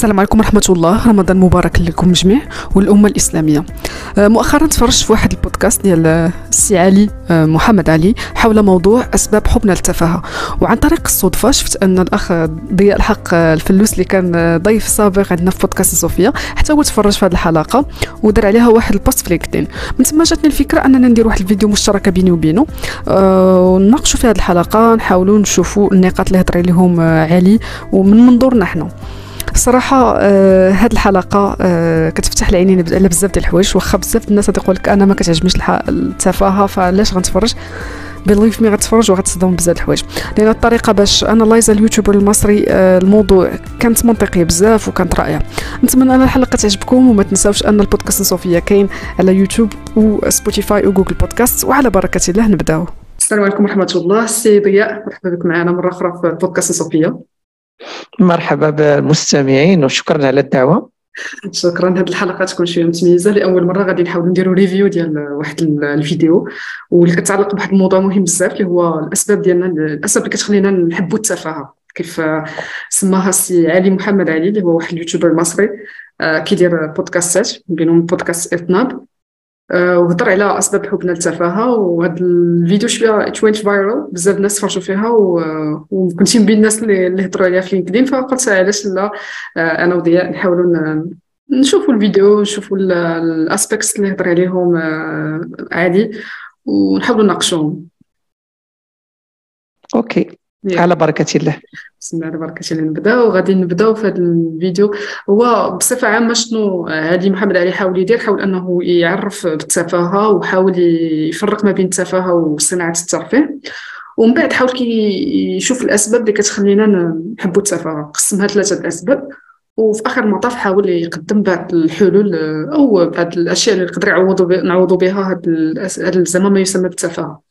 السلام عليكم ورحمة الله. رمضان مبارك لكم جميع والأمة الإسلامية. آه، مؤخرا تفرجت في واحد البودكاست ديال السي علي آه، محمد علي حول موضوع أسباب حبنا للتفاهة وعن طريق الصدفة شفت أن الأخ ضياء الحق آه، الفلوس اللي كان ضيف سابق عندنا في بودكاست صوفيا حتى هو تفرج في هذه الحلقة ودار عليها واحد ال post في لينكدين. من ثم جاتني الفكرة أننا ندير واحد الفيديو مشتركة بيني وبينه ونناقشوا في هذه الحلقة نحاولوا نشوفوا النقاط اللي هضر عليهم علي ومن منظورنا نحن صراحة آه هاد الحلقة آه كتفتح العينين على بزاف ديال الحوايج واخا بزاف الناس تقول لك أنا ما كتعجبنيش التفاهة فعلاش غنتفرج؟ believe me غتفرج وغتصدم بزاف الحوايج. لأن الطريقة باش analyze اليوتيوبر المصري آه الموضوع كانت منطقيه بزاف وكانت رائعة. نتمنى أن الحلقة تعجبكم وما تنساوش أن البودكاست صوفيا كاين على يوتيوب وسبوتيفاي وجوجل بودكاست وعلى بركة الله نبدأو. السلام عليكم ورحمة الله. سي ضياء مرحبا بك معنا مرة أخرى في بودكاست صوفيا مرحبا بالمستمعين وشكرا على الدعوة. شكرا. هذه الحلقة تكون شوية متميزة. لأول مرة غادي نحاولوا نديروا review ديال واحد الفيديو. واللي كتعلق بواحد الموضوع مهم بزاف اللي هو الأسباب ديالنا الأسباب اللي كتخلينا نحبوا التفاهة. كيف سماها السي علي محمد علي اللي هو واحد اليوتيوبر مصري آه، كيدير بودكاستات بينهم بودكاست إطناب وهضر على أسباب حبنا للتفاهه وهذا الفيديو شوية تويت viral بزاف الناس تفرجوا فيها وكنت من بين الناس اللي هضروا عليها في لينكدين فقلت علاش لا آه، أنا وضياء نحاولوا نشوفوا الفيديو نشوفوا ال aspects اللي هضر عليهم آه، علي ونحاولوا نناقشوهم. okay على بركة الله. بسم الله على بركة الله. نبداو غادي نبداو في هذا الفيديو. هو بصفة عامة شنو هادي محمد علي حاول يدير حاول أنه يعرف بالتفاهة وحاول يفرق ما بين التفاهة وصناعة الترفيه. ومن بعد حاول كي يشوف الأسباب اللي كتخلينا نحبوا التفاهة. قسمها ثلاثة الأسباب. وفي آخر المطاف حاول يقدم بعض الحلول أو بعض الأشياء اللي نقدر يعوضوا نعوضوا بها هذا الزمان ما يسمى بالتفاهه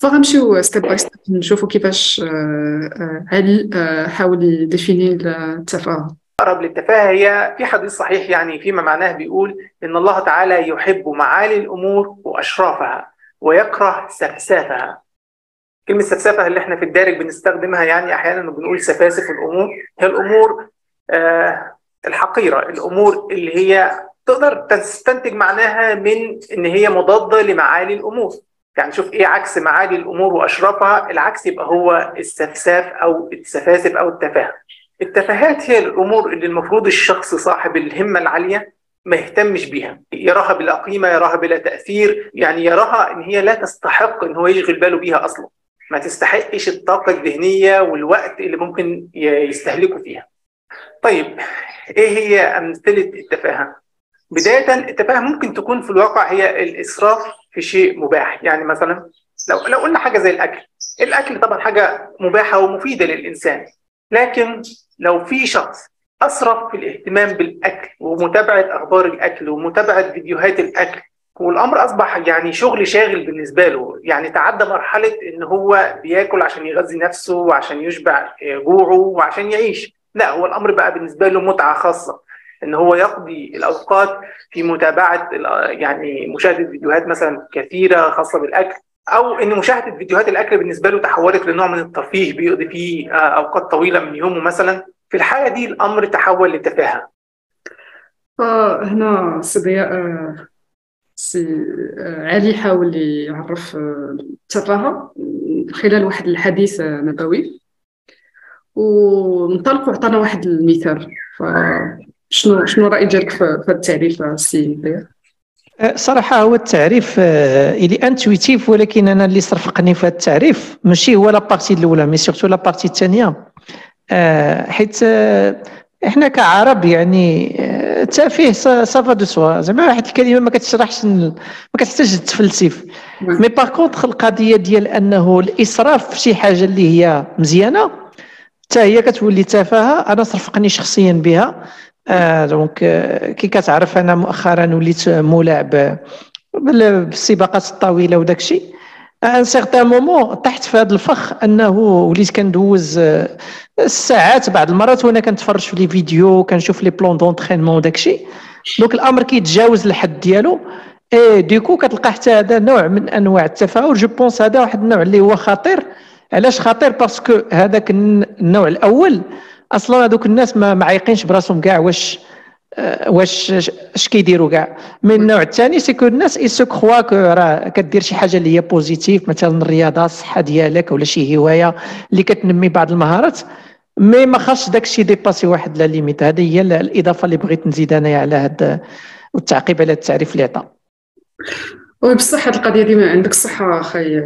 فغنمشيو step by step نشوفوا كيفاش آه، آه، علي آه، حاول ي définir التفاهه أقرب للتفاهة هي في حديث صحيح يعني فيما معناه بيقول إن الله تعالى يحب معالي الأمور وأشرافها ويكره سفسافها. كلمة سفسافة اللي إحنا في الدارج بنستخدمها يعني أحيانا بنقول سفاسف الأمور هي الأمور آه الحقيرة الأمور اللي هي تقدر تستنتج معناها من إن هي مضادة لمعالي الأمور. يعني شوف إيه عكس معالي الأمور وأشرافها؟ العكس يبقى هو السفساف أو السفاسف أو التفاهة. التفاهات هي الأمور اللي المفروض الشخص صاحب الهمة العالية ما يهتمش بيها. يراها بلا قيمة يراها بلا تأثير يعني يراها إن هي لا تستحق إن هو يشغل باله بيها أصلا. ما تستحقش الطاقة الذهنية والوقت اللي ممكن يستهلكوا فيها. طيب إيه هي أمثلة التفاهة؟ بداية التفاهة ممكن تكون في الواقع هي الإسراف في شيء مباح يعني مثلا لو لو قلنا حاجة زي الأكل الأكل طبعا حاجة مباحة ومفيدة للإنسان لكن لو في شخص أسرف في الاهتمام بالأكل ومتابعة أخبار الأكل ومتابعة فيديوهات الأكل والأمر أصبح يعني شغل شاغل بالنسبة له يعني تعدى مرحلة إن هو بياكل عشان يغذي نفسه وعشان يشبع جوعه وعشان يعيش لا هو الأمر بقى بالنسبة له متعة خاصة إن هو يقضي الأوقات في متابعة يعني مشاهدة فيديوهات مثلا كثيرة خاصة بالأكل أو إن مشاهدة فيديوهات الأكل بالنسبة له تحولت لنوع من الترفيه بيقضي فيه آه، أوقات طويلة من يومه مثلا. في الحالة دي الأمر تحول لتفاهه فهنا سي آه، سي آه، علي حاول يعرف التفاهه خلال واحد الحديث نبوي. ونطلق عطانا واحد المثال. فشنو شنو الراي ديالك في هذا التعريف السي أه، صراحة هو التعريف أه، il est intuitif ولكن أنا اللي صرفقني في هذا التعريف ماشي هو la partie الاولى mais surtout la partie الثانية أه، حيت إحنا كعرب يعني التافه ça va de soi زعما واحد الكلمة ما كتشرحش ما كتحتاج تفلسف. mais par contre القضية ديال أنه الإسراف في شي حاجة اللي هي مزيانة حتى هي كتولي تفاهة. أنا صرفقني شخصيا بها. آه donc آه كي كتعرف أنا مؤخرا وليت ملاعب بالسباقات الطويلة وداك الشيء. un certain moment طحت في هذا الفخ أنه وليت كندوز الساعات بعض المرات وأنا كنتفرج في les vidéos كنشوف les plans d'entraînement وداك الشيء. donc الأمر كيتجاوز الحد ديالو. et du coup كتلقى حتى هذا نوع من أنواع التفاهة. je pense هذا واحد النوع اللي هو خطير. علاش خطير parce que هذاك النوع الأول أصلا هذوك الناس ما معيقينش براسهم كاع واش آه، واش اش كيديروا كاع. من النوع الثاني c'est que الناس ils croient que راه كدير شي حاجة اللي هي positive مثلا الرياضة الصحة ديالك ولا شي هواية اللي كتنمي بعض المهارات. mais ما خاصش داك الشيء dépasser واحد la limite. هذه هي الإضافة اللي بغيت نزيد أنايا على هذا والتعقيب على التعريف اللي عطى oui بصح هذه القضية ديما عندك الصح أخي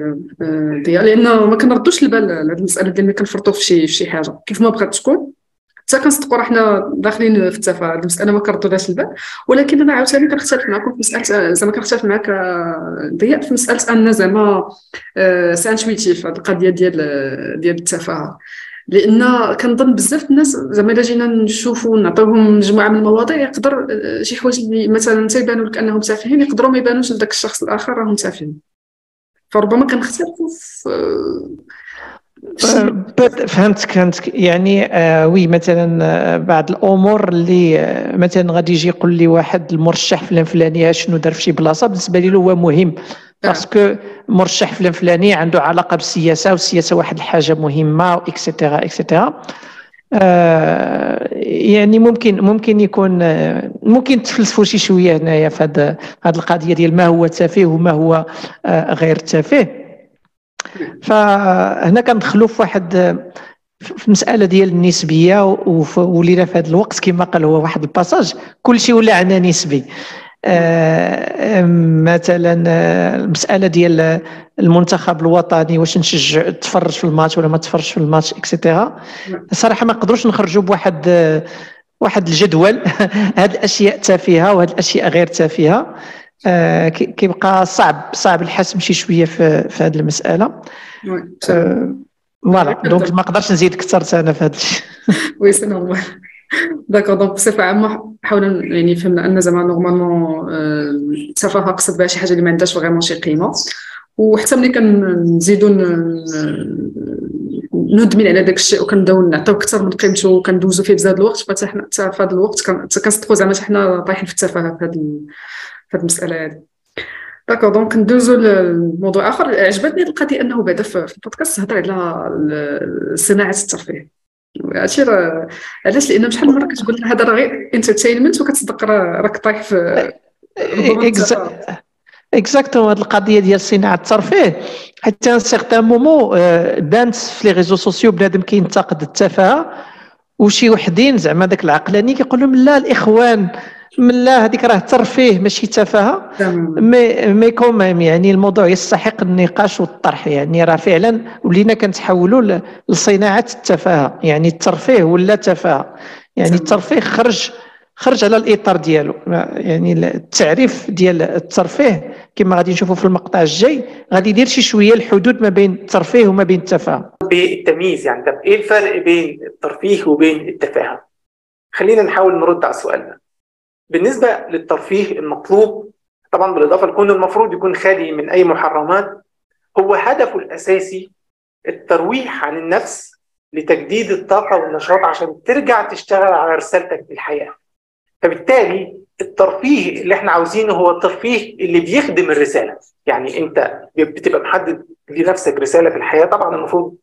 ضياء لأنه ما كنردوش البال لهذه المسألة ديال ملي كنفرطوا في شي في شي حاجة. كيف ما بغات تكون. حتى كنصدقوا راه حنا داخلين في التفاهه المسألة ما كنردولهاش البال. ولكن أنا عاوتاني كنختلف معكم في مسألة زعما كنختلف معك ضياء في مسألة أن زعما c'est intuitif هذه القضية ديال ديال التفاهه لأن كنظن بزاف الناس زعما إلا جينا نشوفوا نعطيوهم مجموعة من المواضيع يقدر شي حوايج اللي مثلا تيبانوا لك أنهم تافهين يقدروا ما يبانوش لذاك الشخص الآخر راهم تافهين. فربما كنختلفوا في فهمتك فهمتك. يعني آه oui مثلا آه، بعض الأمور اللي آه مثلا غادي يجي يقول لي واحد المرشح فلان فلاني شنو دار في شي بلاصة بالنسبة لي هو مهم. parce que مرشح فلان فلاني عنده علاقه بالسياسة والسياسة واحد الحاجة مهمه et cetera et cetera آه يعني ممكن ممكن يكون ممكن تفلسفوا شي شوية هنايا في هذه القضية ديال ما هو تافه وما هو آه غير تافه فهنا كندخلوا في واحد في المساله ديال النسبيه ولينا في هذا الوقت كما قال هو واحد ال passage كل شيء ولا عندنا نسبي مثلا آه، المسألة ديال المنتخب الوطني واش نشجع تفرج في الماتش ولا ما تفرجش في الماتش et cetera صراحة ما نقدروش نخرجوا بواحد واحد الجدول. هاد الأشياء تافهة وهاد الأشياء غير تافهة. آه كيبقى صعب صعب الحسم شي شوية في, في هذه المسألة. voilà. donc ما نقدرش نزيد أكثر أنا في هذا الشيء. oui c'est normal d'accord donc بصفه عامه حاولنا يعني فهمنا أن زعما normalement التفاهه قصد بها شي حاجة اللي ما عندهاش vraiment شي قيمة. وحتى ملي كنزيدو ندمن على داك الشيء وكنبداو نعطيو أكثر من قيمته وكندوزو فيه بزاف الوقت فحتى حنا حتى في هذا الوقت كنصدقوا زعما حنا طايحين في التفاهة في هذه المسألة هذه d'accord donc ندوزو لموضوع آخر. عجبتني القضية أنه بعدا في البودكاست هضر على صناعة الترفيه. هادشي راه علاش؟ لأن شحال من مرة كتقول هذا راه غير entertainment وكتصدق راك طايح في exactement هاد القضية ديال صناعة الترفيه حتى un certain moment بانت في les réseaux sociaux بنادم كينتقد التفاهة وشي وحدين زعما داك العقلاني كيقول لهم لا الإخوان من لا هذيك راه ترفيه ماشي تفاهه mais mais quand même يعني الموضوع يستحق النقاش والطرح يعني راه فعلا ولينا كنتحولوا لصناعة التفاهه يعني الترفيه ولا تفاهه يعني الترفيه خرج خرج على الإطار ديالو. يعني التعريف ديال الترفيه كما غادي نشوفوا في المقطع الجاي غادي يدير شي شوية الحدود ما بين الترفيه وما بين التفاهه بالتمييز يعني طب إيه الفرق بين الترفيه وبين التفاهه خلينا نحاول نرد على السؤال ده بالنسبة للترفيه المطلوب طبعا بالإضافة لكون المفروض يكون خالي من أي محرمات هو هدفه الأساسي الترويح عن النفس لتجديد الطاقة والنشاط عشان ترجع تشتغل على رسالتك في الحياة. فبالتالي الترفيه اللي إحنا عاوزينه هو الترفيه اللي بيخدم الرسالة. يعني أنت بتبقى محدد لنفسك رسالة في الحياة طبعا المفروض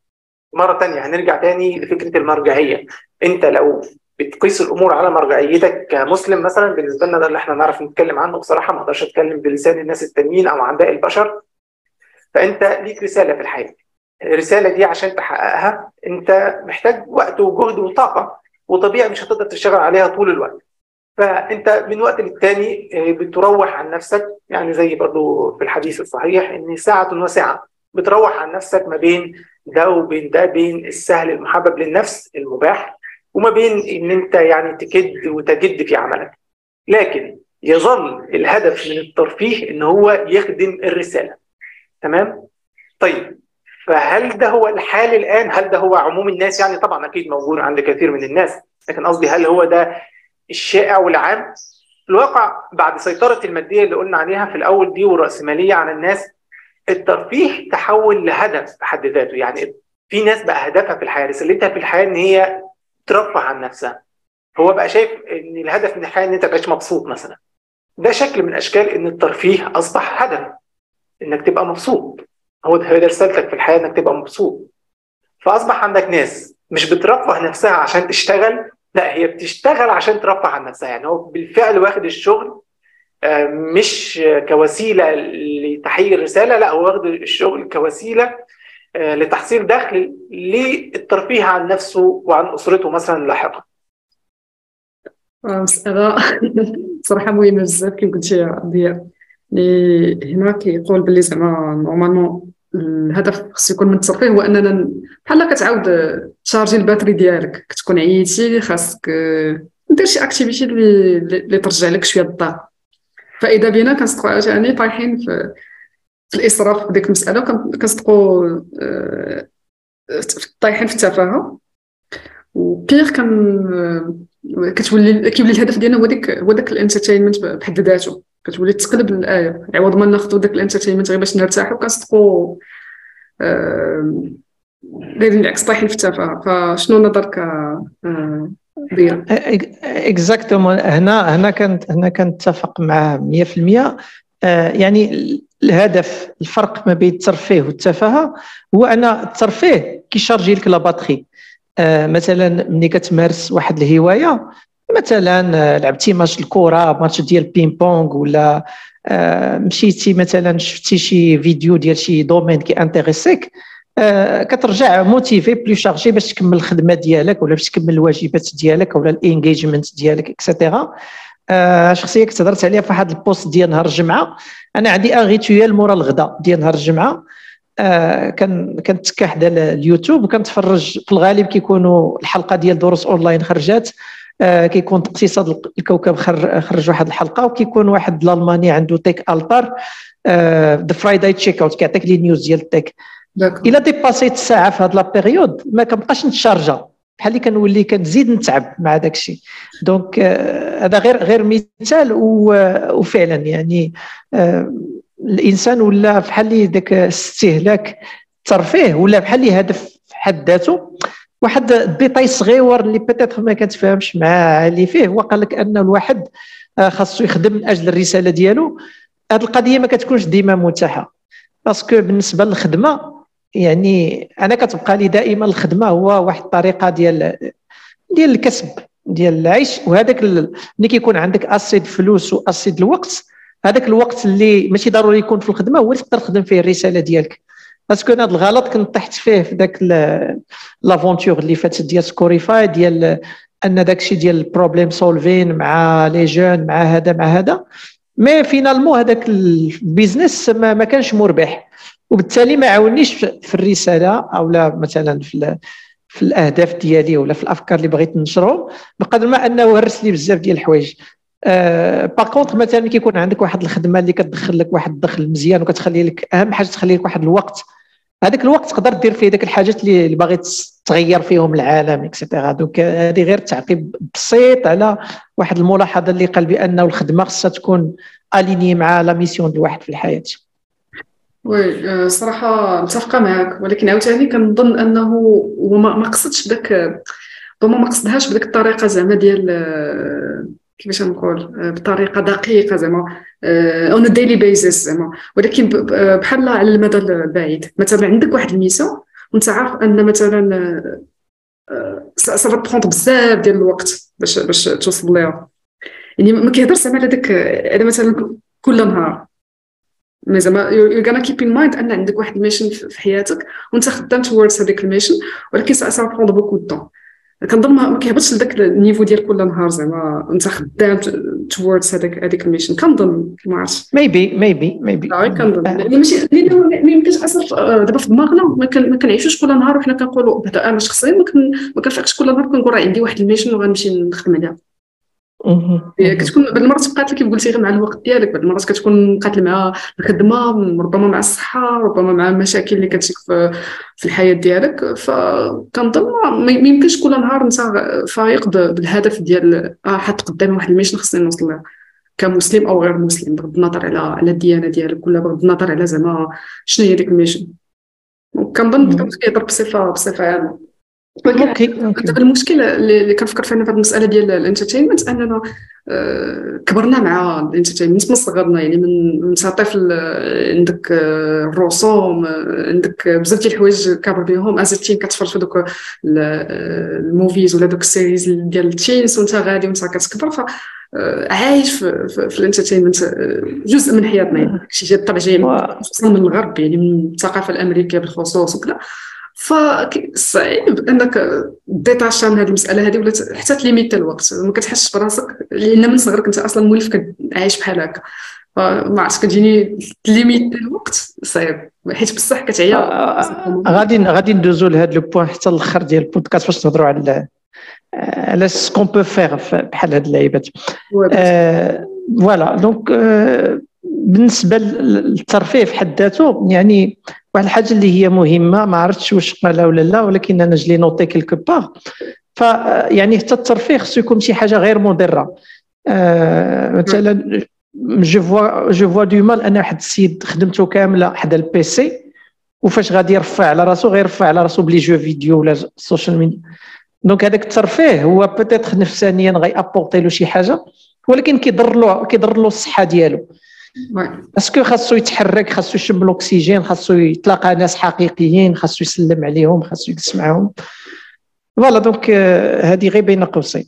مرة تانية هنرجع تاني لفكرة المرجعية. أنت لو بتقيس الأمور على مرجعيتك كمسلم مثلا. بالنسبة لنا ده اللي إحنا نعرف نتكلم عنه بصراحة. ما أقدرش أتكلم بلسان الناس التانيين أو عن باقي البشر. فأنت ليك رسالة في الحياة. الرسالة دي عشان تحققها أنت محتاج وقت وجهد وطاقة. وطبيعي مش هتقدر تشتغل عليها طول الوقت. فأنت من وقت للتاني بتروح عن نفسك. يعني زي برضو في الحديث الصحيح إن ساعة وساعة. بتروح عن نفسك ما بين ده وبين ده بين السهل المحبب للنفس المباح. وما بين إن أنت يعني تكد وتجد في عملك. لكن يظل الهدف من الترفيه إن هو يخدم الرسالة. تمام؟ طيب فهل ده هو الحال الآن؟ هل ده هو عموم الناس؟ يعني طبعا أكيد موجود عند كثير من الناس لكن قصدي هل هو ده الشائع والعام؟ الواقع بعد سيطرة المادية اللي قلنا عليها في الأول دي والرأسمالية على الناس الترفيه تحول لهدف بحد ذاته. يعني في ناس بقى هدفها في الحياة رسالتها في الحياة إن هي ترفه عن نفسها. هو بقى شايف إن الهدف من الحياة إن أنت تبقاش مبسوط مثلا. ده شكل من اشكال إن الترفيه أصبح هدف إنك تبقى مبسوط. هو ده رسالتك في الحياة إنك تبقى مبسوط. فأصبح عندك ناس مش بترفه نفسها عشان تشتغل لا هي بتشتغل عشان ترفه عن نفسها. يعني هو بالفعل واخد الشغل آه، مش كوسيلة لتحقيق الرسالة لا هو واخد الشغل كوسيلة لتحصيل دخل للترفيه عن نفسه وعن أسرته مثلا لاحقا. مسألة صراحة مهمة بزاف كيف قلتي ضياء اللي هنا كيقول باللي زعما نورمالمون الهدف خصو يكون من الترفيه هو أننا بحال كتعاود ت charge ي ال batterie ديالك. كتكون عييتي خاصك دير شي activité اللي ترجع لك شوية الضغط. فإذا بينا كنصدقوا عاوتاني طايحين في الإسراف في ديك المساله كنصدقوا آه، طايحين في التفاهة. وبيغ كان كتولي كيولي الهدف ديالنا هو ديك هو داك ال entertainment بحد ذاته. كتولي تقلب الآية. عوض ما ناخذوا داك ال entertainment غير باش نرتاحوا كنصدقوا دايرين العكس طايحين في التفاهة. فشنو نظرك آه، exactement هنا هنا كنت هنا كنتفق معاه 100% آه، يعني الهدف الفرق ما بين الترفيه والتفاهة هو أن الترفيه كي charge ي لك la batterie. آه، مثلا ملي كتمارس واحد الهواية مثلا آه، لعبتي ماتش الكره ماتش ديال ping-pong ولا آه، مشيتي مثلا شفتي شي فيديو ديال شي domaine كي intéresse ك كترجع motivé plus chargé باش تكمل الخدمة ديالك ولا باش تكمل الواجبات ديالك ولا ال engagements ديالك et cetera شخصية كنت هضرت عليها في واحد ال post ديال نهار الجمعة. أنا عندي ان مورا الغداء ديال نهار الجمعة. آه كان كنتكا حدا اليوتيوب وكنتفرج في الغالب كيكونوا الحلقة ديال دروس اونلاين خرجات. آه كيكون اقتصاد الكوكب خرج واحد الحلقة وكيكون واحد الألماني عنده TechAltar The Friday Checkout كيعطيك les news ديال ال tech إلا dépass يت الساعة في هاد la période ما كنبقاش نت charge ا بحال اللي كنولي كنزيد نتعب مع داك الشيء donc آه هذا غير غير مثال وفعلا يعني آه الإنسان ولا بحال اللي داك استهلاك الترفيه ولا بحال اللي هدف حد ذاته واحد الديتاي صغيور اللي peut-être ما كتفهمش مع اللي فيه هو قال لك أن الواحد آه، خاصو يخدم من أجل الرسالة ديالو. هذه القضية ما كتكونش ديما متاحة. parce que بالنسبة للخدمة يعني أنا كتبقى لي دائما الخدمة هو واحد الطريقة ديال ديال الكسب ديال العيش. وهذاك ملي كيكون عندك assez de فلوس و assez de الوقت هذاك الوقت اللي ماشي ضروري يكون في الخدمة هو اللي تقدر تخدم فيه الرسالة ديالك. parce que هذا الغلط كنت طحت فيه في ذاك l'aventure اللي فاتت ديال سكوريفاي ديال أن داك الشيء ديال ال problem solving مع les jeunes مع هذا مع هذا. mais finalement هذاك ال business ما, ما كانش مربح. وبالتالي ما عاونيش في الرسالة أو لا مثلا في في الأهداف ديالي ولا في الأفكار اللي بغيت ننشرهم بقدر ما أنه هرس لي بزاف ديال الحوايج. أه باغ مثلا كيكون عندك واحد الخدمة اللي كتدخل لك واحد الدخل مزيان وكتخلي لك أهم حاجة تخلي لك واحد الوقت هذاك الوقت تقدر دير فيه ديك الحاجات اللي باغي تغير فيهم العالم et cetera donc هذه غير تعقيب بسيط على واحد الملاحظة اللي قال بأنه الخدمة خصها تكون aligné مع la mission الواحد في الحياة. oui آه، صراحة متفقة معك ولكن عاوتاني كنظن أنه هو ما قصدش بداك ربما ما قصدهاش بديك الطريقة زعما ديال آه، كيفاش نقول آه، بطريقة دقيقة زعما on daily basis زعما. ولكن بحال على المدى البعيد. مثلا عندك واحد la mission وأنت عارف أن مثلا ça va prendre بزاف ديال الوقت باش باش توصل ليها. يعني ما كيهضرش زعما على داك على مثلا كل نهار. زعما you gonna keep in mind أن عندك واحد ال mission في حياتك وأنت خدام towards هذيك ال mission ولكن ça prendre beaucoup de كنظن ما كيهبطش لذاك ال niveau ديال كل نهار زعما أنت خدام towards هذاك هذيك ال mission كنظن ما عرفتش. maybe maybe maybe كنظن. يعني ماشي ما يمكنش أصلا دابا في دماغنا ما كنعيشوش كل نهار وحنا كنقولوا أنا شخصيا ما كنفيقش كل نهار كنقول راه عندي واحد ال mission وغنمشي نخدم عليها. كتكون بعض المرات تبقات كيف قلتي غير مع الوقت ديالك بعض المرات كتكون مقاتل مع الخدمة ربما مع الصحة ربما مع المشاكل اللي كتجيك في الحياة ديالك. فكنظن ما يمكنش كل نهار انت فايق بالهدف ديال آه حط قدامي واحد ال mission خصني نوصل لها كمسلم أو غير مسلم بغض النظر على على الديانة ديالك ولا بغض النظر على زعما شنو هي ديك ال mission كنظن كيهضر بصفه بصفة عامة. ولكن دابا المشكل اللي كنفكر فيها في هذه المسألة ديال ال entertainment أننا آه، كبرنا مع ال entertainment من صغرنا يعني من من طفل آه، عندك آه، الرسوم عندك بزاف ديال الحوايج كابر بهم as teen كتفرج في دوك ال movies ولا دوك ال series ديال ال teens وأنت غادي وأنت كتكبر ف عايش في, في, في ال entertainment جزء من حياتنا يعني شي جات طبعا جاي من الغرب يعني من الثقافة الأمريكية بالخصوص وكذا. فصعيب انك détacha من هذه المسألة هذه ولا حتى t-limite الوقت. ما كتحسش براسك لأن من صغرك انت أصلا مولف عايش بحال هكا. فما عرفتش كتجيني t-limite الوقت؟ صعيب. حيت بصح كتعيا. آه، آه، آه، غادي غادي ندوزو لهذا le point حتى الأخر ديال البودكاست باش نهضروا على على ce qu'on peut faire بحال هاد اللعيبات. voilà donc بالنسبة للترفيه في حد ذاته يعني واحد الحاجة اللي هي مهمة ما عرفتش واش قالها ولا لا ولكن أنا je l'ai noté quelque part ف يعني حتى الترفيه خصو يكون شي حاجة غير مضرة. آه مثلا jeux vidéo jeux vidéo de mal أنا واحد السيد خدمته كاملة حدا ال PC وفاش غادي يرفع على راسو غيرفع على راسو بلي jeux vidéo ولا ال social media donc هذاك الترفيه هو peut-être نفسانيا غي apporter له شي حاجة ولكن كيضر له كيضر له الصحة ديالو. est-ce que خاصو يتحرك خاصو يشم الأكسجين خاصو يتلاقى ناس حقيقيين خاصو يسلم عليهم خاصو يجلس معاهم؟ voilà donc هذه غير بين قوسين.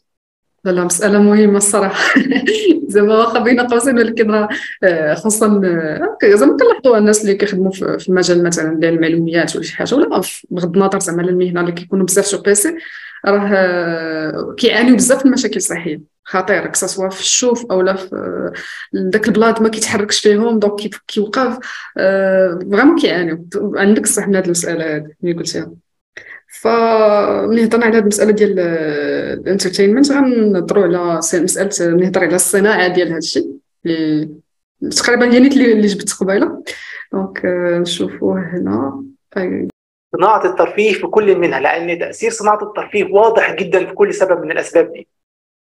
لا لا مسألة مهمة الصراحة. زعما واخا بين قوسين ولكن آه، خصوصا آه، زعما كنلاحظوا الناس اللي كيخدموا في المجال مثلا ديال المعلومات ولا شي حاجة ولا بغض النظر زعما المهنة اللي كيكونوا بزاف sur PC راه آه، كيعانيو بزاف من المشاكل صحية خطير سوا في الشوف أو لا في داك البلاصة ما كيتحركش فيهم donc كيوقف. vraiment كيعانيو. عندك الصح من هذه المسألة هذه اللي قلتيها. فملي هضرنا على هذه المسألة ديال ال entertainment غنهضروا على مسألة نهضر على الصناعة ديال هذا الشيء اللي تقريبا هي اللي جبت قبيلة. دونك نشوفوه هنا. صناعة الترفيه في كل منها لأن تأثير صناعة الترفيه واضح جدا في كل سبب من الأسباب دي.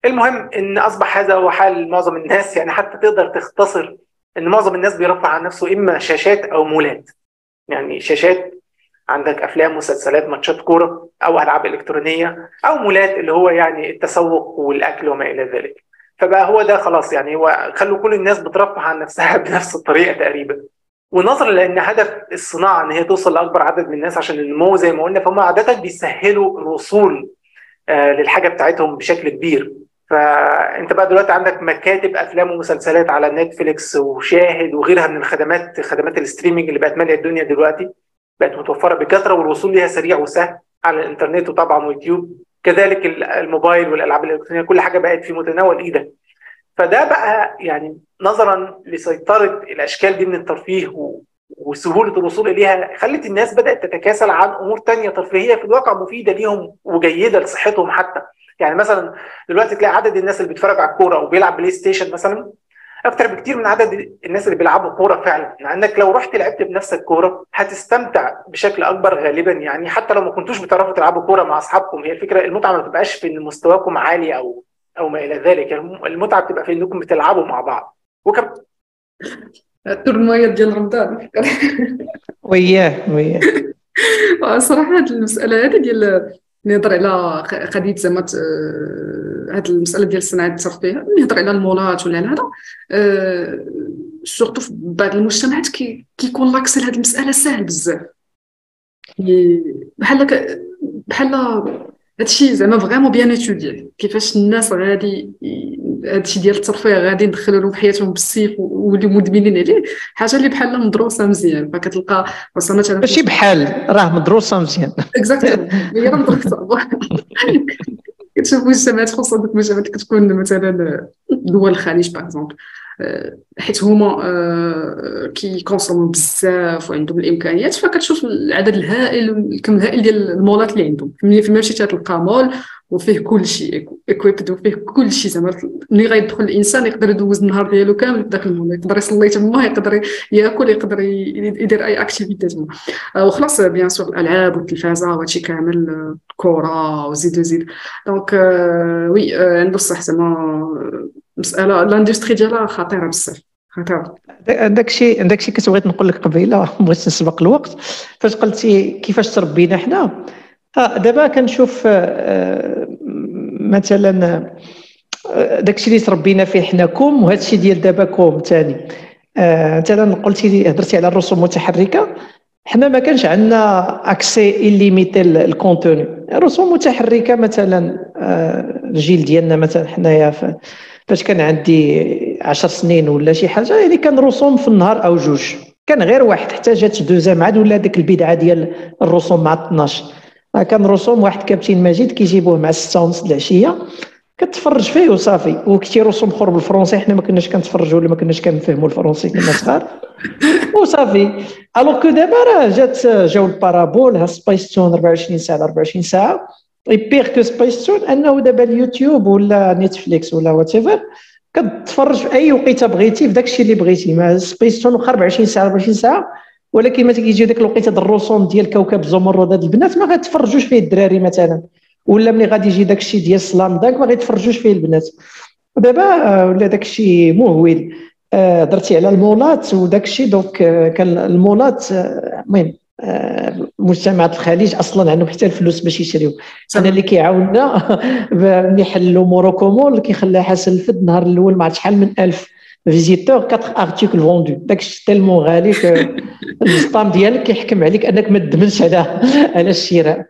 المهم إن أصبح هذا هو حال معظم الناس يعني حتى تقدر تختصر إن معظم الناس بيرفع عن نفسه إما شاشات أو مولات. يعني شاشات عندك أفلام مسلسلات ماتشات كورة أو ألعاب إلكترونية أو مولات اللي هو يعني التسوق والأكل وما إلى ذلك. فبقى هو ده خلاص يعني هو خلوا كل الناس بترفع عن نفسها بنفس الطريقة تقريبا. ونظرا لأن هدف الصناعة إن هي توصل لأكبر عدد من الناس عشان النمو زي ما قلنا فهم عادة بيسهلوا الوصول آه، للحاجة بتاعتهم بشكل كبير. فأنت بقى دلوقتي عندك مكاتب أفلام ومسلسلات على نتفليكس وشاهد وغيرها من الخدمات خدمات ال streaming اللي بقت مالية الدنيا دلوقتي بقت متوفرة بكثرة والوصول ليها سريع وسهل على الإنترنت وطبعا ويوتيوب كذلك الموبايل والألعاب الإلكترونية كل حاجة بقت في متناول إيدك. فده بقى يعني نظرا لسيطرة الأشكال دي من الترفيه وسهولة الوصول إليها خلت الناس بدأت تتكاسل عن أمور تانية ترفيهية في الواقع مفيدة ليهم وجيدة لصحتهم حتى. يعني مثلا دلوقتي تلاقي عدد الناس اللي بيتفرج على الكورة أو بيلعب بلاي ستيشن مثلا أكتر بكتير من عدد الناس اللي بيلعبوا كورة فعلا. لانك لو رحت لعبت بنفسك كوره هتستمتع بشكل أكبر غالبا. يعني حتى لو ما كنتوش بتعرفوا تلعبوا كورة مع أصحابكم هي الفكرة المتعة ما بتبقاش في إن مستواكم عالي أو أو ما إلى ذلك. يعني المتعة بتبقى في إنكم بتلعبوا مع بعض. وكم؟ ال tournoiيات ديال رمضان. وياه وياه. صراحة هذه المسألة هذه ديال نهضر على قضيه زعما هاد المسألة ديال صناعة الترفيه نهضر على المولات ولا على هذا surtout في بعض المجتمعات كيكون l'accès لهاد المسألة ساهل بزاف. بحال بحال هادشي زعما vraiment bien étudié كيفاش الناس غادي هادشي ديال الترفيه غادي ندخلوا لهم حياتهم بالسيف ويوليو مدمنين عليه. حاجة اللي بحال مدروسة مزيان. فكتلقى مثلا ماشي بحال راه مدروسة مزيان. exactly هي راه مدروسة. كتشوف مجتمعات خصوصا دوك المجتمعات كتكون مثلا دول الخليج par exemple حيت هما آه، كي consommerو بزاف وعندهم الإمكانيات فكتشوف العدد الهائل الكم الهائل ديال المولات اللي عندهم. ملي مشيتي تلقى مول وفيه كل شيء equipped وفيه كل شيء زعما ملي غيدخل الإنسان يقدر يدوز النهار ديالو كامل في داك المول يقدر يصلي تما يقدر ياكل يقدر يدير أي activity تما. آه، وخلاص bien sûr الألعاب والتلفازة وهادشي كامل آه، كره وزيد وزيد. donc oui عنده الصح زعما مساله ال industry ديالها خطيرة بزاف خطيرة. داك الشيء داك الشيء كنت بغيت نقول لك قبيلة بغيت نسبق الوقت. فاش قلتي كيفاش تربينا حنا؟ آه دابا كنشوف آه، مثلا داكشي اللي تربينا فيه حنا كوم وهذا الشيء ديال دابا كوم ثاني مثلا قلتي لي هضرتي على الرسوم المتحركة. حنا ما كانش عندنا accès illimité ل contenu رسوم متحركه مثلا الجيل ديالنا مثلا حنايا فاش كان عندي 10 سنين ولا شي حاجة يعني كان رسوم في النهار أو جوج. كان غير واحد حتى جات دوزام عاد ولا ديك البدعة ديال الرسوم مع 12 كان رسوم واحد كابتن مجيد كيجيبوه مع 6 ونص العشية. كتفرج فيه وصافي. وكثير رسوم اخر بالفرونسي حنا ما كناش كنتفرجوا ولا ما كناش كنفهموا الفرونسي كنا صغار وصافي. alors que دابا راه جات جاو ال parabole ها سبايس تون 24 ساعة 24 ساعة. pire que Spacetoon أنه دابا اليوتيوب ولا Netflix ولا whatever كتفرج في أي وقيتة بغيتي في داك الشيء اللي بغيتي. mais Spacetoon واخا 24 ساعة 24 ساعة ولكن ملي كيجيو ديك الوقيتة الرسوم ديال كوكب الزمرد هاد البنات ما غتفرجوش فيه الدراري مثلا. ولا ملي غادي يجي داك الشيء ديال Slam Dunk ما غيتفرجوش فيه البنات. دابا آه، ولا داك الشيء مهول. آه، درتي على المولات وداك الشيء donc آه، كان المولات المهم. مجتمعات الخليج أصلا عندهم حتى الفلوس باش يشريو. أنا اللي كيعاوننا ملي حلوا موروكومول كيخليها حسن الفد النهار الأول ما عرفت شحال من 1000 فيزيتور 4 ارتيكل فوندو داكشي تالمون غالي السطام ديالك كيحكم عليك أنك ما تدمنش على على الشراء.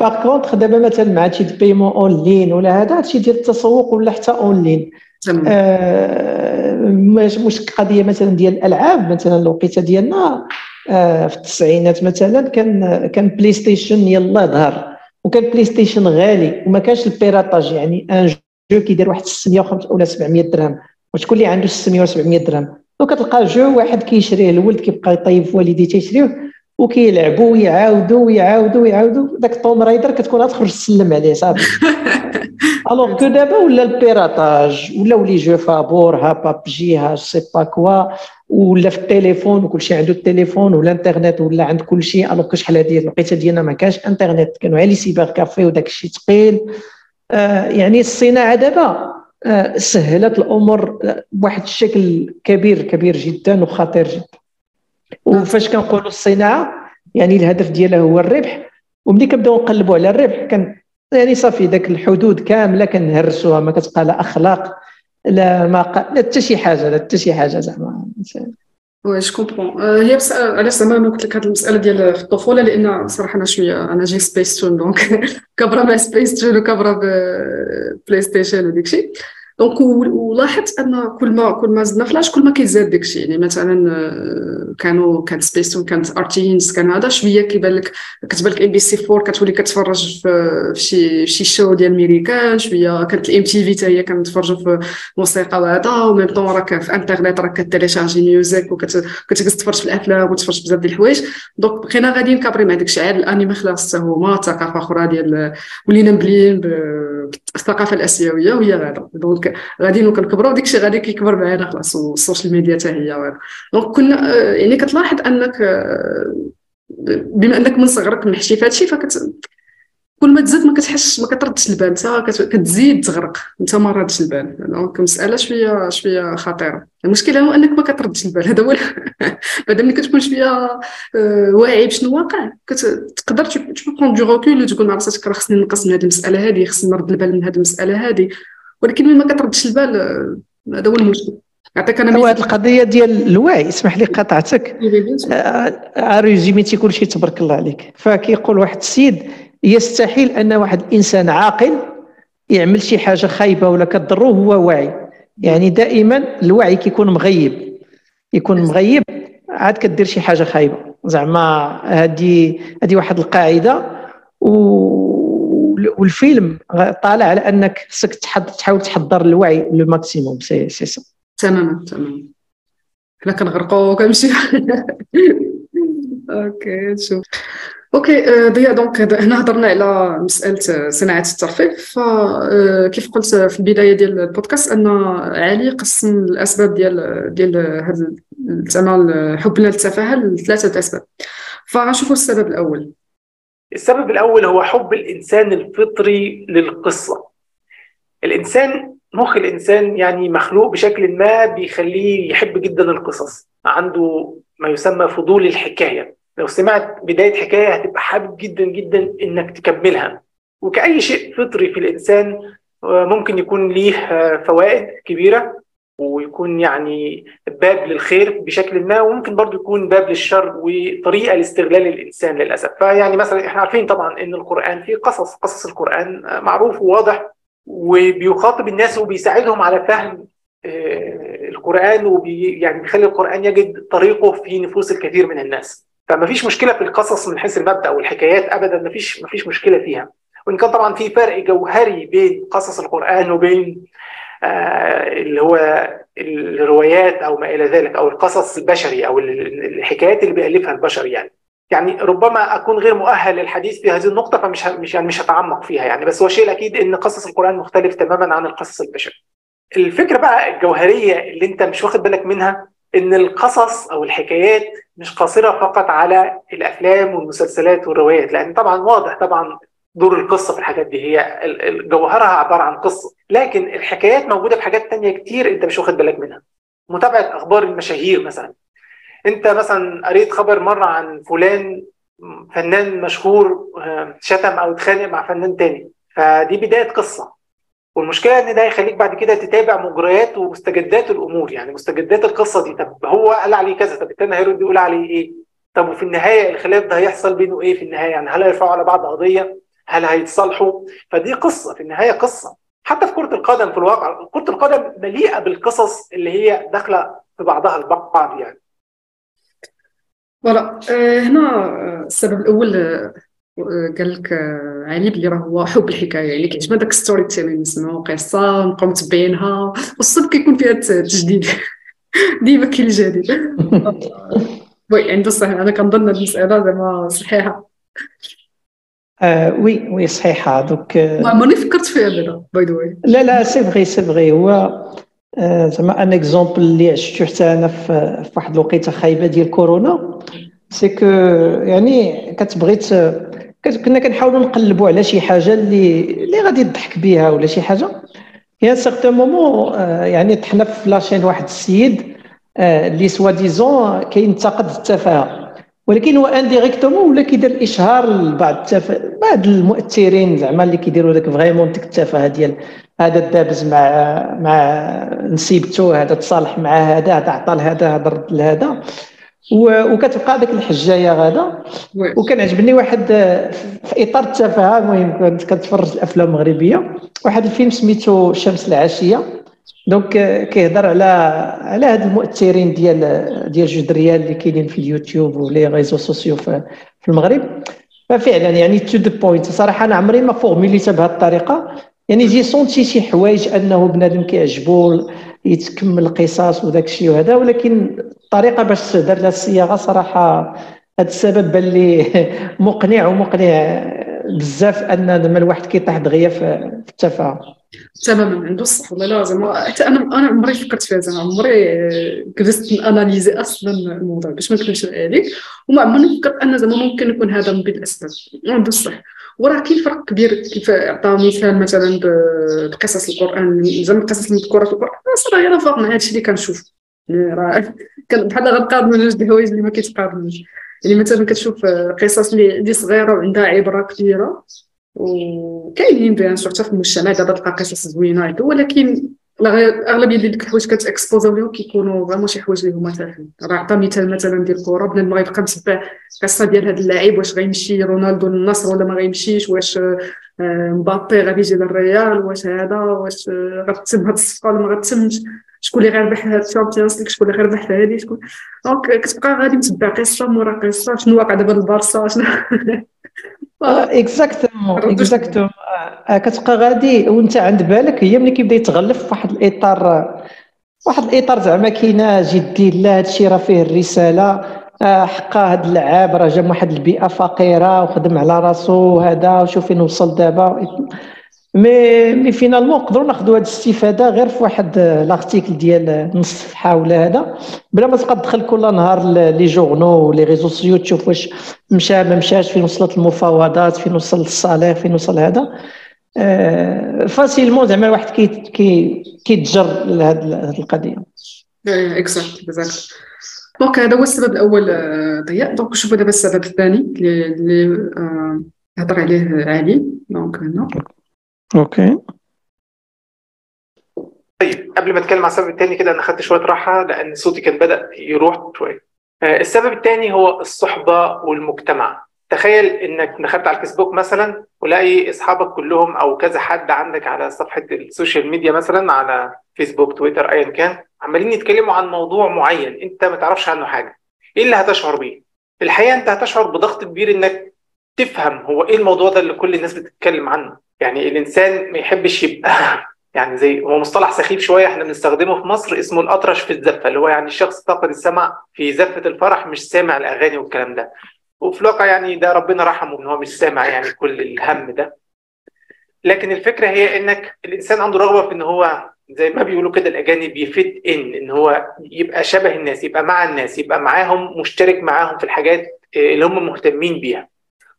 باغ كونتخ دابا مثلا مع شي بيمون اون لين ولا هذا هادشي ديال التسوق ولا حتى اون لين آه مش قضية مثلا ديال الالعاب مثلا الوقيتة ديالنا آه في التسعينات مثلا كان كان PlayStation يلا ظهر وكان PlayStation غالي وما كانش ال piratage يعني un jeu كيدير واحد 650 ولا 700 درهم وشكون اللي عنده 600 و 700 درهم وكتلقى jeu واحد كيشريه الولد كيبقى يطيب في والديه تيشريوه وكيلعبوا ويعاودوا ويعاودوا ويعاودوا. داك Tomb Raider كتكون غتخرج تسلم عليه صافي. alors que دابا ولا ال piratage ولاو les jeux فابور ها بابجي ها sais pas quoi ولا في التليفون وكلشي عنده التليفون ولا انترنت ولا عند كلشي alors شحال هادي الوقيته ديالنا ما كانش انترنت كانوا على les cyber cafés وداك الشيء ثقيل آه يعني الصناعه دابا آه سهلت الأمور بواحد الشكل كبير كبير جدا وخطير جدا. وفاش كنقولوا الصناعة يعني الهدف ديالها هو الربح. وملي كنبداو نقلبوا على الربح كان يعني صافي ذاك الحدود كاملة كنهرسوها ما كتبقى لا أخلاق لا ما لا حتى شي حاجة لا حتى شي حاجة زعما. oui je comprends هي بس علاش زعما أنا قلت لك هذه المسألة ديال في الطفولة لأن صراحة أنا شوية أنا جي Spacetoon donc كبرة مع سبيس تون وكبرة PlayStation وديك الشيء donc ولاحظت ان كل ما كل ما زدنا في l'âge كل ما كيزاد داكشي يعني مثلا كانوا كانت سبيستون كانت ART Teenz كان هذا شوية كيبان لك كتبان لك MBC 4 كتولي كتفرج في شي شي show ديال الميريكان شوية كانت ال MTV حتى هي كنتفرجوا في موسيقى وهذا و même temps راك في انترنت راك كتيليشارجي musique وكتجلس تفرج في الافلام وتفرج بزاف ديال الحوايج donc بقينا غاديين كابري مع داكشي عاد الانمي خلاص هما ثقافه أخرى ديال ولينا مبليين بالثقافه الأسيوية وهي غادا donc غادي كنكبروا داكشي غادي كيكبر معنا خلاص وال social media حتى هي donc كنا يعني كتلاحظ أنك آه، بما أنك من صغرك محشي في فكت كل ما تزاد ما كتحسش ما كتردش البال انت كتزيد تغرق انت ما ردش البال. donc مساله شوية شوية خطيرة. المشكلة هو أنك ما كتردش البال هذا هو بعد ملي كتكون شوية آه، واعي بشنو واقع كتقدر تكون du recul وتقول مع راسك راه خصني نقص من هذه المسألة هذه خصني نرد البال من هذه المسألة هذه ولكن ملي ما كتردش البال هذا هو المشكل. نعطيك أنا هو هذه القضية ديال الوعي اسمح لي قطعتك. آه، ريزيميتي كل شيء تبارك الله عليك. فكيقول واحد السيد يستحيل أن واحد الانسان عاقل يعمل شي حاجة خايبة ولا كضره هو واعي. يعني دائما الوعي كيكون مغيب. يكون مغيب عاد كدير شي حاجة خايبة. زعما هذه هذه واحد القاعدة و والفيلم طالع على أنك خصك تحاول تحضر الوعي le maximum. سي سي سا. تماما تماما. حنا كنغرقوا كنمشي okay شوف. okay ضياء donc هنا هضرنا على مسألة صناعة الترفيه. فكيف آه، قلت في البداية ديال البودكاست أن علي قسم الأسباب ديال ديال هذا زعما حبنا للتفاهه لثلاثة أسباب. فغنشوفوا السبب الأول. السبب الأول هو حب الإنسان الفطري للقصة. الإنسان مخ الإنسان يعني مخلوق بشكل ما بيخليه يحب جدا القصص. عنده ما يسمى فضول الحكاية. لو سمعت بداية حكاية هتبقى حابب جدا جدا إنك تكملها. وكأي شيء فطري في الإنسان ممكن يكون ليه فوائد كبيرة ويكون يعني باب للخير بشكل ما وممكن برضه يكون باب للشر وطريقة لاستغلال الإنسان للأسف. فيعني مثلا إحنا عارفين طبعا إن القرآن فيه قصص قصص القرآن معروف وواضح وبيخاطب الناس وبيساعدهم على فهم القرآن وبي يعني بيخلي القرآن يجد طريقه في نفوس الكثير من الناس. فما فيش مشكلة في القصص من حيث المبدأ والحكايات ابدا ما فيش ما فيش مشكلة فيها. وإن كان طبعا في فرق جوهري بين قصص القرآن وبين آه اللي هو الروايات أو ما إلى ذلك أو القصص البشري أو الحكايات اللي بيألفها البشر يعني. يعني ربما أكون غير مؤهل للحديث في هذه النقطة فمش مش يعني مش هتعمق فيها يعني. بس هو شيء أكيد إن قصص القرآن مختلف تماما عن القصص البشري الفكرة بقى الجوهرية اللي أنت مش واخد بالك منها إن القصص أو الحكايات مش قاصرة فقط على الأفلام والمسلسلات والروايات لأن طبعا واضح طبعا دور القصة في الحاجات دي. هي جوهرها عبارة عن قصة لكن الحكايات موجودة في حاجات تانية كتير أنت مش واخد بالك منها. متابعة أخبار المشاهير مثلا. أنت مثلا قريت خبر مرة عن فلان فنان مشهور شتم أو اتخانق مع فنان تاني فدي بداية قصة. والمشكلة إن ده يخليك بعد كده تتابع مجريات ومستجدات الأمور يعني مستجدات القصة دي طب هو قال عليه كذا طب التاني هيرد يقول عليه إيه؟ طب وفي النهاية الخلاف ده هيحصل بينه إيه في النهاية؟ يعني هل هيرفعوا على بعض قضية؟ هل هيتصالحوا؟ فدي قصة في النهاية قصة. حتى في كرة القدم في الواقع كرة القدم مليئة بالقصص اللي هي داخلة في بعضها البعض يعني. فوالا هنا السبب الأول قال لك علي بلي راه هو حب الحكاية يعني كيعجبنا داك storytelling نسمعوا قصة نبقاو متبعينها والصدق كيكون فيها تجديد. ديما كاين الجديد. oui عنده صح أنا كنظن هذه المسألة زعما صحيحة. آه oui oui صحيحة. donc ما عمرني فكرت فيها بعدا باي ذا لا لا c'est vrai c'est vrai هو زعما un exemple اللي عشتو حتى أنا في واحد الوقيتة خايبة ديال كورونا. c'est que يعني كتبغيت كنا كنحاولوا نقلبوا على شي حاجة اللي اللي غادي تضحك بها ولا شي حاجة. y a certains moments يعني طحنا في la chaîne واحد السيد اللي سوا disons كينتقد التفاهة. ولكن هو indirectement ولا كيدير الإشهار لبعض التفا... بعض المؤثرين زعما اللي كيديروا داك vraiment ديك التفاهة ديال هذا دابز مع مع نسيبتو هذا تصالح مع هذا هذا عطى لهذا هذا رد لهذا. وكتبقى ديك الحجاية غادا. وكان عجبني واحد في إطار التفاهة المهم كنت كنتفرج الأفلام المغربية. واحد الفيلم سميتو شمس العاشية. donc كيهضر على على هاد المؤثرين ديال ديال جوج دريال اللي كاينين في اليوتيوب و les réseaux sociaux في, في المغرب. ففعلا يعني to the point صراحة أنا عمري ما formulيتها بهذه الطريقة. يعني j'ai senti شي حوايج أنه بنادم كيعجبو يتكمل القصص وداك الشيء وهذا ولكن الطريقة باش دار لها الصياغة صراحة هذا السبب بان لي مقنع ومقنع بزاف أن لما الواحد كيطيح دغيا في التفاهة. تماما عنده الصح والله لازم حتى أنا أنا عمري فكرت فيها زعما. عمري جلست نأناليزي أصلا الموضوع باش ما نكذبش عليك. وما عمرني فكرت أن زعما ممكن يكون هذا من بين الاسباب عنده الصح. وراه كاين فرق كبير كيف عطى مثال مثلا بقصص القرآن زعما القصص المذكوره في القران صراحة أنا فاق مع هادشي اللي كنشوف. راه بحال غنقارن من جوج الحوايج اللي ما كيتقارنوش يعني مثلا كتشوف قصص اللي صغيرة وعندها عبرة كبيرة. وكاينين bien sûr حتى في المجتمع دابا تلقى قصص زوينة ولكن اغلبيه ديال الحوايج كت exposاو لهم كيكونوا vraiment شي حوايج اللي هما تافهين راه عطى مثال مثلا ديال الكره بنادم غيبقى متبع قصة ديال هذا اللاعب واش غيمشي رونالدو للنصر ولا ما غيمشيش واش مبابي غادي يجي للريال واش هذا واش غتتم هاد الصفقه ولا ما غتتمش شكون اللي غيربح هاد ال Champions League شكون اللي غيربح هادي شكون donc كتبقى غادي متبع قصه مورا قصه شنو واقع دابا البارسا شنو exactement exactement كتبقى غادي وانت عند بالك هي ملي كيبدا يتغلف في واحد الاطار واحد الاطار زعما كاينة جدي لا هادشي راه فيه الرساله حقا هاد اللعاب راه جا من واحد البيئة فقيرة وخدم على راسو هذا وشوف فين وصل دابا. mais mais finalement نقدروا ناخذوا هذه الاستفادة غير في واحد l'article ديال نص صفحه ولا هذا. بلا ما تبقى تدخل كل نهار les journaux و les réseaux sociaux تشوف واش مشى ما مشاش فين وصلت المفاوضات فين وصل الصالح فين وصل هذا. آه facilement زعما الواحد كي كي كيتجر لهذه القضية. exact exact donc هذا هو السبب الأول ضياء. donc شوفوا دابا السبب الثاني اللي هضر عليه علي donc هنا. okay. طيب قبل ما أتكلم على السبب الثاني كده أنا خدت شوية راحة لأن صوتي كان بدأ يروح شوية. السبب الثاني هو الصحبة والمجتمع. تخيل إنك دخلت على الفيسبوك مثلا ولاقي أصحابك كلهم أو كذا حد عندك على صفحة ال social media مثلا على فيسبوك تويتر ايا كان عمالين يتكلموا عن موضوع معين أنت ما تعرفش عنه حاجة. إيه اللي هتشعر بيه؟ في الحقيقة أنت هتشعر بضغط كبير إنك تفهم هو إيه الموضوع ده اللي كل الناس بتتكلم عنه. يعني الإنسان ما يحبش يبقى يعني زي هو مصطلح سخيف شوية إحنا بنستخدمه في مصر اسمه الأطرش في الزفة اللي هو يعني الشخص فاقد السمع في زفة الفرح مش سامع الأغاني والكلام ده. وفي الواقع يعني ده ربنا رحمه إن هو مش سامع يعني كل الهم ده. لكن الفكرة هي إنك الإنسان عنده رغبة في إن هو زي ما بيقولوا كده الأجانب يفت إن إن هو يبقى شبه الناس يبقى مع الناس يبقى معاهم مشترك معاهم في الحاجات اللي هم مهتمين بيها.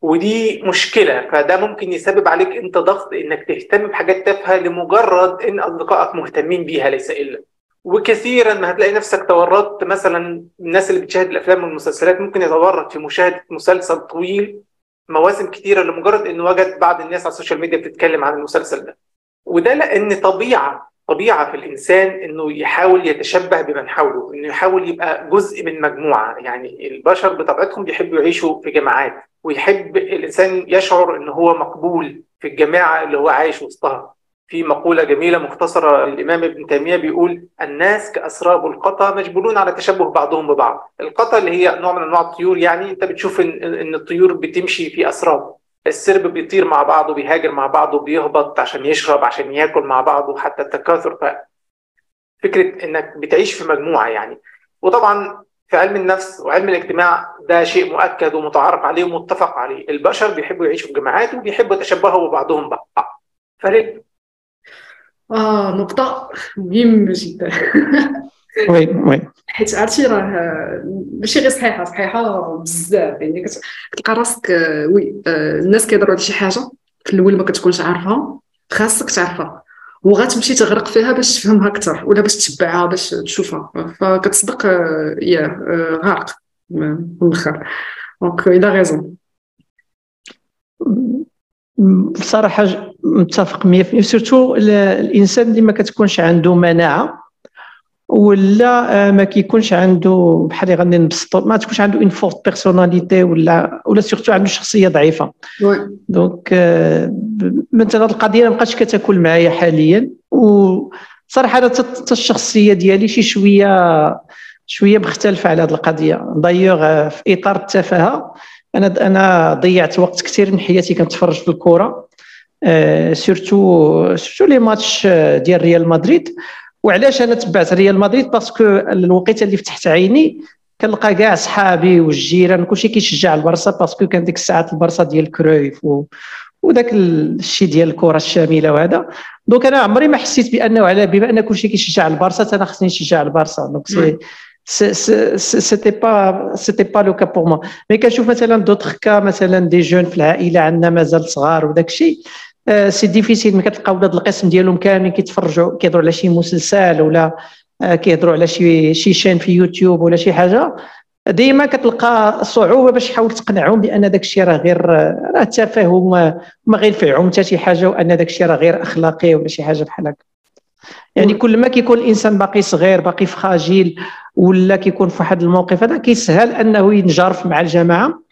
ودي مشكلة فده ممكن يسبب عليك أنت ضغط إنك تهتم بحاجات تافهة لمجرد إن أصدقائك مهتمين بيها ليس إلا. وكثيرا ما هتلاقي نفسك تورطت مثلا الناس اللي بتشاهد الأفلام والمسلسلات ممكن يتورط في مشاهدة مسلسل طويل مواسم كثيره لمجرد انه وجد بعض الناس على ال social media بتتكلم عن المسلسل ده. وده لأن طبيعة طبيعة في الإنسان إنه يحاول يتشبه بمن حوله إنه يحاول يبقى جزء من مجموعة. يعني البشر بطبيعتهم بيحبوا يعيشوا في جماعات ويحب الإنسان يشعر ان هو مقبول في الجماعة اللي هو عايش وسطها. في مقولة جميلة مختصرة للامام ابن تيمية بيقول الناس كأسراب القطا مجبولون على تشبه بعضهم ببعض. القطا اللي هي نوع من أنواع الطيور يعني أنت بتشوف إن, الطيور بتمشي في أسراب. السرب بيطير مع بعضه بيهاجر مع بعضه بيهبط عشان يشرب عشان ياكل مع بعضه حتى التكاثر. ف فكرة إنك بتعيش في مجموعة يعني. وطبعا في علم النفس وعلم الاجتماع ده شيء مؤكد ومتعارف عليه ومتفق عليه. البشر بيحبوا يعيشوا في جماعات وبيحبوا يتشبهوا ببعضهم بعض فريد آه نقطة مهمة جدا. oui oui حيت عرفتي راه ماشي غير صحيحة صحيحة بزاف. يعني كتلقى راسك oui الناس كيهضروا على شي حاجة في الأول ما كتكونش عارفها خاصك تعرفها. وغتمشي تغرق فيها باش تفهمها أكثر ولا باش تتبعها باش تشوفها. فكتصدق يا غارق من الآخر دونك إلى غيزون بصراحة متفق 100% سورتو الإنسان اللي ما كتكونش عنده مناعة ولا ما كيكونش عنده بحال غادي نبسطو ما تكونش عنده اون فورت بيرسوناليتي ولا ولا سورتو عنده شخصية ضعيفة. donc مثلا هذه القضية ما بقاتش كتاكل معايا حاليا. وصراحه أنا الشخصية ديالي شي شوية شوية مختلفة على هذه القضية. دايوغ في إطار التفاهة أنا أنا ضيعت وقت كثير من حياتي كنتفرج في الكره surtout surtout les matchs ديال ريال مدريد. وعلاش أنا تبعت ريال مدريد؟ parce que الوقيته اللي فتحت عيني كنلقى كاع صحابي والجيران كلشي كيشجع البرصا parce que كان ديك الساعات البرصا ديال كرويف و... وداك الشيء ديال الكرة الشاملة وهذا. donc أنا عمري ما حسيت بأنه على بما أن كلشي كيشجع البرصا أنا خصني نشجع البرصا donc c'est c'était pas c'était pas le cas pour moi mais كنشوف مثلا d'autres cas مثلا des jeunes في العائلة عندنا مازال صغار وداك الشيء. c'est difficile ملي كتلقى ولاد القسم ديالهم كاملين كيتفرجوا كيهضروا على شي مسلسل ولا كيهضروا على شي شي chaîne في يوتيوب ولا شي حاجة. ديما كتلقى صعوبة باش تحاول تقنعهم بأن داك الشيء راه غير راه وما ما غينفعهم حتى شي حاجة وأن داك الشيء راه غير أخلاقي ولا شي حاجة بحال هكا. يعني كل ما كيكون الإنسان باقي صغير باقي fragile ولا كيكون في واحد الموقف هذا كيسهل أنه ينجرف مع الجماعة.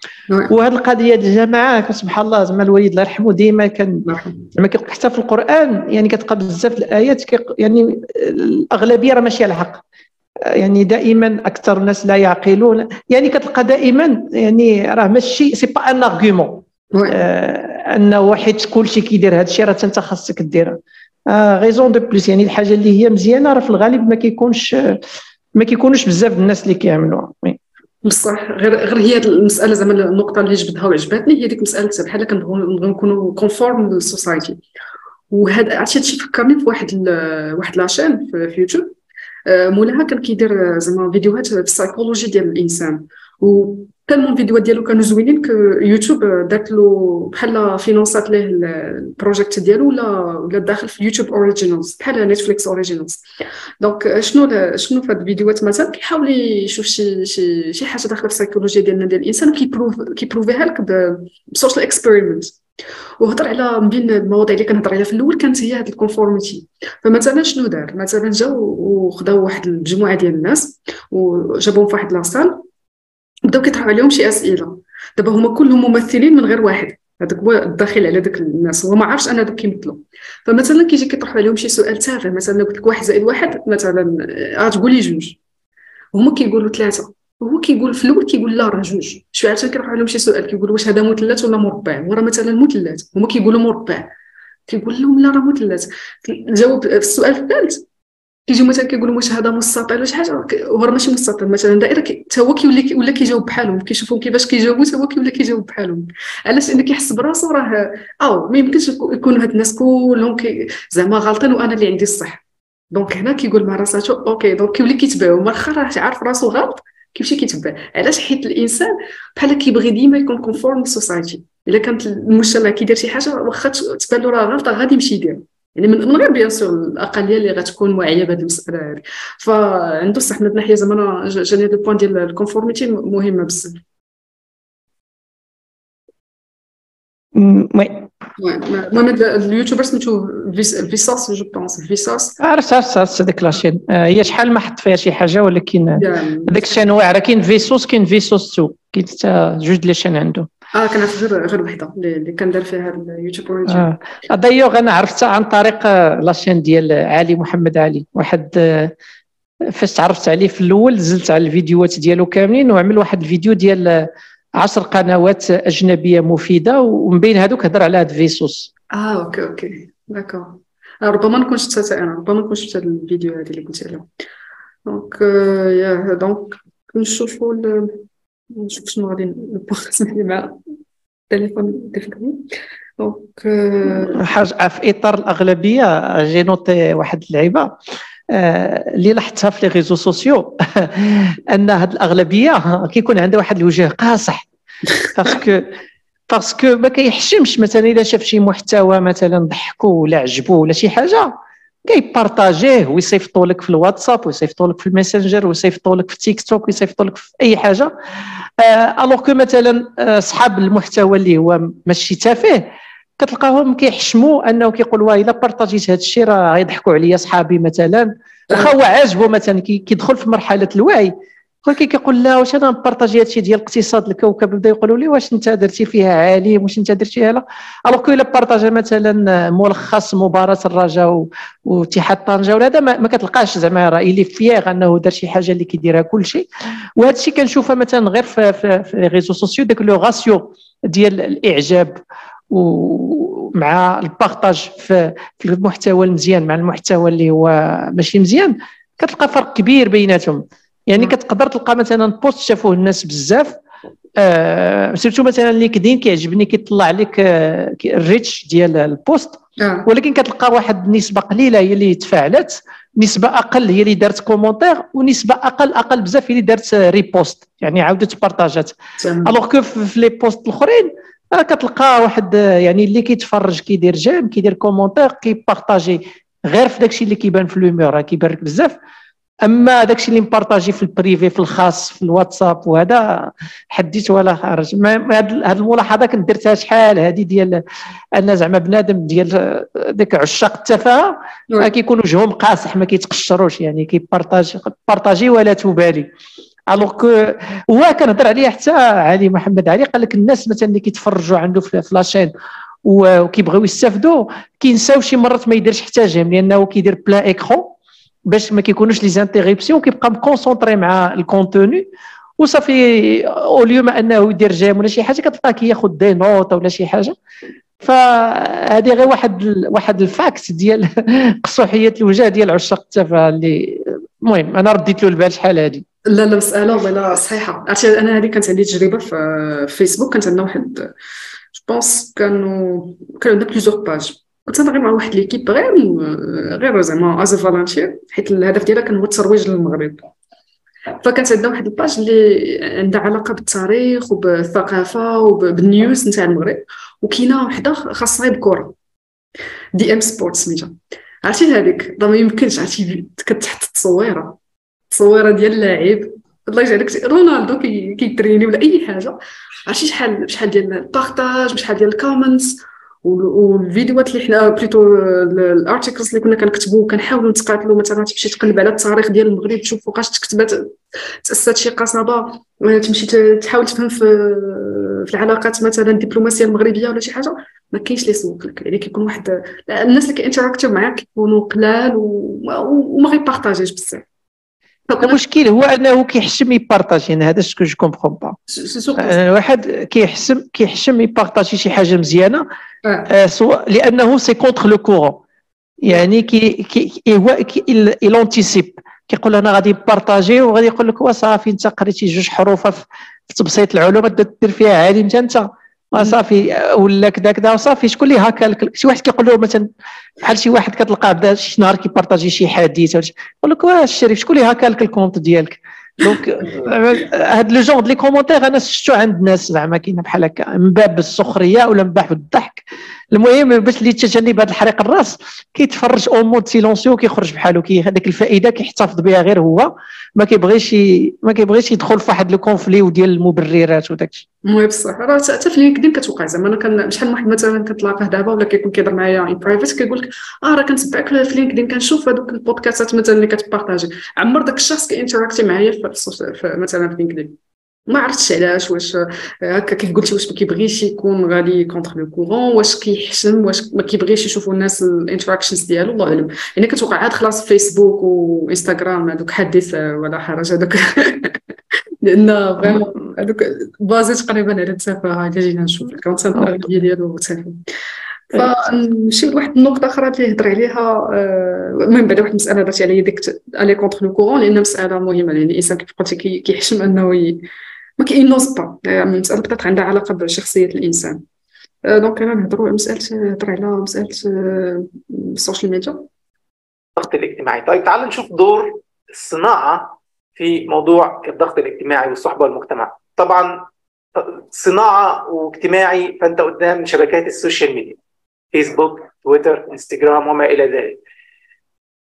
وهذه القضية ديال الجماعة سبحان الله زعما الوالد الله يرحمه ديما كان زعما حتى في القرآن يعني كتلقى بزاف الآيات يعني الأغلبية راه ماشي على الحق يعني دائما أكثر الناس لا يعقلون. يعني كتلقى دائما يعني راه ماشي c'est pas un argument أن واحد كلشي كيدير هذا الشيء راه أنت خاصك ديرها raison de plus يعني الحاجة اللي هي مزيانة راه في الغالب ما كيكونش ما كيكونوش بزاف الناس اللي كيعملوها. بصح غير غير هي المسألة زعما النقطة اللي جبدها وعجبتني هي ديك مسألة بحال كنبغيو نكونوا conforme لل society وهذا عرفتي هادشي فكرني في واحد واحد la chaîne في يوتيوب مولاها كان كيدير زعما فيديوهات في السايكولوجي ديال الإنسان. و tellement فيديوهات ديالو كانوا زوينين يوتيوب دارت له بحال financ ات ليه ال project ديالو ولا ولا داخل في يوتيوب originals بحال نتفليكس originals donc شنو شنو في هاد الفيديوهات مثلا كيحاول يشوف شي شي شي حاجة داخله في السيكولوجيا ديالنا ديال الانسان كيبروف كيبروفيها لك بسوشيال اكسبيريمنت وهضر على من بين المواضيع اللي كنهضر عليها في الأول كانت هي هاد ال conformity فمثلا شنو دار مثلا جاو وخداو واحد المجموعه ديال الناس وجابوهم في واحد لاصال بداو كيطرحوا عليهم شي أسئلة. دابا هما كلهم ممثلين من غير واحد. هذاك هو الداخل على داك الناس. هو ما عارفش أنا دوك كيمثلوا. فمثلا كيجي كيطرحوا عليهم شي سؤال تافه. مثلا قلت لك واحد زائد واحد مثلا غتقولي جوج. هما كيقولوا ثلاثة. هو كيقول في الأول كيقول لا راه جوج. شوية عاد كيروحوا عليهم شي سؤال. كيقول واش هذا مثلث ولا مربع؟ وراه مثلا مثلث. هما كيقولوا مربع. كيقول لهم لا راه مثلث. الجواب في السؤال الثالث كيجيو مثلا كيقولوا واش هذا مستطيل ولا شي حاجة هو ماشي مستطيل مثلا دائرة حتى هو كيولي ولا كيجاوب بحالهم كيشوفهم كيفاش كيجاوبوا حتى هو كيولي كيجاوب بحالهم. علاش؟ لأن كيحس براسو راه أو ما يمكنش يكونوا هاد الناس كلهم زعما غالطين وأنا اللي عندي الصح. donc هنا كيقول مع راساتو okay donc كيولي كيتبعو واخا راه عارف راسو غلط كيمشي كيتبع. علاش؟ حيت الإنسان بحال كيبغي ديما يكون conforme لل society إلا كانت المجتمع كيدير شي حاجة واخا تبان له راه غلطه غادي يمشي يدير. يعني من غير bien sûr الأقلية اللي غتكون واعية بهذه المساله هذه فعنده صح من الناحيه زعما جاني هذا ال point ديال ال conformity مهمه بزاف. oui. المهم ال YouTuber سميتو Vsauce je pense Vsauce عرفت عرفت عرفت هذيك la chaîne هي شحال ما حط فيها شي حاجة ولكن هذاك الشيء انواع راه كاين Vsauce كاين Vsauce 2 كاين حتى جوج les chaînes عنده آه كنعرف غير غير وحده اللي كندير فيها اليوتيوب origin آه. دايوغ أنا عرفتها عن طريق la chaîne ديال علي محمد علي. واحد فاش تعرفت عليه في الأول زلت على الفيديوهات ديالو كاملين وعمل واحد الفيديو ديال عشر قنوات أجنبية مفيدة ومن بين هذوك هضر على هاد Vsauce. آه okay okay. d'accord. ربما نكون شفت أنا ربما نكون شفت الفيديو هذه اللي قلت عليها. donc يا donc نشوفوا نشوف شنو غادي ن partager مع التليفون ديالي donc حاجة في إطار الأغلبية j'ai noté واحد اللعيبة. اللي لاحظتها في les réseaux sociaux. أن هاد الأغلبية كيكون عندها واحد الوجه قاصح. parce que parce que ما كيحشمش مثلا اذا شاف شي محتوى مثلا ضحكو ولا عجبو ولا شي حاجة. كي partager يه ويصيفطوا لك في الواتساب ويصيفطوا لك في الميسنجر ويصيفطوا لك في تيك توك ويصيفطوا لك في اي حاجة alors que مثلا اصحاب المحتوى اللي هو ماشي تافه كتلقاهم كيحشموا انه كيقول واه الا partag يت هذا الشيء راه غيضحكوا عليا صحابي مثلا واخا هو عاجبه مثلا كيدخل في مرحله الوعي ولكن كيقول لا واش أنا ن partager هادشي ديال اقتصاد الكوكب؟ بدا يقولوا لي واش أنت درتي فيها عالم؟ واش أنت درتيها لا؟ alors que إلا partagea مثلا ملخص مباراة الرجاء واتحاد طنجة ولا هذا ما كتلقاش زعما راه اللي fier أنه دار شي حاجة اللي كيديرها كل شيء. وهذا الشيء كنشوفها مثلا غير في, les réseaux sociaux داك le ratio ديال الإعجاب ومع ال partage في المحتوى المزيان مع المحتوى اللي هو ماشي مزيان كتلقى فرق كبير بيناتهم. يعني كتقدر تلقى مثلا post شافوه الناس بزاف آه surtout مثلا لينكدين كيعجبني كيطلع لك آه ال reach ديال ال post آه. ولكن كتلقى واحد النسبة قليلة هي اللي تفاعلت نسبة أقل هي اللي دارت commentaire ونسبة أقل أقل بزاف هي اللي دارت repost يعني عاودت partag ات alors que في les posts الأخرين كتلقى واحد يعني اللي كيتفرج كيدير j'aime كيدير commentaire كي partager غير في داكشي اللي كيبان في lumière كيبان لك بزاف. أما داكشي اللي م partager في ال privé في الخاص في الواتساب وهذا حديت ولا خارج. هذه الملاحظة كنت درتها شحال؟ هذه ديال أن زعما بنادم ديال ديك عشاق التفاهة كيكون وجههم قاصح ما كيتقشروش يعني كي partage partager ولا تبالي. alors que هو كنهضر عليه حتى علي محمد علي قال لك الناس مثلا اللي كيتفرجوا عنده في la chaîne وكيبغيو يستافدوا كينساو شي مرات ما يديرش حتى j'aime لأنه كيدير plein écran باش ما كيكونوش les interruptions كيبقى م concentré مع ال contenu وصافي au lieu ما أنه يدير j'aime ولا شي حاجة كتلقاه كياخذ des notes ولا شي حاجة. فهذه غير واحد ال... واحد ال fact ديال قصوحية الوجه ديال عشاق التفاهة اللي المهم أنا رديت له البال شحال هذه لا لا مساله والله صحيحة. عرفتي أنا هذه كانت عندي تجربة في فيسبوك كانت عندنا واحد je pense كانوا كانوا عندنا plusieurs pages كنت غير مع واحد l'équipe غير غير زعما as volunteer حيت الهدف ديالها كان هو الترويج للمغرب. فكانت عندنا واحد ال page اللي عندها علاقة بالتاريخ وبالثقافة وبال news نتاع المغرب وكاينة وحدة خاصة بالكره DM Sport سميتها. عرفتي هذيك ما يمكنش عرفتي؟ كتحط التصويرة. التصويرة ديال اللاعب. الله يجعلك رونالدو كيتريني ولا أي حاجة. عرفتي شحال شحال ديال ال partage شحال ديال ال comments. والفيديوهات اللي حنا plutôt ال articles اللي كنا كنكتبوا كنحاولوا نتقاتلوا مثلا تمشي تقلب على التاريخ ديال المغرب تشوف فوقاش تكتبات تاسست شي قصبه تمشي تحاول تفهم في في العلاقات مثلا الدبلوماسيه المغربيه ولا شي حاجة ما كاينش اللي يسوق لك يعني كيكون واحد الناس اللي كينتراكتيو معاك كيكونوا قلال وما غيبارطاجيش بزاف المشكل هو انه كيحشم يبارطاجي أنا هذا ce que je comprends pas. واحد كيحشم كيحشم يبارطاجي شي حاجة مزيانة آه. سواء لأنه c'est contre le courant يعني كي كي هو il anticipe كيقول أنا غادي نبارطاجي وغادي يقول لك وصافي أنت قريتي جوج حروف في تبسيط العلوم دير فيها عالم أنت صافي ولا كذا كذا وصافي شكون اللي هكا شي واحد كيقول له مثلا بحال شي واحد كتلقاه بدا شي نهار كيبارطاجي شي حديث يقول لك واش الشريف شكون اللي هكا لك ال compte ديالك؟ donc هاد le genre les commentaires أنا شفتو عند الناس زعما كاينة بحال هكا من باب السخرية ولا من باب الضحك. المهم باش اللي تجنب هذا الحريق الراس كيتفرج au mode silencieux كيخرج بحالو كي هذيك الفائدة كيحتفظ بها غير هو ما كيبغيش ما كيبغيش يدخل في واحد ال conflit وديال المبررات وداك الشيء المهم بصح راه حتى في LinkedIn كتوقع زعما أنا كان شحال من واحد مثلا كتلاقاه دابا ولا كيكون كيهضر معايا in private كيقول لك آه راه كنتبعك في LinkedIn كنشوف هذوك البودكاستات مثلا اللي كتبارطاجي. عمر داك الشخص كينتراكتي معايا في مثلا في LinkedIn ما عرفتش علاش واش هكا كيف قلتي واش ما كيبغيش يكون غادي contre le courant واش كيحشم واش ما كيبغيش يشوفوا الناس ال interactions ديالو؟ الله أعلم. يعني كتوقع عاد خلاص فيسبوك وانستغرام هذوك حدث ولا حرج هذوك. لأن vraiment هذوك basé تقريبا على التفاهه الا جينا نشوف ال content ديالو تافه فنمشيو لواحد النقطة أخرى اللي هضر عليها المهم بعد واحد المسألة درتي عليا ديك aller contre le courant لأن مسألة مهمة لأن الإنسان كيف قلتي كيحشم أنه ما كي n'ose pas يعني مسألة بطات عندها علاقة بشخصية الإنسان. donc أنا نهضروا على مسألة نهضر على مسألة السوشيال ميديا الضغط الاجتماعي. طيب تعال نشوف دور الصناعة في موضوع الضغط الاجتماعي والصحبة والمجتمع. طبعا صناعة واجتماعي فأنت قدام شبكات السوشيال ميديا. فيسبوك تويتر انستجرام وما إلى ذلك.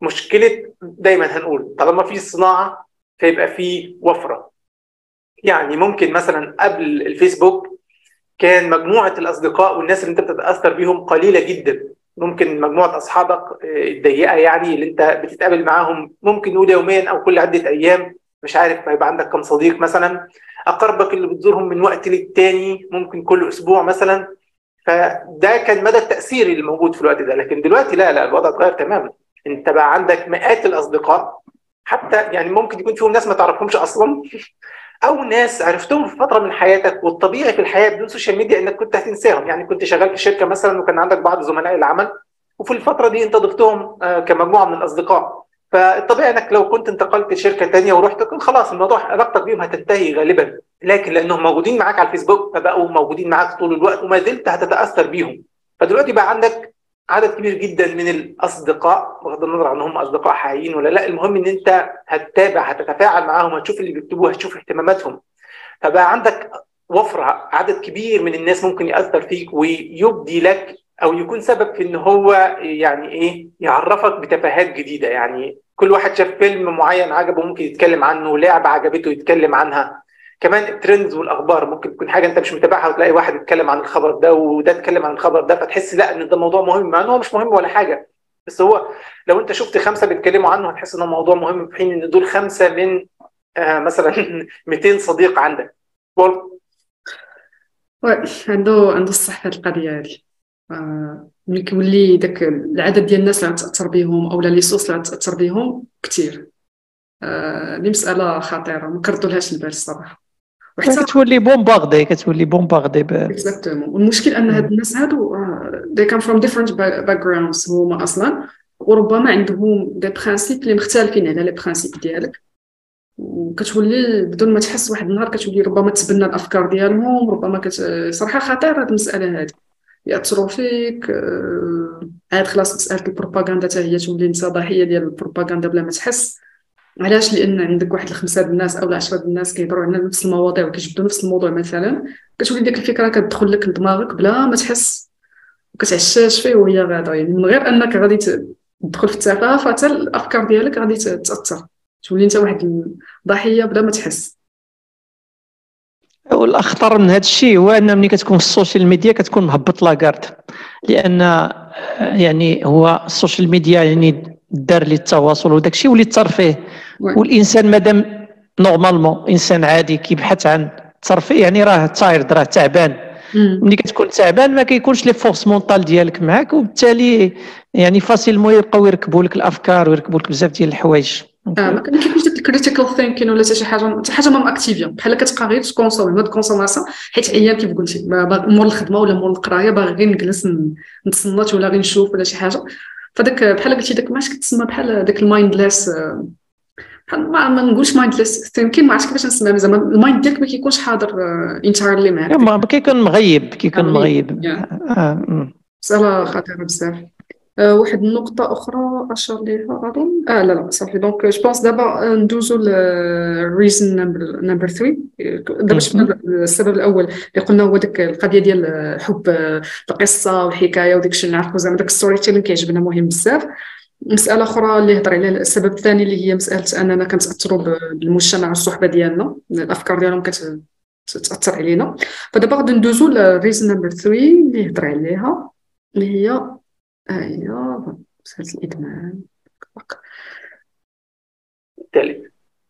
مشكلة دايما هنقول طالما في صناعة فيبقى في وفرة. يعني ممكن مثلا قبل الفيسبوك كان مجموعة الأصدقاء والناس اللي أنت بتتأثر بيهم قليلة جدا. ممكن مجموعة أصحابك الضيقة يعني اللي أنت بتتقابل معاهم ممكن نقول يوميا أو كل عدة أيام مش عارف هيبقى عندك كم صديق مثلا. أقربك اللي بتزورهم من وقت للتاني ممكن كل أسبوع مثلا. فده كان مدى التأثير اللي موجود في الوقت ده. لكن دلوقتي لا لا الوضع اتغير تماما. أنت بقى عندك مئات الأصدقاء حتى يعني ممكن يكون فيهم ناس ما تعرفهمش أصلا. أو ناس عرفتهم في فترة من حياتك والطبيعي في الحياة بدون سوشيال ميديا إنك كنت هتنساهم. يعني كنت شغال في شركة مثلا وكان عندك بعض زملاء العمل وفي الفترة دي أنت ضفتهم كمجموعة من الأصدقاء. فالطبيعي إنك لو كنت انتقلت لشركة ثانية ورحت كنت خلاص الموضوع علاقتك بيهم هتنتهي غالبا. لكن لأنهم موجودين معاك على الفيسبوك فبقوا موجودين معاك طول الوقت وما زلت هتتأثر بيهم. فدلوقتي بقى عندك عدد كبير جدا من الأصدقاء بغض النظر عن هم أصدقاء حقيقيين ولا لأ المهم إن أنت هتتابع هتتفاعل معاهم هتشوف اللي بيكتبوه هتشوف اهتماماتهم. فبقى عندك وفرة عدد كبير من الناس ممكن يأثر فيك ويبدي لك أو يكون سبب في إن هو يعني إيه يعرفك بتفاهات جديدة. يعني كل واحد شاف فيلم معين عجبه ممكن يتكلم عنه لعبة عجبته يتكلم عنها. كمان الترندز والأخبار ممكن تكون حاجة أنت مش متابعها وتلاقي واحد يتكلم عن الخبر ده وده اتكلم عن الخبر ده فتحس لا إن ده موضوع مهم مع إن هو مش مهم ولا حاجة. بس هو لو أنت شفت خمسة بيتكلموا عنه هتحس ان هو موضوع مهم في حين إن دول خمسة من آه مثلا 200 صديق عندك. برضه عنده عنده الصح في القضية هذه ملي كيولي داك العدد ديال الناس اللي غتأثر بهم أو les sources اللي غتأثر بهم كثير آه مساله خطيرة ما كردولهاش البال الصراحة. كتولي bombardé كتولي bombardé exactement والمشكل إن هاد الناس هادو they come from different backgrounds هما أصلا. وربما عندهم des principes اللي مختلفين على les principes ديالك. وكتولي بدون ما تحس واحد النهار كتولي ربما تبنى الأفكار ديالهم ربما كت... صراحة خطيرة هاد المسألة هادي. يأثروا فيك عاد خلاص مسألة البروباغندا حتى هي تولي انت ضحيه ديال البروباغندا بلا ما تحس. علاش؟ لأن عندك واحد الخمسة الناس أو العشرة الناس كيهضروا على نفس المواضيع وكيجبدوا نفس الموضوع مثلا. كتولي ديك الفكرة كتدخل لك لدماغك بلا ما تحس وكتعشاش فيه وهي غادا يعني من غير أنك غادي تدخل في التفاهه فحتى الأفكار ديالك غادي تأثر. تولي أنت واحد الضحية بلا ما تحس. والأخطر من هذا الشيء هو أن ملي كتكون في السوشيال ميديا كتكون مهبط la garde لأن يعني هو السوشيال ميديا يعني دار للتواصل وداك الشيء ولي الترفيه والإنسان مادام normalement إنسان عادي كيبحث عن الترفيه يعني راه tired راه تعبان. ملي كتكون تعبان ما كيكونش les forces mentales ديالك معاك وبالتالي يعني facilement يبقاو يركبوا لك الأفكار ويركبوا لك بزاف ديال الحوايج. آه ما كيكونش داك ال critical thinking ولا شي حاجة شي حاجة ما ماكتيفيا بحال كتبقى غير تكونسومي ما consommation حيت عيان كيف قلتي مور الخدمة ولا مور القراية باغي غير نجلس نتصنت ولا غير نشوف ولا شي حاجة. فداك بحال قلتي داك ماش كتسمى بحال داك ال mindless ما, ما نقولش mindless thinking ما عرفتش كيفاش نسميها زعما ال mind ديالك ما كيكونش حاضر entirely معاك. ما كيكون مغيب كيكون مغيب مسألة خطيرة بزاف آه، واحد النقطة أخرى أشار ليها أظن آه لا لا صافي. donc je pense دابا ندوزو لل reason number 3 دابا شفنا السبب الأول. اللي قلنا هو ديك القضية ديال حب القصة والحكاية وديك الشيء اللي نعرفو زعما داك storytelling كيعجبنا مهم بزاف. مسألة أخرى اللي هضر عليها السبب الثاني اللي هي مسألة أننا كنتأثروا بالمجتمع والصحبة ديالنا. الأفكار ديالهم كتأثر علينا. فدابا غادي ندوزو لل reason number 3 اللي هضر عليها اللي هي أيوه مسألة الإدمان الثالث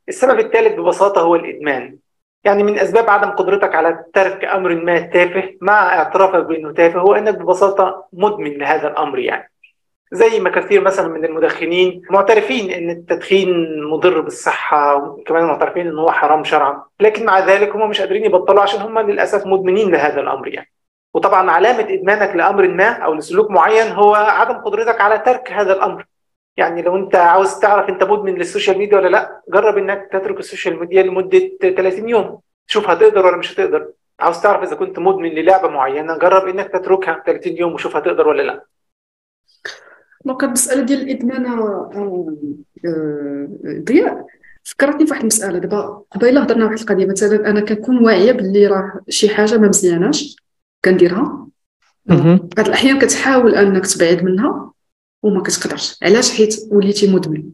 السبب الثالث ببساطة هو الإدمان. يعني من أسباب عدم قدرتك على ترك أمر ما تافه مع اعترافك بأنه تافه هو أنك ببساطة مدمن لهذا الأمر يعني. زي ما كثير مثلا من المدخنين معترفين إن التدخين مضر بالصحة وكمان معترفين إن هو حرام شرعا. لكن مع ذلك هم مش قادرين يبطلوا عشان هم للأسف مدمنين لهذا الأمر يعني. وطبعا علامة إدمانك لأمر ما أو لسلوك معين هو عدم قدرتك على ترك هذا الأمر. يعني لو أنت عاوز تعرف أنت مدمن للسوشيال ميديا ولا لأ جرب إنك تترك السوشيال ميديا لمدة 30 يوم. شوف هتقدر ولا مش هتقدر. عاوز تعرف إذا كنت مدمن للعبة معينة جرب إنك تتركها 30 يوم وشوف هتقدر ولا لأ. donc المساله ديال الإدمان آه، آه، ضياء. فكرتني في واحد المسألة. دابا قبيلة هضرنا واحد القضية مثلا أنا كنكون واعية باللي راه شي حاجة ما مزياناش. كنديرها. بعض الأحيان كتحاول أنك تبعد منها وما كتقدرش. علاش؟ حيت وليتي مدمن.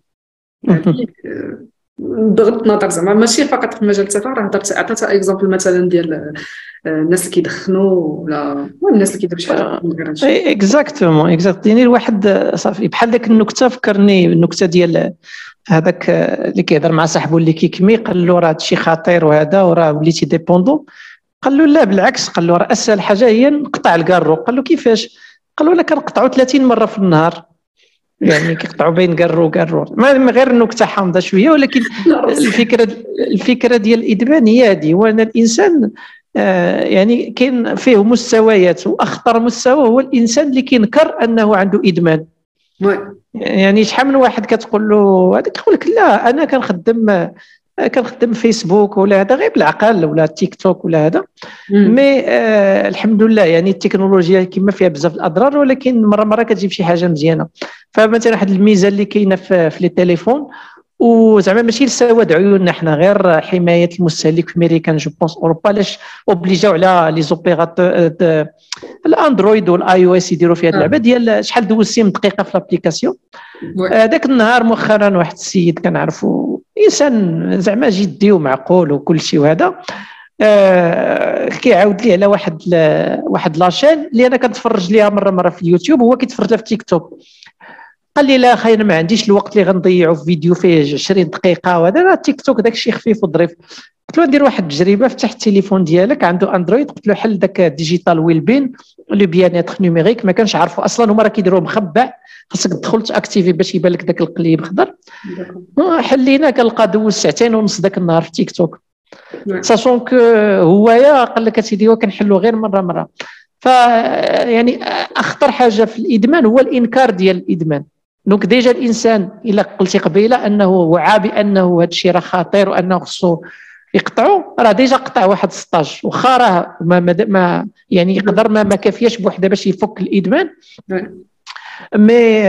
بغض النظر زعما ماشي فقط في مجال التفاهه راه هضرت عطيت exemple مثلا ديال آه، الناس اللي كيدخنوا ولا الناس اللي كيديروا شي حاجة exactement exact يعني الواحد صافي بحال ديك النكتة فكرني النكته ديال هذاك اللي كيهضر مع صاحبه اللي كيكمي قال له راه هادشي خطير وهذا وراه وليتي dépendant. قال له لا بالعكس قال له راه أسهل حاجة هي نقطع الكارو. قال له كيفاش؟ قال له أنا كنقطعو 30 مرة في النهار. يعني كيقطعوا بين قرو وقرو ما غير النكته حامضه شوية ولكن الفكرة الفكرة ديال الإدمان هي هذه هو أن الإنسان آه يعني كاين فيه مستويات وأخطر مستوى هو الإنسان اللي كينكر أنه عنده إدمان. يعني شحال من واحد كتقول له هذاك يقول لك لا أنا كنخدم كنخدم فيسبوك ولا هذا غير بالعقل ولا تيك توك ولا هذا. mais آه الحمد لله يعني التكنولوجيا كما فيها بزاف الأضرار ولكن مرة مرة كتجيب شي حاجة مزيانة. فمثلا واحد الميزه اللي كاينة في, في les téléphones وزعما ماشي لسواد عيوننا حنا غير حماية المستهلك في امريكا je pense أوروبا علاش obligé او على les opérateurs ال Android وال iOS يديروا فيها اللعبة؟ ديال شحال دوزتي من دقيقة في ال application. هذاك النهار مؤخرا واحد السيد كنعرفو إنسان زعما جدي ومعقول وكل شيء وهذا آه كيعاود لي على واحد واحد la chaîne اللي أنا كنتفرج ليها مره مرة في اليوتيوب وهو كيتفرج لها في تيك توك. قال لي لا أنا ما عنديش الوقت اللي غنضيعو في فيديو فيه 20 دقيقة وهذا راه تيك توك داك الشيء خفيف وظريف. قلت له ندير واحد التجربة فتح التليفون ديالك عنده Android قلت له حل داك digital wellbeing le bien-être numérique ما كانش عارفه أصلا هما راه كيديروه مخبع خاصك تدخل ت activer باش يبان لك داك القليب خضر. حلينا كنلقى دوز ساعتين ونص داك النهار في تيك توك. sachant que هويا قال لك اسيدي كنحلو غير مرة مرة. ف يعني أخطر حاجة في الإدمان هو الإنكار ديال الإدمان. donc déjà الإنسان إلا قلتي قبيلة أنه وعى بانه هذا الشيء راه خطير وأنه خصو يقطعوا راه déjà قطع واحد 16 واخا راه ما, ما, يعني يقدر ما, ما كافياش بوحده باش يفك الإدمان. مي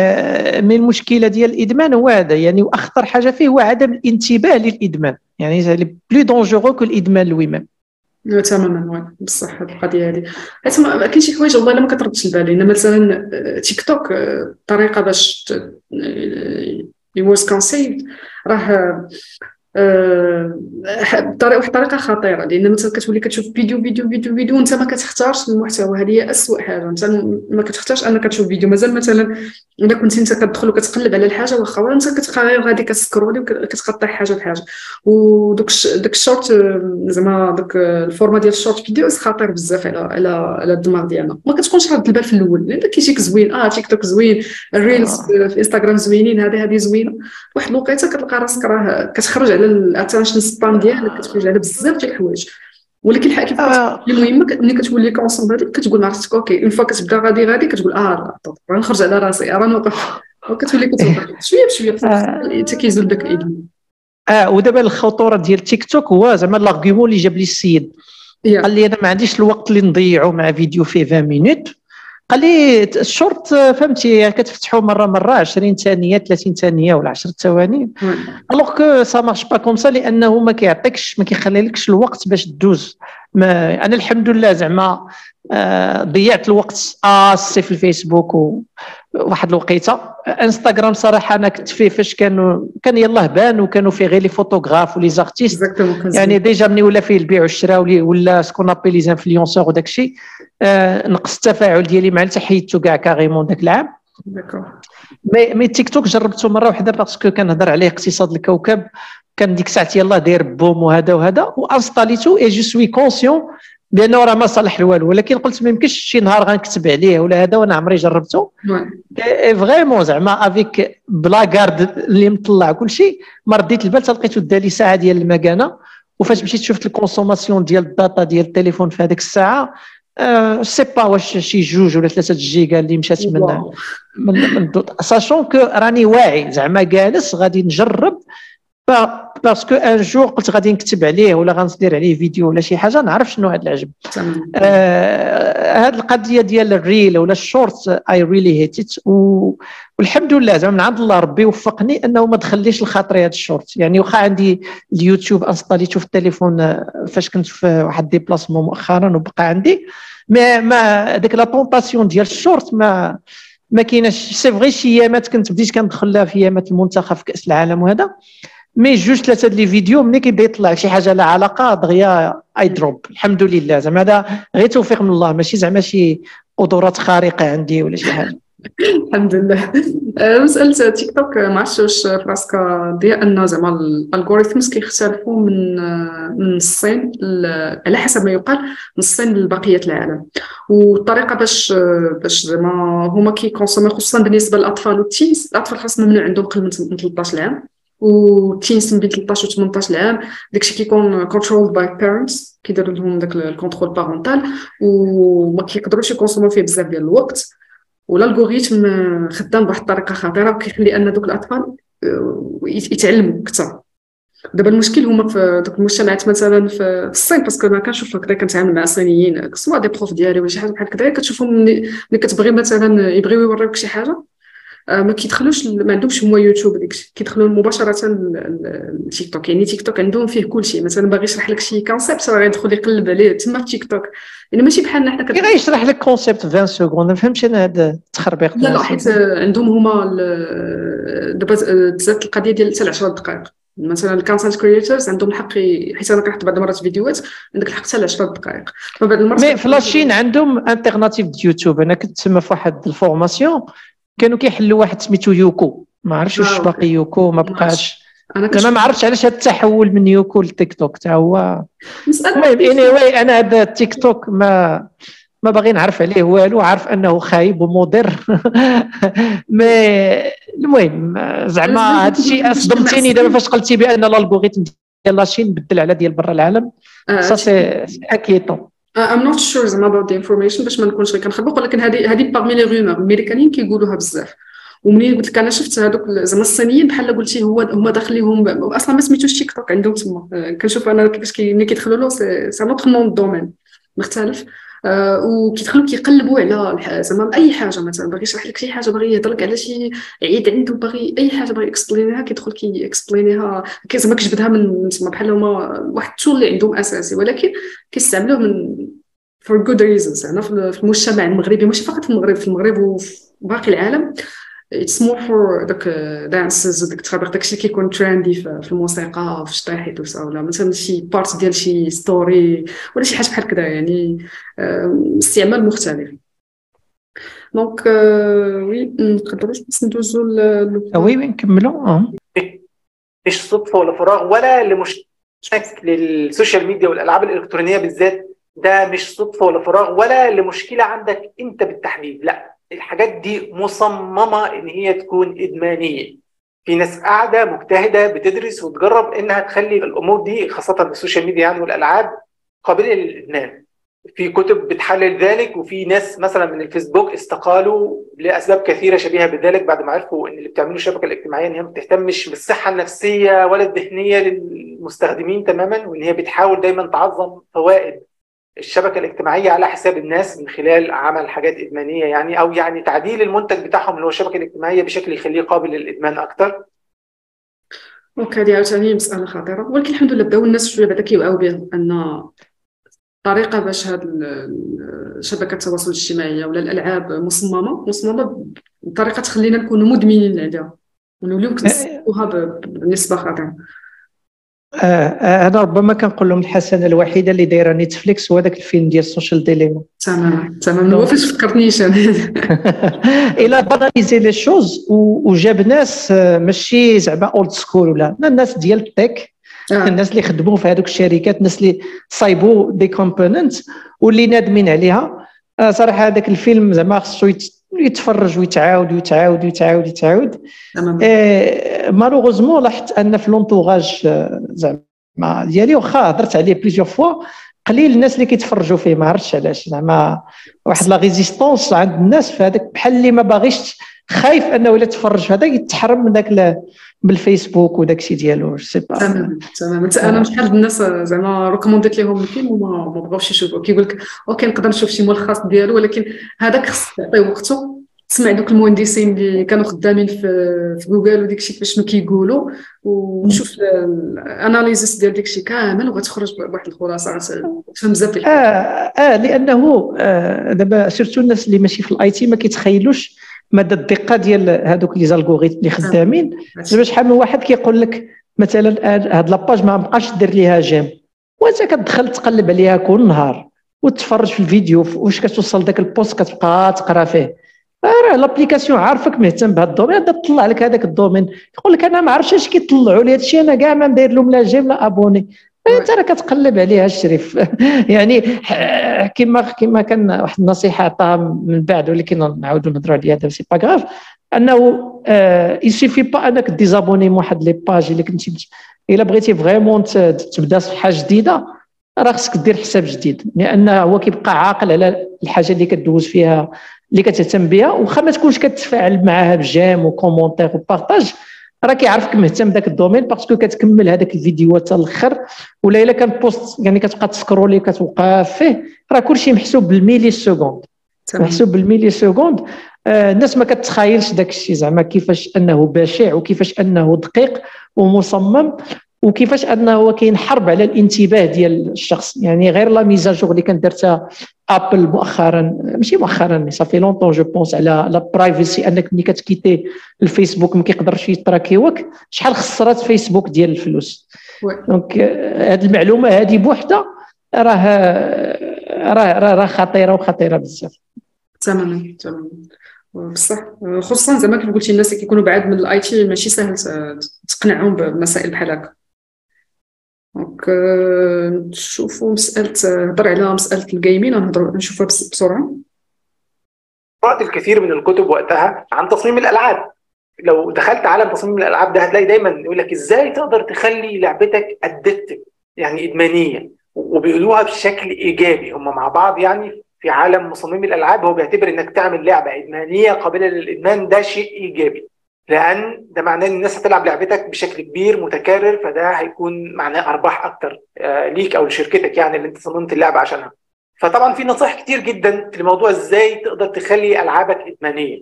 مي المشكلة ديال الإدمان هو هذا يعني وأخطر حاجة فيه هو عدم الانتباه للإدمان. يعني plus dangereux que الإدمان لوي تماما بصح هذه القضية هذه كاين شي حوايج والله ما كتردش البال إنما مثلا تيك توك الطريقة باش يوز كونسيد راه بطريقه واحد الطريقة خطيرة لأن مثلا كتولي كتشوف فيديو فيديو فيديو فيديو وأنت ما كتختارش المحتوى هذه هي اسوء حاجة. انت ما كتختارش أنك تشوف فيديو. مازال مثلا إلا كنت أنت كتدخل وكتقلب على الحاجة واخا أنت غير غادي كت scroller وكتقطع حاجة بحاجه ودوك داك الشورت زعما داك ال format ديال ال short videos خطير بزاف على على على الدماغ ديالنا. ما كتكونش رد البال في الأول. لأن كيجيك زوين آه تيك توك زوين ال reels. في انستغرام زوينين هذه هذه زوينة. واحد الوقيتة كتلقى راسك راه كتخرج على ال attention span ديالك كتخرج على بزاف ديال الحوايج. ولكن الحق كيف آه. المهم ملي كتولي conscient هذيك كتقول مع راسك OK une fois كتبدا غادي غادي كتقول آه راه نخرج على راسي راه نوقف. وكتولي كتوقف. شوية بشوية آه. حتى كيزول داك الادمان آه ودابا الخطورة ديال تيك توك هو زعما l'argument اللي جاب لي السيد. قال لي أنا ما عنديش الوقت اللي نضيعه مع فيديو فيه 20 minutes قال لي الشورت فهمتي كتفتحوا مرة مرة 20 ثانية 30 ثانية ولا 10 ثواني. alors que ça marche pas comme ça لأنه ما كيعطيكش ما كيخليلكش الوقت باش دوز ما أنا الحمد لله زعما آه ضيعت الوقت aussi في الفيسبوك وواحد الوقيته. انستغرام صراحة أنا كنت فيه فاش كانوا كان يلاه بان وكانوا فيه غير les photographes و les artistes. يعني déjà ملي ولا فيه البيع والشراء ولا ce qu'on appelle les influenceurs وداك الشيء. آه نقص التفاعل ديالي مع حيدته كاع carrément داك العام. مي مي تيك توك جربته مرة واحدة parce que كنهضر عليه اقتصاد الكوكب. كان ديك الساعة يلاه داير boom وهذا وهذا. و installé تو et je suis conscient بانه راه ما صالح والو ولكن قلت ما يمكنش شي نهار غنكتب عليه ولا هذا وأنا عمري جربته. vraiment زعما avec la garde اللي مطلع كل شيء ما رديت البال لقيته دالي ساعه ديال المكانة. وفاش مشيت شفت ال consommation ديال ال data ديال التليفون في هذيك الساعة je sais pas واش شي جوج ولا ثلاثة جيجا اللي مشات من من, من sachant que راني واعي زعما جالس غادي نجرب parce que un jour قلت غادي نكتب عليه ولا غندير عليه فيديو ولا شي حاجة نعرف شنو هذا العجب. آه هذه القضية ديال ال reel ولا ال short I really hate it والحمد لله زعما من عند الله ربي وفقني أنه ما دخليش لخاطري هذا الشورت. يعني واخا عندي اليوتيوب installé تو في التليفون آه، فاش كنت في واحد déplacement مؤخرا وبقى عندي. ما ما ديك la tentation ديال الشورت ما ما كايناش. c'est vrai شي أيامات كنت بديت كندخل لها في أيامات المنتخب في كأس العالم وهذا. mais جوج ثلاثة les vidéos ملي كيبدا يطلع شي حاجة لها علاقة دغيا I drop الحمد لله. زعما هذا غير توفيق من الله. ماشي زعما شي قدرات خارقة عندي ولا شي حاجة. الحمد لله. أه، مسألة تيك توك ما عرفتش واش راسك ديال أن زعما ال algorithms كيختلفوا من من الصين على حسب ما يقال من الصين لبقية العالم. والطريقة باش باش زعما هما كي consommer خصوصا بالنسبة للأطفال وال teens الأطفال خاصنا ممنوع عندهم قل من 13 عام و teens من بين 13 و 18 عام داكشي كيكون control by parents كيديروا لهم داك ال contrôle parental وما كيقدروش ي consommer و فيه بزاف ديال الوقت. وال algorithm خدام بواحد الطريقة خطيرة وكيخلي أن دوك الأطفال آه، يتعلموا أكثر دابا المشكل هما في دوك المجتمعات مثلا في الصين parce que أنا كنشوف هكذا كنتعامل مع صينيين سواء des profs ديالي ولا شي حاجة بحال هكذا كتشوفهم ملي كتبغي مثلا يبغيو يوريوك شي حاجة ما كيدخلوش ما عندهمش هما يوتيوب داكشي. كيدخلوا مباشرة لتيك توك يعني تيك توك عندهم فيه كل شيء مثلا باغي يشرح لك شي concept راه غيدخل يقلب عليه تما في تيك توك يعني ماشي بحالنا حنا كي غيشرح لك concept في 20 secondes ما فهمتش أنا هذا التخربيق لا لا حيت عندهم هما دابا تزادت القضية ديال حتى 10 دقائق. مثلا ال content creators عندهم الحق حيت أنا كنحط بعض المرات فيديوهات عندك الحق حتى ل 10 دقائق. فبعض المرات مي في لاشين عندهم alternative يوتيوب أنا كنت تسمى في واحد ال formation كانوا كيحلوا واحد سميتو يوكو. ما عرفتش واش آه، باقي يوكو ما بقاش. أنا ما عرفتش علاش هذا التحول من يوكو لتيك توك حتى هو المهم اني واي أنا هذا تيك توك ما ما باغي نعرف عليه والو عارف أنه خايب ومضر. mais المهم زعما هذا الشيء أصدمتيني دابا فاش قلتي بأن ال algorithm ديال la Chine بدل على ديال برا العالم. ça c'est inquiétant I'm not sure زعما about the information باش ما نكونش غير كنخبط ولكن هذه هذه parmi les rumeurs الميريكانيين كيقولوها بزاف. ومنين قلت لك أنا شفت هذوك زعما الصينيين بحال قلتي هو هما داخليهم أصلا ما سميتوش تيك توك عندهم تما. كنشوف أنا كيفاش ملي كيدخلوا له c'est un autre domaine مختلف. وكيدخلوا كيقلبوا على زعما أي حاجة مثلا باغي يشرح لك شي حاجة باغي يهضر لك على شي عيد عنده باغي أي حاجة باغي explain يها كيدخل كي explain يها زعما كيجبدها من تما بحال هما واحد ال tool اللي عندهم أساسي ولكن كيستعملوه من for good reasons يعني في المجتمع المغربي ماشي فقط في المغرب في المغرب وفي باقي العالم. It's more for داك dances وداك التخربيق داكشي كيكون trendy في الموسيقى في الشطيحيط ولا مثلا شي part ديال شي story ولا شي حاجة بحال كذا يعني استعمال مختلف. donc oui نقدروا ندوزو وي وي نكملوا مش صدفة ولا فراغ ولا لمش لل social media والألعاب الإلكترونية بالذات ده مش صدفة ولا فراغ ولا لمشكلة عندك أنت بالتحديد لا. الحاجات دي مصممة إن هي تكون إدمانية. في ناس قاعدة مجتهدة بتدرس وتجرب إنها تخلي الأمور دي خاصة بال social media يعني والألعاب قابلة للإدمان. في كتب بتحلل ذلك وفي ناس مثلا من الفيسبوك استقالوا لأسباب كثيرة شبيهة بذلك بعد ما عرفوا إن اللي بتعمله الشبكة الاجتماعية إن هي ما بتهتمش بالصحة النفسية ولا الذهنية للمستخدمين تماما وإن هي بتحاول دايما تعظم فوائد الشبكة الاجتماعية على حساب الناس من خلال عمل حاجات إدمانية يعني أو يعني تعديل المنتج بتاعهم اللي هو الشبكة الاجتماعية بشكل يخليه قابل للإدمان أكثر أوكي هذه عاوتاني مسألة خطيرة. ولكن الحمد لله بداو الناس شوية بعدا كيوعوا بها؟ أن طريقة باش هاد شبكة التواصل الاجتماعي ولا الألعاب مصممة مصممة بطريقة تخلينا نكونوا مدمنين عليها. ونوليو كنستخدموها بنسبة خاطئة. آه أنا ربما كنقول لهم الحسنة الوحيدة اللي دايرة نيتفليكس هو ذاك الفيلم ديال السوشيال ديليما. تمام تمام. هو فاش فكرتنيش. إلى باناليزي لي شوز وجاب ناس ماشي زعما اولد سكول ولا الناس ديال التك. آه. الناس اللي خدموا في هذوك الشركات الناس اللي صايبوا des components واللي نادمين عليها. آه صراحة هذاك الفيلم زعما خصو يتفرج ويتعاود ويتعاود ويتعاود ويتعاود آه malheureusement لاحظت أن في l'entourage زعما ديالي واخا هضرت عليه plusieurs fois قليل الناس اللي كيتفرجوا فيه ما عرفتش علاش. زعما واحد la résistance عند الناس في هذاك بحال اللي ما باغيش خايف أنه إلا تفرج هذا يتحرم من ذاك بالفيسبوك وداك الشيء ديالو c'est pas تمام تمام. أنا شحال الناس زعما recommander يت لهم الفيلم وما ما بغاوش يشوفوا كيقول لك okay نقدر نشوف شي ملخص ديالو ولكن هذاك خص تعطيه وقته. تسمع دوك المهندسين اللي كانوا خدامين في في جوجل وديك الشيء كيفاش كيقولوا ونشوف ال analysis ديال ديك الشيء كامل وغتخرج بواحد الخلاصة تفهم بزاف آه آه لأنه آه دابا surtout الناس اللي ماشي في ال IT ما كيتخيلوش مدى الدقة ديال هذوك les algorithmes اللي خدامين. دابا شحال من واحد كيقول لك مثلا هاد la page ما بقاش دير ليها j'aime. وانت كتدخل تقلب عليها كل نهار وتفرج في الفيديو واش كتوصل ذاك البوست كتبقى تقرا فيه. راه l'application عارفك مهتم بهذا ال domaine. تطلع لك هذاك ال domaine. يقول لك أنا ما عرفتش اش كيطلعوا لي. هذا الشيء أنا كاع ما ندير لهم لا j'aime لا abonné. انت راه كتقلب عليها الشريف. يعني كما كما كان واحد النصيحة عطاها من بعد ولكن نعاودوا نهضروا عليها دابا c'est pas grave أنه ça suffit pas أنك désabonner من واحد les pages اللي كنتي إلا بغيتي vraiment تبدا صفحه جديدة راه خصك دير حساب جديد. لأن هو كيبقى عاقل على الحاجة اللي كدوز فيها اللي كتهتم بها واخا ما تكونش كتفاعل معاها ب j'aime و commentaire و partage. راه كيعرفك مهتم بداك ال domaine parce que كتكمل هذاك الفيديو حتى الآخر ولا إلا كان بوست يعني كتبقى تسكرولي كتوقف فيه راه كلشي محسوب بالميلي سكوند محسوب بالميلي سكوند آه الناس ما كتخايلش داك الشيء زعما كيفاش أنه بشع وكيفاش أنه دقيق ومصمم. وكيفاش أنه كاين حرب على الانتباه ديال الشخص؟ يعني غير لا ميزاجور اللي كان درتها ابل مؤخرا ماشي مؤخرا صافي لونطون جو بونس على لا برايفسي أنك ملي كتكيتي الفيسبوك ما كيقدرش يتراكيوك شحال خسرات فيسبوك ديال الفلوس؟ donc هذه المعلومة هذه بوحدها راه راه راه خطيرة وخطيرة بزاف. تماما تماما. بصح خصوصا زعما كيف قلتي الناس اللي كيكونوا بعاد من ال IT ماشي سهل تقنعهم بمسائل بحال هكا. نشوفوا مسألة هضر على مسألة ال gaming نشوفها بسرعة. قرات الكثير من الكتب وقتها عن تصميم الألعاب. لو دخلت عالم تصميم الألعاب ده هتلاقي دايما يقول لك إزاي تقدر تخلي لعبتك ادكتيف يعني إدمانية وبيقولوها بشكل إيجابي. هم مع بعض يعني في عالم مصممي الألعاب هو بيعتبر إنك تعمل لعبة إدمانية قابلة للإدمان ده شيء إيجابي. لأن ده معناه إن الناس هتلعب لعبتك بشكل كبير متكرر فده هيكون معناه أرباح أكتر ليك أو لشركتك يعني اللي أنت صممت اللعبه عشانها. فطبعا في نصائح كتير جدا في الموضوع إزاي تقدر تخلي ألعابك إدمانية.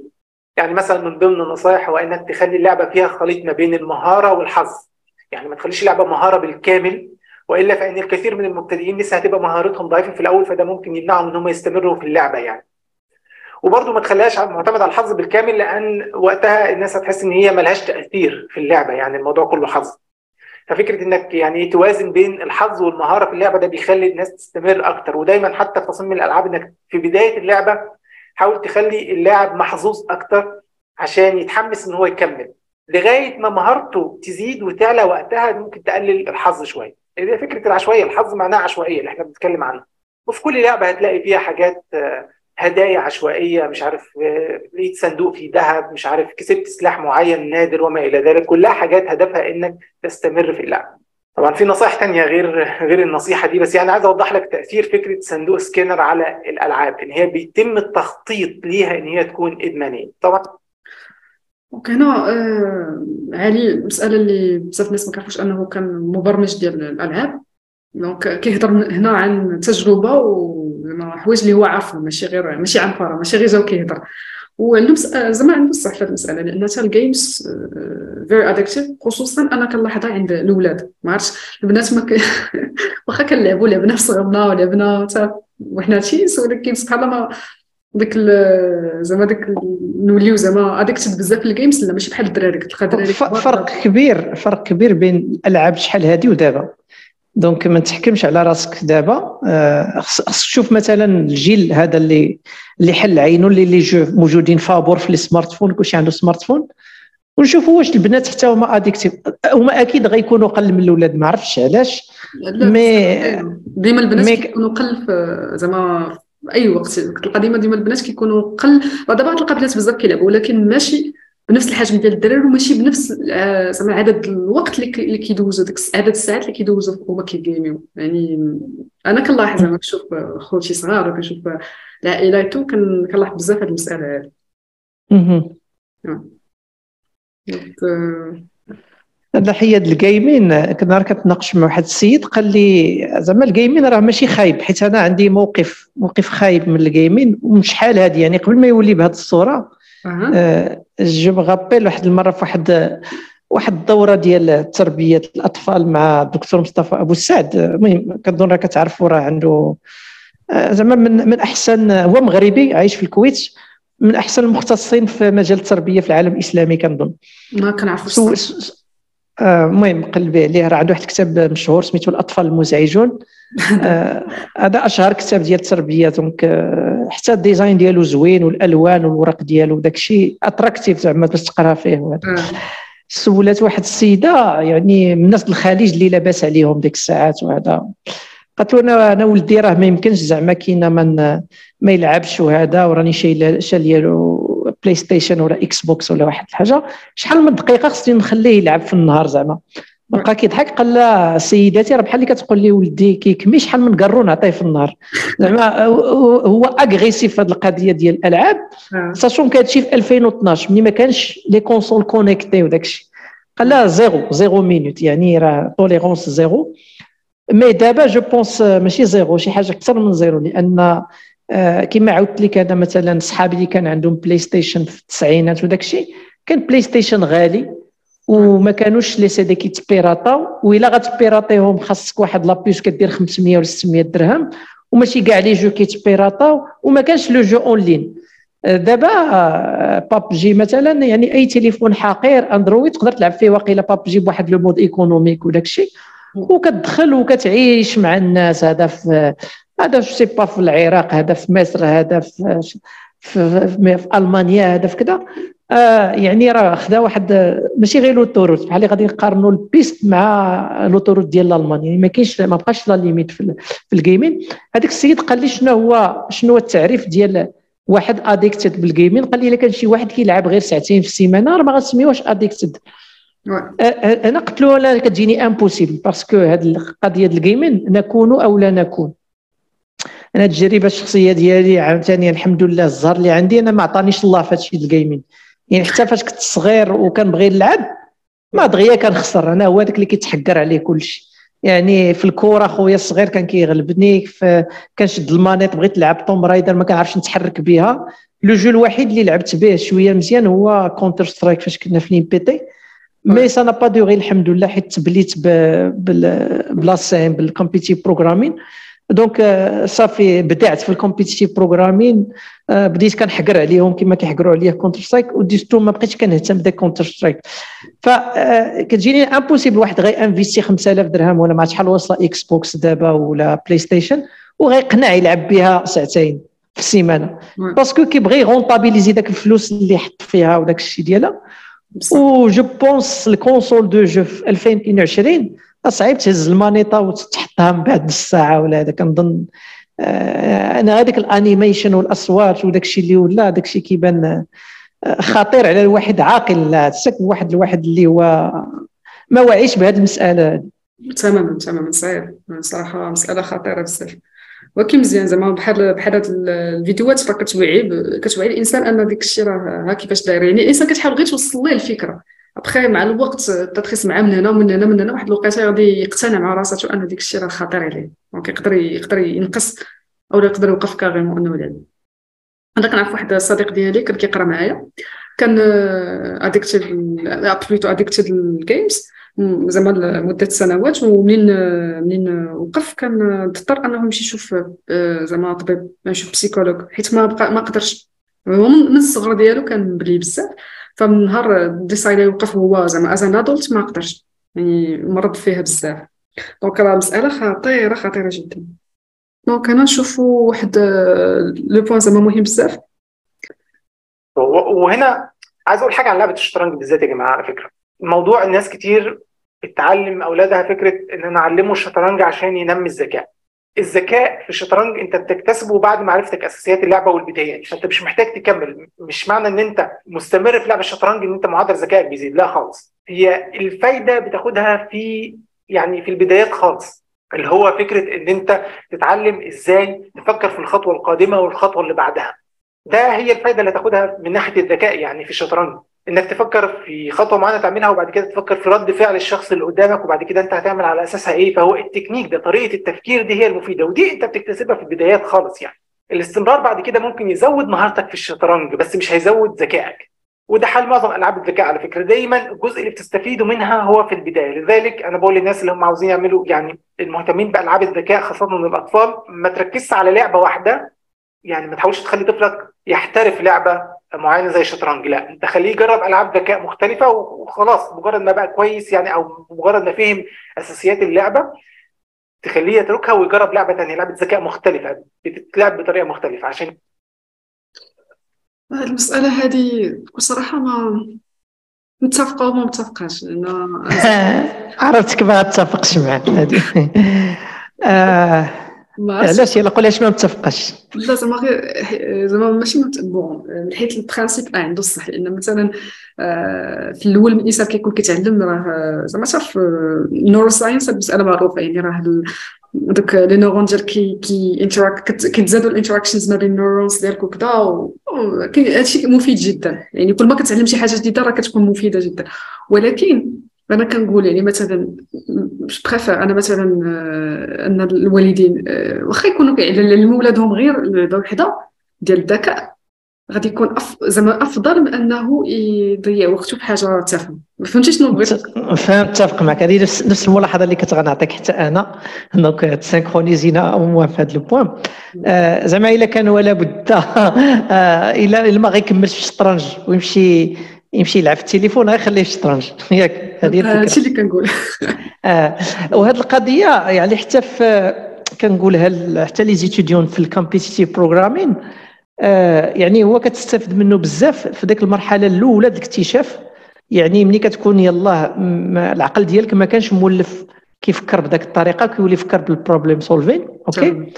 يعني مثلا من ضمن النصائح هو إنك تخلي اللعبة فيها خليط ما بين المهارة والحظ. يعني ما تخليش اللعبة مهارة بالكامل وإلا فإن الكثير من المبتدئين لسه هتبقى مهارتهم ضعيفة في الأول فده ممكن يمنعهم إن هم يستمروا في اللعبة يعني. وبرضه ما تخليهاش معتمد على الحظ بالكامل لأن وقتها الناس هتحس إن هي ملهاش تأثير في اللعبة يعني الموضوع كله حظ. ففكرة إنك يعني توازن بين الحظ والمهارة في اللعبة ده بيخلي الناس تستمر أكتر. ودايما حتى في تصميم الألعاب إنك في بداية اللعبة حاول تخلي اللاعب محظوظ أكتر عشان يتحمس إن هو يكمل. لغاية ما مهارته تزيد وتعلى وقتها ممكن تقلل الحظ شوية. هي فكرة العشوائية الحظ معناها عشوائية اللي إحنا بنتكلم عنها. وفي كل لعبة هتلاقي فيها حاجات هدايا عشوائية مش عارف لقيت صندوق فيه ذهب مش عارف كسبت سلاح معين نادر وما إلى ذلك. كلها حاجات هدفها إنك تستمر في اللعبه طبعا في نصائح تانية غير غير النصيحة دي بس يعني عايز أوضح لك تأثير فكرة صندوق سكينر على الألعاب إن هي بيتم التخطيط ليها إن هي تكون إدمانية. طبعا. وكهنا آه علي مسألة اللي بزاف الناس ما كيعرفوش أنه كان مبرمج ديال الألعاب. donc كيهضر هنا عن تجربة وحوايج اللي هو عارفهم ماشي غير ماشي عن فراغ ماشي غير جاو كيهضر وعنده زعما عنده الصح في المسألة لأن حتى ال games very addictive خصوصا أنا كنلاحظها عند الأولاد. ما عرفتش البنات ما. واخا كنلعبوا لعبنا في صغرنا ولعبنا حتى وحنا teens ولكن سبحان الله ديك زعما ديك نوليو زعما addictive بزاف في ال games لا ماشي بحال الدراري كتلقى الدراري فرق كبير فرق كبير بين الالعاب شحال هادي ودابا. donc ما تحكمش على راسك دابا. آه، خصك تشوف مثلا الجيل هذا اللي اللي حل عينه اللي les jeux موجودين فابور في ال smartphone كلشي عنده smartphone ونشوفوا واش البنات حتى هما addictive هما أكيد غيكونوا قل من الاولاد ما عرفتش علاش. mais ديما البنات كيكونوا قل زعما أي وقت تلقى ديما ديما البنات كيكونوا قل. دابا تلقى بنات بزاف كيلعبوا ولكن ماشي بنفس الحجم ديال الدراري وماشي بنفس آه، زعما عدد الوقت اللي كيدوزوا ديك عدد الساعات اللي كيدوزوا هما كيجيميو يعني أنا كنلاحظ زعما كنشوف خوتي صغار وكنشوف العائلات كنلاحظ بزاف هذه المسألة هذه ناحيه الجيمين كنا كنتناقش مع واحد السيد قال لي زعما الجيمين راه ماشي خايب حيت أنا عندي موقف موقف خايب من الجيمين ومن شحال هذه يعني قبل ما يولي بهذه الصورة. جو مغابيل واحد المرة في واحد واحد الدورة ديال تربية الأطفال مع الدكتور مصطفى أبو السعد المهم كنظن راه كتعرفوا راه عنده آه، زعما من من احسن هو مغربي عايش في الكويت من أحسن المختصين في مجال التربية في العالم الإسلامي كنظن. ما كنعرفوش آه، المهم قلبي عليه راه عنده واحد الكتاب مشهور سميتو الأطفال المزعجون. آه، هذا أشهر كتاب ديال التربية donc حتى ال design ديالو زوين والألوان والورق ديالو داك الشيء attractive زعما باش تقرا فيه. سولات واحد السيدة يعني من الناس الخليج اللي لاباس عليهم ديك الساعات وهذا. قالت له أنا أنا ولدي راه ما يمكنش زعما كاينة من ما يلعبش وهذا وراني شاري ليه PlayStation ولا Xbox ولا واحد الحاجة. شحال من دقيقة خصني نخليه يلعب في النهار زعما. بقى كيضحك قال لها سيداتي راه بحال اللي كتقول لي ولدي كيكمي شحال من قرون عطيه في النهار. زعما هو agressif في هذه القضية ديال الألعاب. sachant que هادشي في 2012 ملي ما كانش les consoles connectées وداك الشيء قال لها zéro zéro minute يعني راه tolérance zéro mais دابا je pense ماشي zéro شي حاجة أكثر من zéro لأن آه، كما عاودت لك أنا مثلا صحابي اللي كان عندهم PlayStation في التسعينات وداك الشيء كان PlayStation غالي وما كانوش les CD كيتبيراطاو وإلا غتبيراطيهم خاصك واحد la puce كدير 500 ولا 600 درهم وماشي كاع les jeux كيتبيراطاو وما كانش le jeu en ligne دابا بابجي مثلا يعني أي تليفون حقير Android تقدر تلعب فيه واقيلا بابجي بواحد le mode économique وداك الشيء. وكتدخل وكتعيش مع الناس هذا في هذا في sais pas في العراق هذا في مصر هذا في في, في, في ألمانيا هذا في كذا. آه يعني راه خدا واحد ماشي غير l'autoroute بحال اللي غادي نقارنوا ال piste مع l'autoroute ديال الالمان يعني ما كاينش ما بقاش la limite في, في ال gaming. هذاك السيد قال لي شنو هو شنو هو التعريف ديال واحد addicted بال gaming؟ قال لي إلا كان شي واحد كيلعب غير ساعتين في السيمانة راه ما غتسميوهش addicted أنا قلت له أنا كتجيني impossible parce que هذه القضية ديال ال gaming نكون أو لا نكون. أنا التجربه الشخصية ديالي عاوتاني الحمد لله الزهر اللي عندي أنا ما عطانيش الله في هادشي ال gaming يعني حتى فاش كنت صغير وكنبغي نلعب ما دغيا كنخسر. أنا هو هذاك اللي كيتحكر عليه كلشي. يعني في الكره خويا الصغير كان كيغلبني كنشد المانيط بغيت نلعب Tomb Raider ما كنعرفش نتحرك بها le jeu الوحيد اللي لعبت به شوية مزيان هو Counter-Strike فاش كنا في petits mais ça a pas duré الحمد لله حيت تبليت بلا سين بال competitive programming donc صافي بدعت في ال competitive programming بديت كنحقر عليهم كما كيحقروا عليا Counter-Strike وديستو ما بقيتش كنهتم بداك Counter-Strike فكتجيني impossible واحد غي investi 5000 درهم ولا ما شحال واصله Xbox دابا ولا PlayStation وغيقنع يلعب بها ساعتين في السيمانة. parce que كيبغي ي rentabiliser داك الفلوس اللي حط فيها وداك الشيء ديالها. و je pense ال console de jeux في 2022 صعيب تهز المانيطه وتحطها من بعد نص ساعه ولا هذا. كنظن آه، أنا هذاك ال animation والأصوات وداك الشيء اللي ولا داك الشيء كيبان آه، خطير على الواحد عاقل تسك واحد الواحد اللي هو ما واعيش بهذه المسألة. تماما تماما صعيب صراحة مسألة خطيرة بزاف. ولكن مزيان زعما بحال بحال هاد الفيديوهات راه كتوعي كتوعي الإنسان أن ديك الشيء راه ها كيفاش داير. يعني الإنسان كتحاول غير توصل ليه الفكرة. ابخي مع الوقت تدخيص معاه من هنا ومن هنا من هنا واحد الوقيته غادي يقتنع مع راساته ان ديك الشيء راه خطير عليه. donc يقدر يقدر ينقص أو يقدر يوقف carrément أنه يلعب أنا كنعرف واحد الصديق ديالي كان كيقرأ معايا. كان addictive plutôt addictive لل games زعما لمده سنوات. ومنين منين وقف كان اضطر أنه يمشي يشوف آه، زعما طبيب يشوف psychologue حيت ما بقى ما قدرش. هو من الصغر ديالو كان بلي بزاف. فمن نهار decide يوقف هو زعما as an adult ما قدرش. يعني مرض فيها بزاف. donc راه مساله خطيرة خطيرة جدا. donc أنا نشوفو واحد le point زعما مهم بزاف. وهنا عايز أقول حاجة عن لعبة الشطرنج بالذات يا جماعة على فكرة. موضوع الناس كتير بتعلم أولادها فكرة إن أنا أعلمه الشطرنج عشان ينمي الذكاء. الذكاء في الشطرنج انت بتكتسبه بعد معرفتك أساسيات اللعبة والبدايات فأنت مش محتاج تكمل. مش معنى إن أنت مستمر في لعب الشطرنج إن أنت معدل ذكائك بيزيد لا خالص. هي الفايدة بتاخدها في يعني في البدايات خالص. اللي هو فكرة إن أنت تتعلم إزاي تفكر في الخطوة القادمة والخطوة اللي بعدها. ده هي الفايدة اللي تاخدها من ناحية الذكاء يعني في الشطرنج. إنك تفكر في خطوة معينة تعملها وبعد كده تفكر في رد فعل الشخص اللي قدامك وبعد كده أنت هتعمل على أساسها إيه؟ فهو التكنيك ده طريقة التفكير دي هي المفيدة ودي أنت بتكتسبها في البدايات خالص يعني. الاستمرار بعد كده ممكن يزود مهارتك في الشطرنج بس مش هيزود ذكائك. وده حال معظم ألعاب الذكاء على فكرة. دايما الجزء اللي بتستفيدوا منها هو في البداية. لذلك أنا بقول للناس اللي هم عاوزين يعملوا يعني المهتمين بألعاب الذكاء خاصة من الأطفال ما تركزش على لعبة واحدة. يعني ما تحاولش تخلي طفلك يحترف لعبة معينه زي الشطرنج. لا انت خليه يجرب ألعاب ذكاء مختلفة وخلاص مجرد ما بقى كويس يعني أو مجرد ما فهم أساسيات اللعبة تخليه يتركها ويجرب لعبة ثانية لعبة ذكاء مختلفة بتتلعب بطريقة مختلفة. عشان المسألة هذه بصراحة ما متفقة وما متفقاش. لأن عرفتك ما تتفقش معك هذه. آه علاش يلا قول ما متفقاش لا زعما غير زعما ماشي بون من حيث البرانسيب عنده الصح. لأن مثلا آه، في الأول من الانسان كيكون كيتعلم راه زعما تعرف ال neuroscience مساله معروفة. يعني راه دوك les neurones ديالك كي كي كيتزادوا ال interactions ما بين ال neurones ديالك وكذا هادشي مفيد جدا. يعني كل ما كتعلم شي حاجة جديدة راه كتكون مفيدة جدا. ولكن أنا كنقول يعني مثلا préfère أنا مثلا آه، أن الوالدين آه، واخا يكونوا كيعلموا ولادهم غير وحدة ديال الذكاء غادي يكون أف... زعما أفضل من أنه يضيع وقته في حاجة تافهة. فهمتي شنو بغيت فهمت أتفق معك. هذه نفس نفس الملاحظة اللي كنت غنعطيك حتى أنا. donc تسانكرونيزينا أو في هذا ال point زعما إلا كان ولا بد. آه إلا ما غيكملش في الشطرنج ويمشي يمشي يلعب في التليفون غيخليه في الشطرنج. ياك هذه الفكرة. هادشي اللي كنقول. آه وهذه القضية يعني حتى في كنقولها حتى les étudiants في ال competitive programming آه يعني هو كتستافد منه بزاف في ذيك المرحلة الأولى الاكتشاف. يعني ملي كتكون يلاه العقل ديالك ما كانش مولف كيفكر بذاك الطريقة كيولي يفكر بالبروبليم سولفين أوكي؟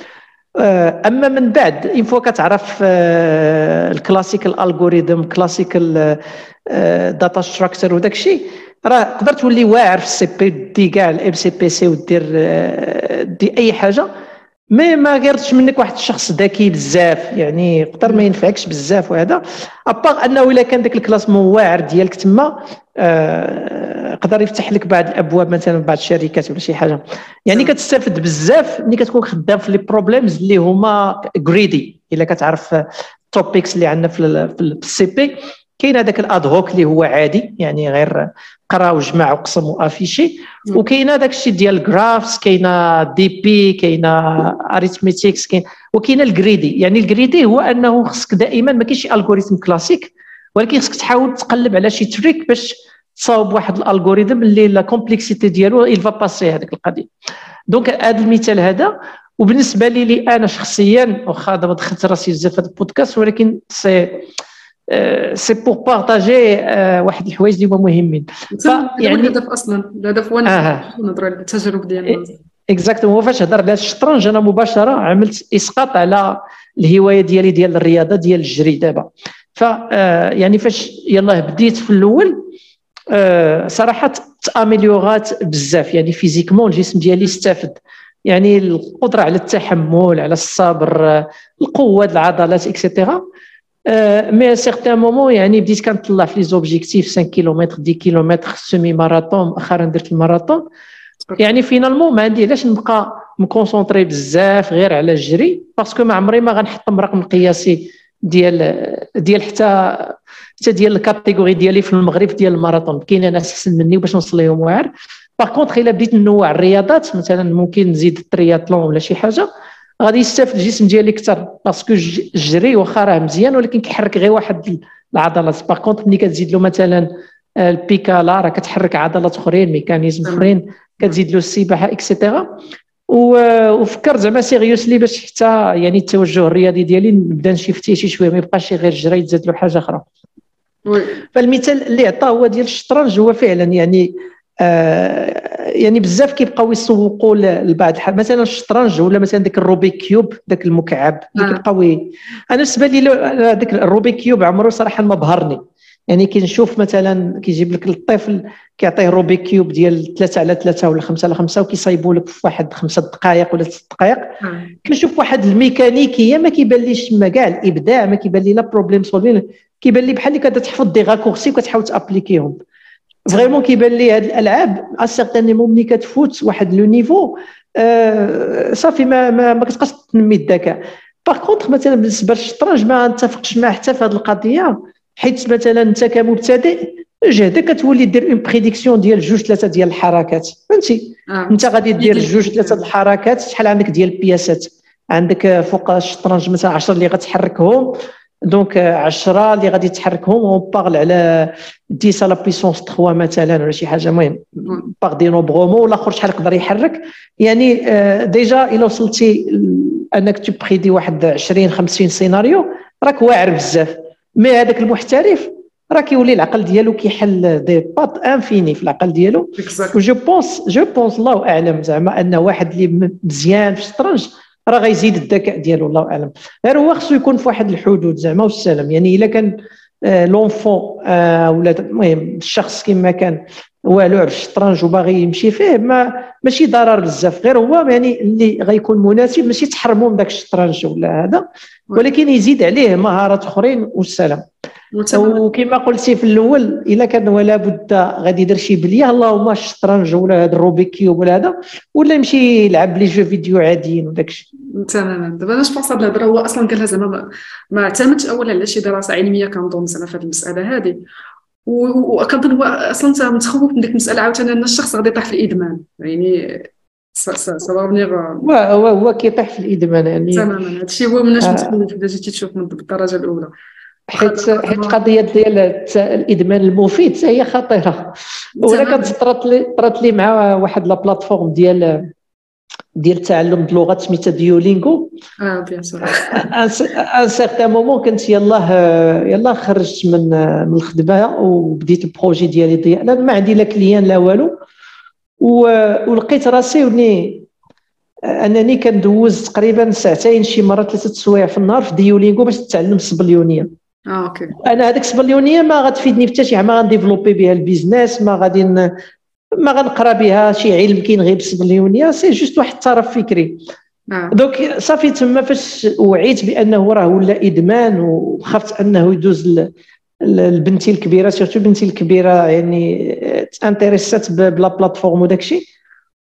أما من بعد اين فوا كتعرف الكلاسيكال الجوريثم كلاسيكال داتا ستراكشر وداك الشيء راه تقدر تولي واعر في السي بي دي كاع الام سي بي سي ودير دي أي حاجة. مي ما غيرتش منك واحد الشخص ذكي بزاف يعني يقدر ما ينفعكش بزاف وهذا. à part أنه إلا كان داك ال classement واعر ديالك تما آه، يقدر يفتح لك بعض الأبواب مثلا بعض الشركات ولا شي حاجة. يعني كتستافد بزاف ملي كتكون خدام في les problèmes اللي هما greedy إلا كتعرف ال topics اللي عندنا في ال CP كاين هذاك ال ad hoc اللي هو عادي يعني غير قرا وجمع وقسم وافيشي وكاين هذاك الشيء ديال ال graphs كاينة DP كاينة arithmetics كاين وكاين ال greedy يعني ال greedy هو أنه خصك دائما ما كاينش algorithme classique ولكن خصك تحاول تقلب على شي trick باش تصاوب واحد ال algorithme اللي la complexité ديالو il va passer هذيك القضية. donc هذا المثال هذا. وبالنسبة لي, لي أنا شخصيا واخا دابا دخلت راسي بزاف في هذا البودكاست ولكن c'est c'est pour partager واحد الحوايج اللي هما مهمين. يعني الهدف أصلا. الهدف هو نهضروا على التجارب ديالنا. exactement فاش هضر على الشطرنج أنا مباشرة عملت إسقاط على الهواية ديالي ديال الرياضة ديال الجري دابا. ف يعني فاش يلاه بديت في الأول صراحة تاميليورات بزاف. يعني physiquement الجسم ديالي استفد يعني القدرة على التحمل على الصبر القوة العضلات et cetera mais certain moment يعني بديت كنطلع في les objectifs 5 كيلومتر 10 كيلومتر semi-marathon مؤخرا درت الماراثون يعني finalement ما عندي علاش نبقى مconcentré بزاف غير على الجري؟ parce que ما عمري ما غنحطم رقم قياسي ديال ديال حتى حتى ديال ال catégorie ديالي في المغرب ديال الماراثون. كاين ناس أحسن مني باش نوصل لهم واعر. par contre إلا بديت نوع الرياضات مثلا ممكن نزيد الترياتلون ولا شي حاجة غادي يستافد الجسم ديالي أكثر parce que الجري واخا راه مزيان ولكن كيحرك غير واحد العضلات. par contre ملي كتزيد له مثلا البيكالا راه كتحرك عضلات أخرين mécanismes أخرين كتزيد له السباحة et cetera وفكرت زعما seriously باش حتى يعني التوجه الرياضي ديالي نبدا نشيفتي شي شوية ما يبقاش غير الجري تزاد له حاجة أخرى. فالمثال اللي عطاه هو ديال الشطرنج هو فعلا يعني آه يعني بزاف كيبقاو يسوقوا لبعض الحاجات مثلا الشطرنج ولا مثلا داك ال Rubik's Cube داك المكعب اللي آه. كيبقاو أنا بالنسبة لي داك ال Rubik's Cube عمره صراحة ما بهرني يعني كنشوف مثلا كيجيب لك الطفل كيعطيه Rubik's Cube ديال 3 على 3 ولا 5 على 5 وكيصايبوا لك في واحد خمسة دقائق ولا ست دقائق آه. كنشوف واحد الميكانيكية ما كيبان ليش تما كاع الإبداع ما كيبان لي لا problem solving كيبان لي بحال اللي كتحفظ des raccourcis وكتحاول تأبليكيهم vraiment كيبان لي هاد الالعاب à certain moment ملي كتفوت واحد le niveau آه صافي ما ما, ما كتبقاش تنمي الذكاء باغ كونتخ مثلا بالنسبة للشطرنج ما نتفقش معاه حتى في هذه القضية حيت مثلا انت كمبتدئ جهدك كتولي دير اون بريديكسيون ديال جوج ثلاثة ديال الحركات فهمتي آه. انت غادي دير جوج ثلاثة الحركات شحال عندك ديال البياسات عندك فوق الشطرنج مثلا 10 اللي غتحركهم دونك 10 اللي غادي تحركهم اون بارل على 10 على بيسونس 3 مثلا ولا شي حاجة. المهم باغ دي نوبغومون والآخر شحال يقدر يحرك. يعني déjà الا وصلتي أنك تبريدي واحد 20 50 scénarios راك واعر بزاف. mais هذاك المحترف راه كيولي العقل ديالو كيحل des pattes infinies في العقل ديالو. je pense je pense الله أعلم زعما أن واحد اللي مزيان في الشطرنج راه غيزيد الذكاء ديالو الله أعلم. غير هو خصو يكون في واحد الحدود زعما والسلام. يعني إلا كان l'enfant آه ولا المهم الشخص كما كان والو على الشطرنج وباغي يمشي فيه ما ماشي ضرر بزاف. غير هو يعني اللي غيكون مناسب ماشي تحرموا من داك الشطرنج ولا هذا ولكن يزيد عليه مهارات أخرين والسلام. وكما قلتي في الأول إلا كان ولا بد غادي يدير شي بليه اللهم الشطرنج ولا هذا ال Rubik's Cube ولا هذا ولا يمشي يلعب les jeux vidéo عاديين وداك الشيء. تماما. دابا أنا جو هاد الهضره هو أصلا قالها زعما ما اعتمدش اولا على شي دراسة علمية كنظن زعما في هذه المسألة هذه وكنظن هو أصلا انت متخوف من ديك المسألة عاوتاني أن الشخص غادي يطيح في الإدمان. يعني هو هو كيطيح في الإدمان يعني تماما. هادشي هو مناش متخوف اذا جيتي تشوف من بالدرجه الأولى. حيت حيت القضية ديال الإدمان المفيد هي خطيرة. ولا كتطرات لي طرات لي مع واحد la plateforme ديال ديال تعلم اللغات سميتها ديولينغو آه bien sûr. un certain moment كنت يلاه يلاه خرجت من من الخدمة وبديت ال projet ديالي ديال ما عندي لا client لا والو. ولقيت راسي وني أنني كندوز تقريبا ساعتين شي مرة ثلاثة سوايع في النهار في ديولينغو باش نتعلم السبليونيه okay. أنا هذيك السبليونيه ما غتفيدني حتى شي ما غن développer بها ال business ما غادي ما غنقرأ بها شي علم كاين غير بالسبليونيه c'est juste واحد الطرف فكري. آه. دوك صافي تما فاش وعيت بأنه راه ولا إدمان وخفت أنه يدوز البنتي الكبيرة surtout بنتي الكبيرة يعني تانتريسات ب la plateforme وداك الشيء.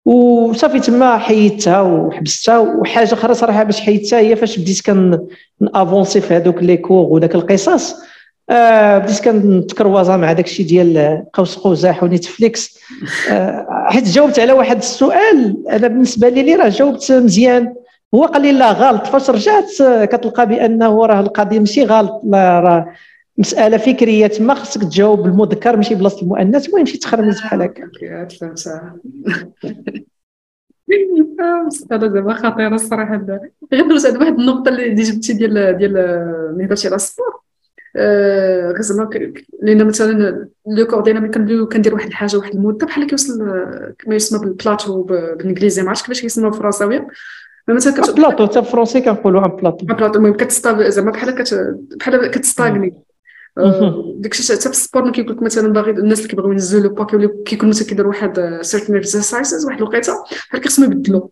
وصافي تما حيدتها وحبستها وحاجة أخرى صراحة باش حيدتها هي فاش بديت كن avancer في هذوك les cours وداك القصص. آه بديت كنتكروازا مع داك الشيء ديال قوس قزح ونيتفليكس آه حيت جاوبت على واحد السؤال أنا بالنسبة لي راه جاوبت مزيان. هو قال لي لا غلط. فاش رجعت كتلقى بأنه راه القضية ماشي غلط راه مسألة فكرية تما خصك تجاوب بالمذكر ماشي بلاصة المؤنث المهم شي تخرميت بحال هكا. هذا زعما خطيرة الصراحة. غير دوز على واحد النقطة اللي جبتي ديال ديال ملي هضرتي على ال sport. غير زعما لأن مثلا le corps ديالنا كندير واحد الحاجة واحد المدة بحال كيوصل كما يسمى بالبلاتو بالإنجليزي ما عرفتش كيفاش كيسموها بالفرنساويه مثلا كت... بلاطو حتى بالفرنسي كنقولوا un plateau plateau المهم كتستا زعما بحال كت... بحال كت stagner. داكشي حتى في ال sport ما كيقول لك مثلا باغي الناس اللي كيبغيو ينزلوا le poids كيكونوا مثلا كيديروا واحد certain exercises واحد الوقيته بحال خصهم يبدلوا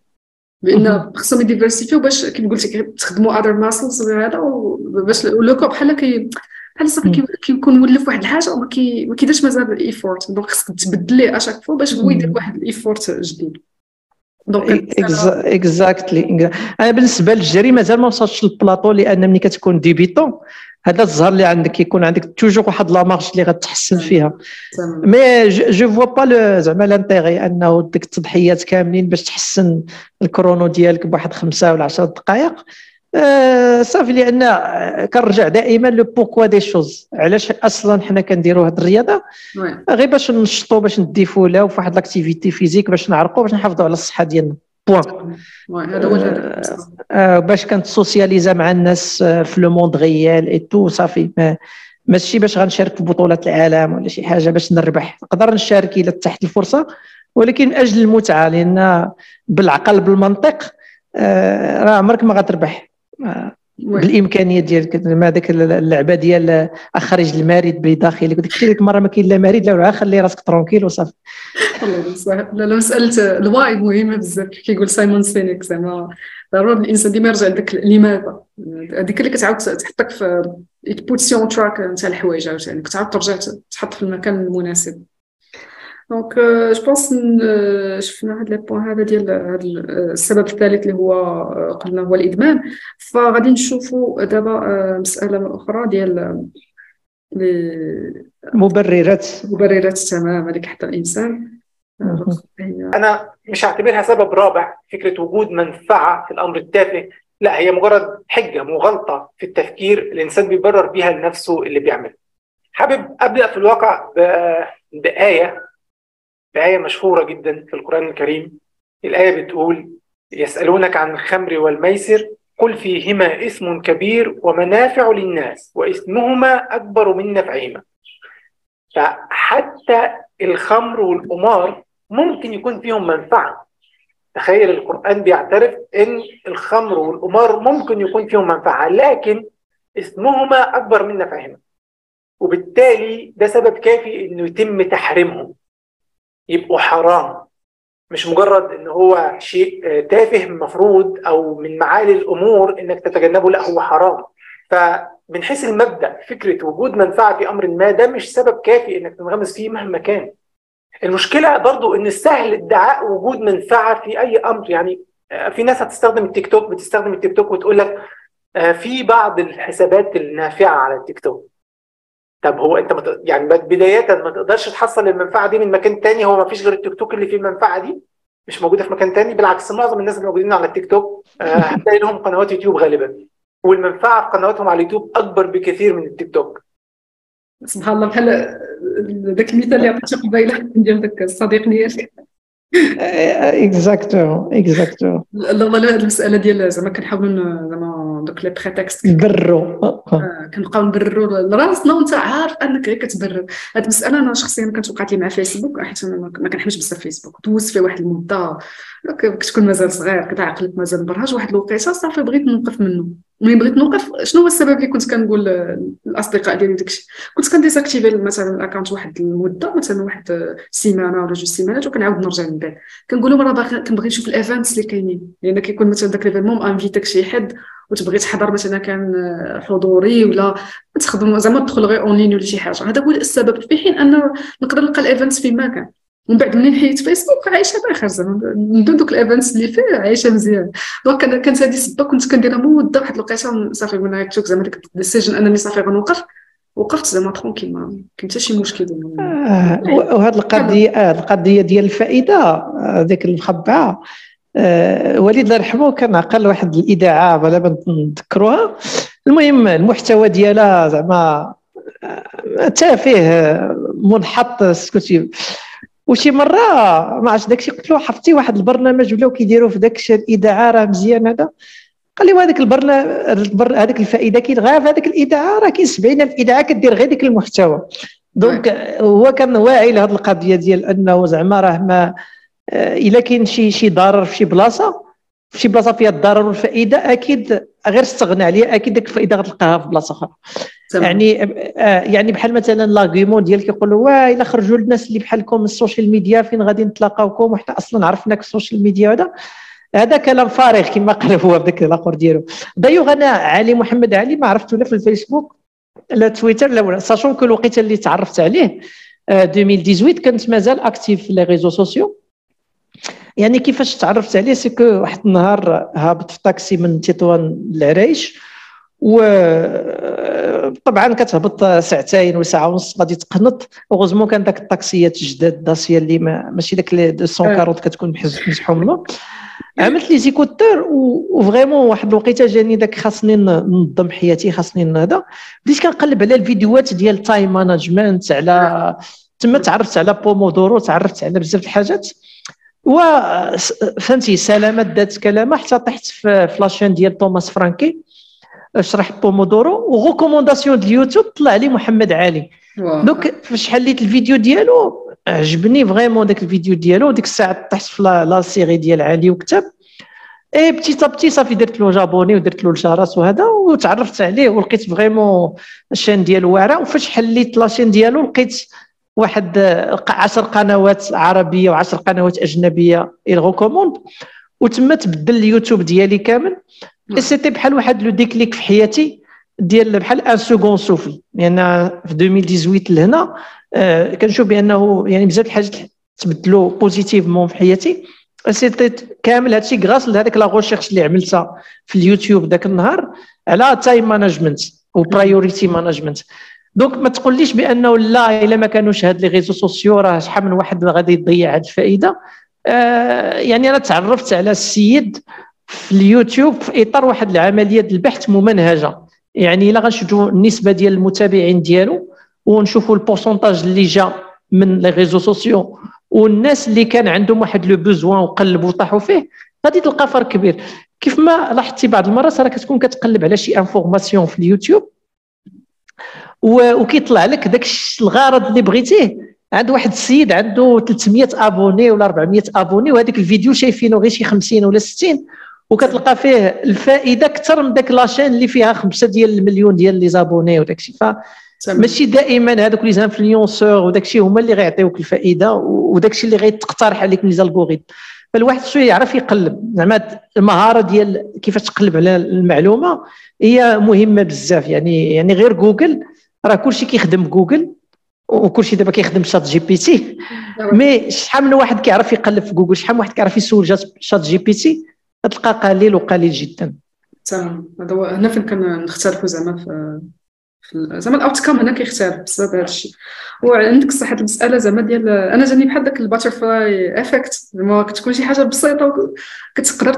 لأن خصهم ي diversifier و باش كيما قلتي تخدموا other muscles هذا باش le corps بحال كي بحال صافي كيكون مولف واحد الحاجة وما كيديرش مازال ال effort donc خصك تبدل ليه à chaque fois باش هو يدير واحد ال effort جديد donc exactly أنا بالنسبة للجري مازال ما وصلتش للبلاطو لأن ملي كتكون débutant هذا الزهر اللي عندك يكون عندك toujours واحد la marge اللي غتحسن فيها. mais je vois pas زعما l'intérêt أنه ديك التضحيات كاملين باش تحسن ال chrono ديالك بواحد خمسة ولا 10 دقائق. صافي لأن كنرجع دائما le pourquoi des choses. علاش أصلا حنا كنديروا هذه الرياضة؟ غير باش نشطوا باش ن défouler او في واحد l'activité physique باش نعرقوا باش نحافظوا على الصحة ديالنا. point هذا هو آه، آه، باش كنت سوسياليزا مع الناس آه، في le monde réel et tout صافي. ماشي باش غنشارك في بطولات العالم ولا شي حاجة باش نربح. نقدر نشارك إلا تحت الفرصة ولكن من أجل المتعة لأن بالعقل بالمنطق راه عمرك ما غتربح. بالامكانيات ديالك ما ديك اللعبة ديال أخرج المارد بداخلك ديك ديك المره ما كاين لا مارد لا خلي راسك tranquille وصافي. والله لا لا مساله ال why مهمه بزاف. كيقول سايمون سينيك زعما. ضروري الإنسان ديما يرجع لذاك لماذا؟ هذيك اللي كتعاود تحطك في position track نتاع الحوايج عاوتاني. كتعاود ترجع تحط في المكان المناسب. donc je pense شفنا هاد les points هذا ديال هذا السبب الثالث اللي هو قلنا هو الادمان فغادي نشوفوا دابا مساله أخرى ديال مبررات مبررات تمام هذيك حتى الانسان أنا مش هعتبرها سبب رابع فكرة وجود منفعة في الأمر التافه. لا هي مجرد حجة مغالطه في التفكير الإنسان بيبرر بيها لنفسه اللي بيعمله. حابب أبدأ في الواقع بآية. بآية مشهورة جدا في القرآن الكريم. الآية بتقول يسألونك عن الخمر والميسر قل فيهما اسم كبير ومنافع للناس واسمهما أكبر من نفعهما. فحتى الخمر والقمار ممكن يكون فيهم منفعة. تخيل القرآن بيعترف إن الخمر والقمار ممكن يكون فيهم منفعة لكن اسمهما أكبر من نفعهما. وبالتالي ده سبب كافي إنه يتم تحريمهم. يبقوا حرام. مش مجرد إن هو شيء تافه مفروض أو من معالي الأمور إنك تتجنبه لا هو حرام. فمن حيث المبدأ فكرة وجود منفعة في أمر ما ده مش سبب كافي إنك تنغمس فيه مهما كان. المشكلة برضو إن السهل ادعاء وجود منفعة في أي أمر. يعني في ناس هتستخدم التيك توك بتستخدم التيك توك وتقول لك في بعض الحسابات النافعة على التيك توك. طب هو انت مت... يعني بداية ما تقدرش تحصل المنفعة دي من مكان تاني هو ما فيش غير التيك توك اللي فيه المنفعة دي؟ مش موجودة في مكان تاني؟ بالعكس معظم الناس اللي موجودين على التيك توك هتلاقي لهم قنوات يوتيوب غالبا والمنفعة في قنواتهم على اليوتيوب أكبر بكثير من التيك توك. سبحان الله بحال ذاك المثال اللي عطيتك قبيلة ديال ذاك الصديق ديالك exacto exacto والله المسألة ديال زعما كنحاولوا زعما دوك les prétextes نبرروا. كنبقاو نبرروا لراسنا وانت عارف أنك غير كتبرر. هذه المسألة أنا شخصيا كانت وقعت لي مع فيسبوك حيت أنا ما كنحبش بزاف فيسبوك دوزت فيه واحد المدة. كتكون مازال صغير كتعقلك مازال مبرهج واحد الوقيتة صافي بغيت نوقف منه. ملي بغيت نوقف شنو هو السبب اللي كنت كنقول للاصدقاء ديالي داكشي؟ كنت كن désactiver مثلا ال account واحد المدة مثلا واحد سيمانه ولا جوج سيمانات وكنعاود نرجع من بعد كنقول لهم راه كنبغي نشوف ال events اللي كاينين. لأن كيكون مثلا داك l'événement انفيتاك شي حد وتبغي تحضر مثلا كان حضوري ولا تخدم زعما تدخل غير en ligne ولا شي حاجة. هذا هو السبب في حين أن نقدر نلقى ال events فين ما كان. ومن بعد منين حيت فيسبوك عايشة بآخر زعما من دون دوك ال events اللي فيه عايشة مزيان. donc كانت هذه السبه كنت كنديرها مدة واحد الوقيتة. صافي من هيك زعما ديك ال decision أنني صافي غنوقف. وقفت زعما tranquille ما كاين حتى شي مشكل. آه وهذه القضية آه القضية ديال الفائدة ذيك المخبعه آه وليد الله يرحمه كان عقل واحد الاذاعه بلا نذكروها. المهم المحتوى ديالها زعما تافه منحط سكوتي وشي مرة ما عرفتش داكشي قلت له حفتي واحد البرنامج ولاو كيديروا في داك الاذاعه راه مزيان هذا. قال لي هذاك البرنامج هذيك الفائدة في هذيك الاذاعه راه كاين 70 الف اذاعه كدير غير ديك المحتوى. donc هو كان واعي لهذه القضية ديال أنه زعما راه ما إلا كاين شي شي ضرر في شي بلاصة في شي بلاصة فيها الضرر والفائدة أكيد غير استغنى عليها أكيد ديك الفائدة غتلقاها في بلاصة أخرى. يعني آه يعني بحال مثلا l'argument ديال كيقولوا واه إلا خرجوا الناس اللي بحالكم من ال social media فين غادي نتلاقاوكم؟ وحنا أصلا عرفناك ال social media هذا. هذا كلام فارغ كما قال هو بداك الآخر ديالو. دايوغ أنا علي محمد علي ما عرفته لا في الفيسبوك لا تويتر لا sachant que الوقيته اللي تعرفت عليه 2018 آه، كنت مازال actif في les réseaux sociaux يعني كيفاش تعرفت عليه؟ c'est que واحد النهار هابط في طاكسي من تطوان العرايش وطبعا كتهبط ساعتين وساعه ونص غادي تقنط. heureusement كان داك الطاكسيات جداد داسيا اللي ما ماشي داك 240 كتكون مزحوم له. عملت les écouteurs و vraiment واحد الوقيتة جاني داك خاصني ننظم حياتي خاصني هذا. بديت كنقلب على الفيديوهات ديال time management على تما تعرفت على بومودورو تعرفت على بزاف الحاجات. و فهمتي سلامة دات كلامة حتى طحت في la chaîne ديال توماس فرانكي شرح pomodoro و recommandation ديال اليوتيوب طلع لي محمد علي. donc فاش حليت الفيديو ديالو عجبني vraiment داك الفيديو ديالو ديك الساعة طحت في la série ديال علي وكتب et petit à petit صافي درت له abonné ودرت له الجرس وهذا وتعرفت عليه ولقيت vraiment la chaîne ديالو واعرة. وفاش حليت la chaîne ديالو لقيت واحد عشر قنوات عربية وعشر قنوات أجنبية ي recommande وتما تبدل اليوتيوب ديالي كامل. c'était بحال واحد le déclic في حياتي ديال بحال un second souffle لأن في 2018 لهنا آه كنشوف بانه يعني بزاف الحاجات تبدلوا positivement في حياتي c'était كامل هادشي grâce لهذيك la recherche اللي عملتها في اليوتيوب ذاك النهار على time management و priority management donc ما تقوليش بانه لا الا ما كانوش هاد les réseaux sociaux راه شحال من واحد غادي يضيع هاد الفائده آه يعني أنا تعرفت على السيد في اليوتيوب في إطار واحد العملية البحث ممنهجة. يعني إلا غنشوفوا النسبة ديال المتابعين ديالو ونشوفوا ال pourcentage اللي جا من les réseaux sociaux والناس اللي كان عندهم واحد le besoin وقلبوا وطاحوا فيه غادي تلقى فرق كبير. كيف ما لاحظتي بعض المرات راه كتكون كتقلب على شي information في اليوتيوب وكيطلع لك داك الغرض اللي بغيتيه. عند واحد السيد عنده 300 abonnés ولا 400 abonnés وهذاك الفيديو شايفينه غير شي 50 ولا 60 وكتلقى فيه الفائدة أكثر من داك la chaîne اللي فيها خمسة ديال المليون ديال les abonnés وداك الشيء. ماشي دائما هذوك les influenceurs وداك الشيء هما اللي غيعطيوك الفائدة وداك الشيء اللي غيتقترح عليك من les algorithmes فالواحد شوية يعرف يقلب. زعما المهارة ديال كيفاش تقلب على المعلومة هي مهمة بزاف. يعني يعني غير جوجل راه كلشي كيخدم بجوجل وكلشي دابا كيخدم ChatGPT. mais شحال من واحد كيعرف يقلب في جوجل؟ شحال من واحد كيعرف يسول ChatGPT؟ تلقى قليل وقليل جدا. تمام. هذا هو هنا فين كنختلفوا زعما في زعما ال outcome هنا كيختلف بسبب هذا الشيء. وعندك صح هذه المسألة زعما ديال أنا جاني بحال داك ال butterfly effect زعما كتكون شي حاجة بسيطة كتقدر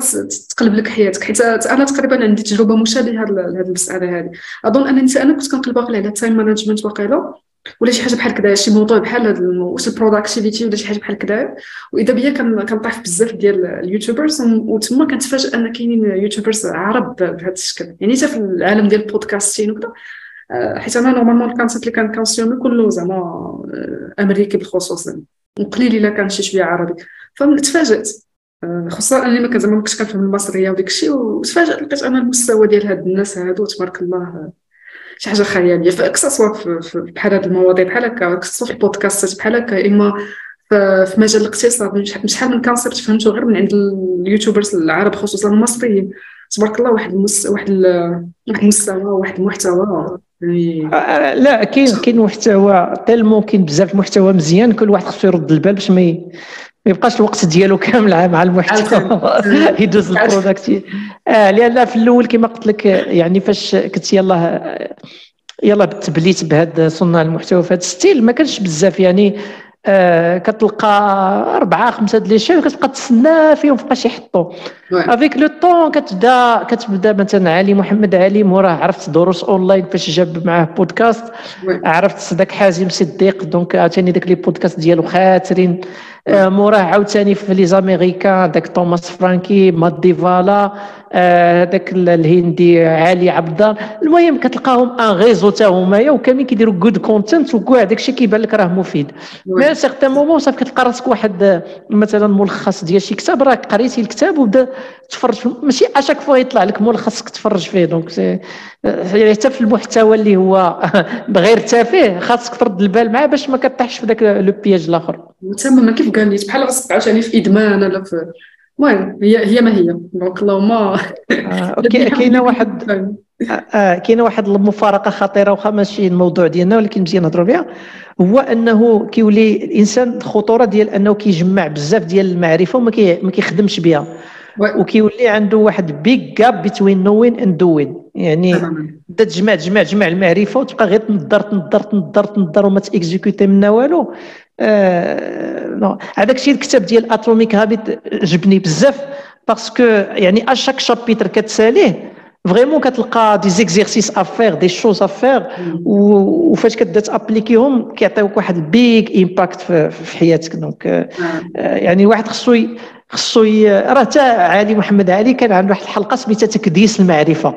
تقلب لك حياتك. حيت أنا تقريبا عندي تجربة مشابهة لهذه المسألة هذه أظن انني أنا كنت كنقلب على ال time management واقيلا ولا شي حاجة بحال كذا شي موضوع بحال هذا واش ال productivity ولا شي حاجة بحال كذا وإذا بيا كنطيح بزاف ديال ال YouTubers وتما كنتفاجئ أن كاينين YouTubers عرب بهذا الشكل. يعني حتى في العالم ديال ال podcasting وكذا آه، حيت أنا normalement ال concept اللي كن consommer كله زعما آه، أمريكي بالخصوص وقليل إلا كان شي شوية عربي. فتفاجات آه، خصوصا أني ما زعما ما كنتش كنفهم المصرية وداك الشيء وتفاجأت لقيت أنا المستوى ديال هاد الناس هادو تبارك الله شي حاجة خيالية. فاكسسوا بحال هاد المواضيع بحال هكا اكسسوا في البودكاستات بحال هكا. إما في مجال الاقتصاد شحال من concept فهمته غير من عند ال YouTubers العرب خصوصا المصريين. تبارك الله واحد المس... واحد ال... واحد المستوى واحد المحتوى آه، لا كاين كاين محتوى tellement كاين بزاف المحتوى مزيان كل واحد خصو يرد البال باش ما ما يبقاش الوقت ديالو كامل مع المحتوى. يدوز ال product. آه لأن في الأول كما قلت لك يعني فاش كنت يلاه يلا تبليت بهذا صناع المحتوى في هذا الستيل ما كانش بزاف يعني آه كتلقى أربعة خمسة ديال les chaînes كتبقى تسنى فيهم فبقاش يحطوا avec le temps كتبدا كتبدا مثلا علي محمد علي موراه عرفت دروس أونلاين فاش جاب معاه بودكاست عرفت ذاك حازم صديق donc عاوتاني داك les podcasts ديالو خاترين آه، موراه عاوتاني في les Américains داك توماس فرانكي مات ديفالا. هذاك الهندي علي عبد المهم كتلقاهم un réseau تا هما وكاملين كيديروا good content وكاع داكشي كيبان لك راه مفيد. mais certain moment صافي كتلقى راسك واحد مثلا ملخص ديال شي كتاب راك قريتي الكتاب وبدا تفرج ماشي à chaque fois يطلع لك ملخص تفرج فيه. donc يعني حتى في المحتوى اللي هو بغير تافه خاصك ترد البال معاه باش ما كطيحش في ذاك le piège الآخر. تماما كيف قال لي؟ بحال راسك عاوتاني في إدمان ولا في المهم هي هي ما هي؟ donc اللهم آه، كاينة واحد آه, آه، كاينة واحد المفارقة خطيرة واخا ماشي الموضوع ديالنا ولكن مزيان نهضروا بها. هو أنه كيولي الإنسان الخطوره ديال أنه كيجمع بزاف ديال المعرفة وما ما كيخدمش بها. وكيولي عنده واحد big gap between knowing and doing يعني بدا تجمع تجمع تجمع المعرفة وتبقى غير تنظر تنظر تنظر تنظر وما ت exécuter منها والو. هذاك الشيء الكتاب ديال Atomic Habits عجبني بزاف parce que يعني à chaque chapitre كتساليه vraiment كتلقى des exercices à faire des choses à faire وفاش كتبدا ت appliquer يهم كيعطيوك واحد ال big impact في حياتك. donc آه يعني واحد خصو خصو راه حتى علي محمد علي كان عنده واحد الحلقة سميتها تكديس المعرفة.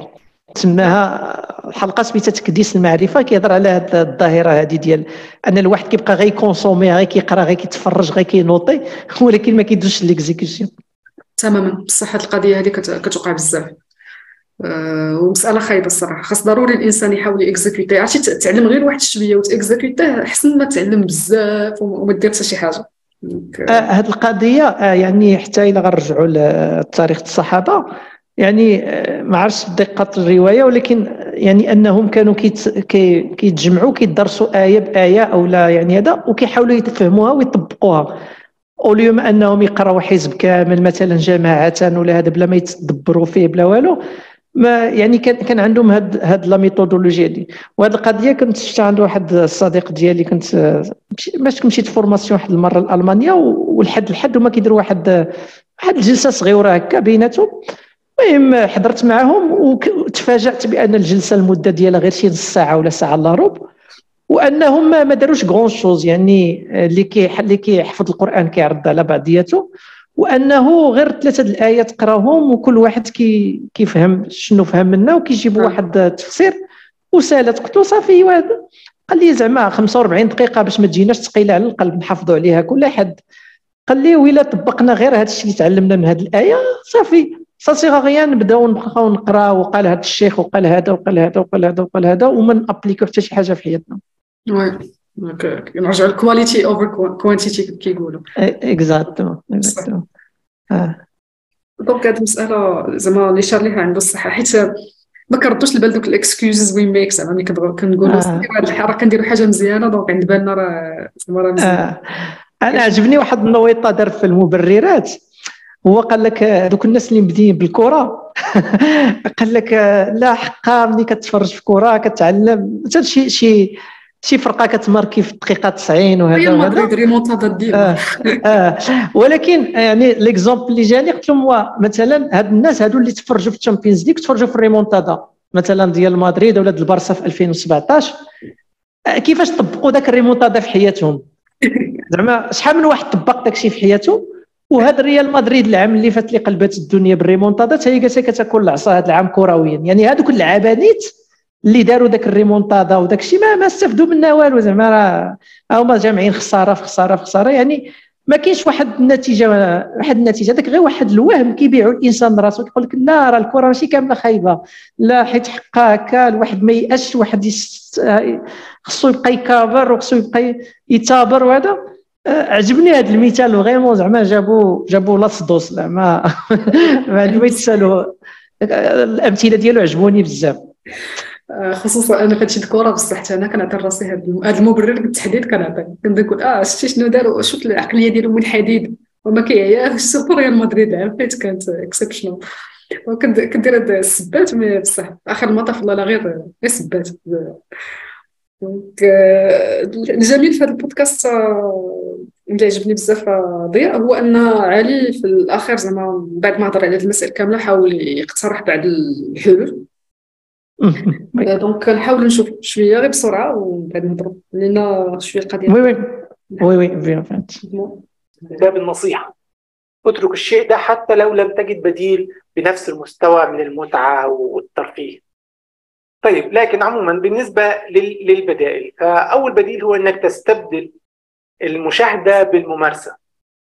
تسماها حلقه سميتها تكديس المعرفة كيهضر على هذه الظاهرة هذه ديال أن الواحد كيبقى غير consommer غير كيقرأ غير كيتفرج غير كي noter ولكن ما كيدوزش l'exécution تماما. بصح هذه القضية هذه كتوقع بزاف. أه ومسألة خايبة الصراحة. خاص ضروري الإنسان يحاول يكزيكوتي عرفتي تعلم غير واحد شوية وتاكزيكوتيه أحسن ما تعلم بزاف وما دير حتى شي حاجة. هذه القضية آه، يعني حتى إلى غنرجعوا لتاريخ الصحابة يعني آه، ما عرفتش دقه الرواية ولكن يعني أنهم كانوا كيتجمعوا كيدرسوا آية بآية أو لا يعني هذا وكيحاولوا يفهموها ويطبقوها. اوليوم أنهم يقراوا حزب كامل مثلا جماعة ولا هذا بلا ما يتدبروا فيه بلا والو. ما يعني كان كان عندهم هاد هاد la méthodologie دي. وهاد القضية كنت شفت عند واحد الصديق ديالي كنت باش مشيت formation واحد المرة لألمانيا والحد الحد هما كيديروا واحد واحد الجلسه صغيرة هكا بيناتهم. المهم حضرت معاهم وتفاجأت بأن الجلسة المدة ديالها غير شي نص ساعة ولا ساعة إلا ربع وأنهم ما داروش grand-chose يعني اللي كي اللي كيحفظ القرآن كيعرض على بعضياته وأنه غير ثلاثة الآيات قراهم وكل واحد كي كيفهم شنو فهم منا وكيجيبوا آه. واحد التفسير وسالت قلت له صافي قال لي زعما 45 دقيقة باش ما تجيناش ثقيله على القلب نحافظوا عليها كل حد قال لي ويلا طبقنا غير هذا الشيء اللي تعلمنا من هذه الآية صافي صافي غير نبداو نبقاو نقراو وقال هذا الشيخ وقال هذا وقال هذا وقال هذا وقال هذا وما نابليكو حتى شي حاجة في حياتنا. وي. نرجعوا ال quality over quantity كيقولوا exactement exactement donc هذه المساله زعما اللي شار ليها عنده الصحة حيت ما كنردوش البال دوك ال excuses we make زعما ملي كنقولوا هذه الحاجة كنديروا حاجة مزيانة donc عند بالنا راه زعما راه مزيان. أنا عجبني واحد النويطة دار في المبررات. هو قال لك دوك الناس اللي مبليين بالكره قال لك لا حقا ملي كتفرج في كره كتعلم. حتى شي شي شي فرقة كت marquer في الدقيقة 90 وهذا وهذا. مدريد ريمونتادا ديال آه آه. ولكن يعني l'exemple اللي جاني قلت لهم مثلا هاد الناس هادو اللي تفرجوا في ال Champions League تفرجوا في الريمونتادا مثلا ديال مدريد ولا البارسا في 2017 آه كيفاش طبقوا ذاك الريمونتادا في حياتهم؟ زعما شحال من واحد طبق داك الشيء في حياته؟ وهذا ريال مدريد العام اللي فات اللي قلبت الدنيا بالريمونتادا هي ولات كتاكل العصا هذا العام كرويا. يعني هذوك اللعابانيت اللي داروا داك الريمونتادا وداك الشيء ما, ما استفدوا منها والو زعما راه هما جامعين خسارة في خسارة في خسارة. يعني ما كاينش واحد النتيجه واحد النتيجة. هذاك غير واحد الوهم كيبيعوا الإنسان راسو كيقول لك لا راه الكرة ماشي كاملة خايبة. لا حيت حقها هكا الواحد ما يأسش واحد خصو يبقى يكابر وخصو يبقى يتابر وهذا. عجبني هذا المثال فريمون زعما جابوا جابوا لاصدوس زعما. ما يتسالوا الأمثلة ديالو عجبوني بزاف. خصوصا أنا فهادشي الكره بصح أنا كنعطي راسي هذا المبرر بالتحديد كنعطي. كنقول آه شتي شنو داروا شفت العقلية ديالهم من الحديد وما كيعياش سوبر ريال مدريد العام فايت كانت اكسبشنال كندير هاد السبات مي بصح. آخر المطاف والله غير غير سبات. دونك الجميل في هذا البودكاست اللي عجبني بزاف ضياء هو أن علي في الاخير زعما بعد ما هضر على هذه المسائل كاملة حاول يقترح بعض الحلول. donc نحاول نشوف شوية غير بسرعة ومن بعد نهضروا لأن شوية القضية oui oui oui oui فهمت باب النصيحة. اترك الشيء ده حتى لو لم تجد بديل بنفس المستوى من المتعة والترفيه. طيب لكن عموما بالنسبة للبدائل فأول بديل هو إنك تستبدل المشاهدة بالممارسة.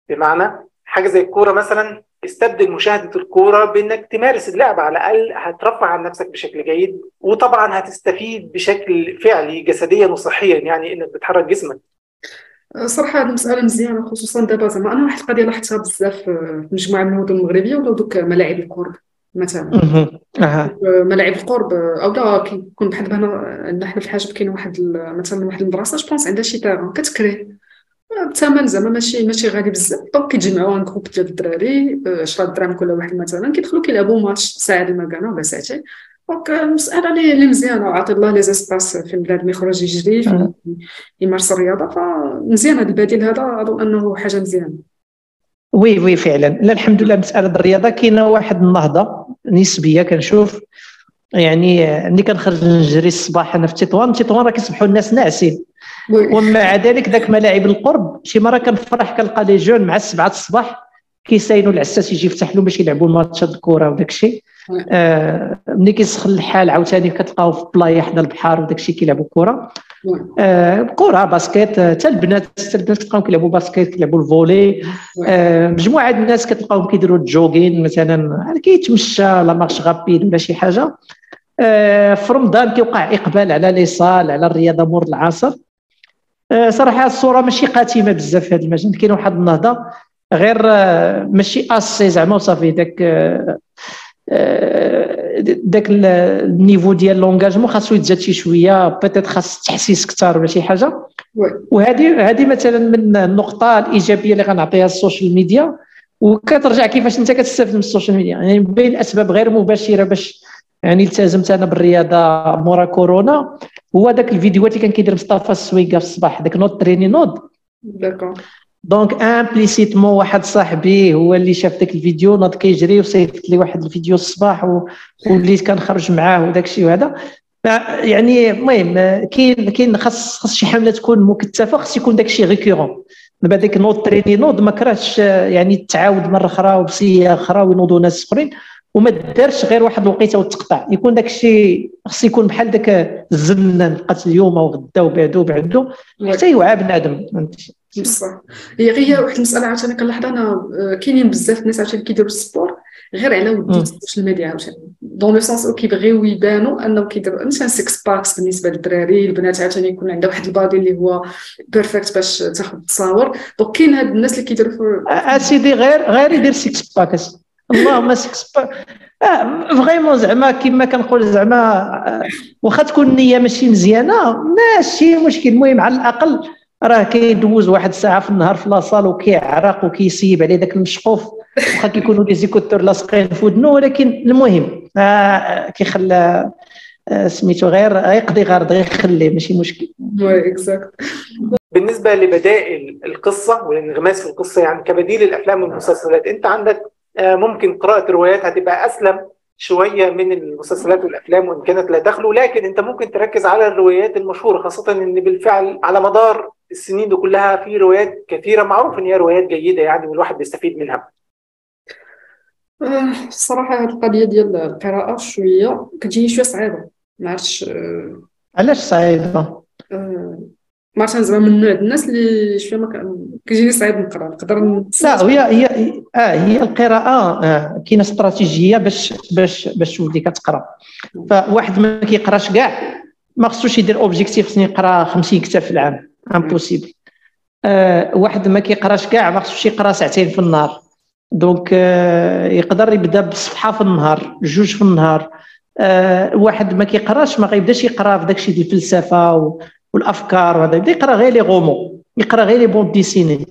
بمعنى حاجة زي الكورة مثلا استبدل مشاهدة الكورة بإنك تمارس اللعبه على الأقل هترفع عن نفسك بشكل جيد وطبعا هتستفيد بشكل فعلي جسديا وصحيا يعني إنك بتحرك جسمك. صراحة هذه المساله مزيانة خصوصا دابا زعما أنا واحد القضية لاحظتها بزاف في مجموعة من المدن المغربية ولاو دوك ملاعب القرب مثلا. ملاعب القرب أو لا كيكون بحال دابا هنا حنا في الحاجب كاين واحد مثلا واحد المدرسة جو عندها شي terrains كتكري. الثمن زعما ماشي ماشي غالي بزاف. donc كيتجمعوا un groupe ديال الدراري 10 دراهم كل واحد مثلا. كيدخلوا كيلعبوا ماتش ساعة المكانه ولا ساعتين donc المساله اللي مزيانة. عاطي الله les espaces فين بنادم يخرج يجري يمارس الرياضة. فمزيان هذا البديل هذا. أظن أنه حاجة مزيانة. oui oui فعلا. لا الحمد لله مسألة الرياضه كاينة واحد النهضة نسبية كنشوف. يعني ملي كنخرج نجري الصباح أنا في تطوان تطوان راه كيصبحوا الناس ناعسين. ومع ذلك ذاك ملاعب القرب شي مرة كنفرح كنلقى les jeunes مع السبعة الصباح كيساينوا العساس يجي يفتح لهم باش يلعبوا الماتشات الكره وداك الشيء. آه ملي كيسخن الحال عاوتاني كتلقاو في بلايا حدا البحر وداك الشيء كيلعبوا كره كرة basket حتى البنات حتى البنات كتلقاهم كيلعبوا basket كيلعبوا ال volley. آه مجموعة د الناس كتلقاهم كيديروا ال jogging مثلا. كيتمشى la marche rapide ولا شي حاجة. آه في رمضان كيوقع إقبال على les salles على الرياضة مور العصر. آه، صراحة الصورة ماشي قاتمة بزاف في هذا المجال. كاين واحد النهضة غير آه، ماشي assez زعما وصافي. داك آه، داك ال niveau ديال l'engagement خاصو يتزاد شي شوية peut-être خاص تحسيس كثار ولا شي حاجة. وهذه هذه مثلا من النقطة الإيجابية اللي غنعطيها ال social media. وكترجع كيفاش أنت كتستافد من ال social media. يعني بين أسباب غير مباشرة باش يعني التزمت أنا بالرياضة مورا كورونا هو داك الفيديوهات اللي كان كيدير مصطفى السويقة في الصباح داك نوض ت entraîner نوض d'accord donc implicitement واحد صاحبي هو اللي شاف داك الفيديو نوض كيجري وصيفط لي واحد الفيديو الصباح وليت كنخرج معاه وداك الشيء وهذا. يعني المهم كاين كاين خاص خاص شي حملة تكون مكثفه خاص يكون داك الشيء récurrent دابا ديك نوض ت entraîner نوض ما كرهتش يعني تعاود مرة أخرى وبصيغه أخرى وينوضوا ناس أخرين. وما دارش غير واحد الوقيتة وتقطع يكون داك الشيء خص يكون بحال داك الزمنه نبقات اليوم وغدا وبعدو وبعدو. حتى يوعى بنادم بصح. هي غير واحد المسألة عاوتاني كنلاحظ أنا آه، كاينين بزاف الناس عاوتاني كيديروا ال sport غير على ود ال social media عاوتاني. dans le sens كيبغيو يبانوا انه كيديروا مثلا six packs بالنسبة للدراري البنات عاوتاني يكون عندها واحد body اللي هو perfect باش تاخذ تصاور. donc كاين هاد الناس اللي كيديروا اسيدي غير غير يدير six packs اللهم six vraiment زعما كما كنقول زعما آه، واخا تكون النية ماشي مزيانة ماشي مشكل. المهم على الأقل راه كيدوز واحد الساعة في النهار في la salle وكيعرق وكيسيب عليه داك المشقوف واخا كيكونوا les écouteurs لاصقين في ودنو ولكن المهم آه كيخلى آه سميتو غير يقضي غرض غير يخليه ماشي مشكل. بالنسبة لبدائل القصة والانغماس في القصة يعني كبديل الأفلام والمسلسلات أنت عندك آه، ممكن قراءة الروايات هتبقى أسلم شوية من المسلسلات والأفلام وإن كانت لا تخلو لكن أنت ممكن تركز على الروايات المشهورة خاصة إن بالفعل على مدار السنين دي كلها في روايات كثيرة معروف إن هي روايات جيدة يعني والواحد بيستفيد منها. الصراحه هذه القضية ديال القراءة شوية كتجيني شوية صعيبة ما عرفتش علاش صعيبة؟ ما زعما من نوع الناس اللي شوية ما كيجيني صعيب نقرأ نقدر لا هي هي آه هي القراءة آه كاينة استراتيجية باش باش باش تولي كتقرأ فواحد ما كيقراش كاع ما خصوش يدير objectif خصني يقرأ 50 كتاب في العام impossible آه واحد ما كيقراش كاع ما خصوش يقرا ساعتين في النهار. donc آه يقدر يبدا بصفحة في النهار جوج في النهار. آه واحد ما كيقراش ما غيبداش يقرا في داكشي ديال الفلسفة والأفكار وهذا. يبدا يقرا غير les romans يقرا غير les bandes dessinées.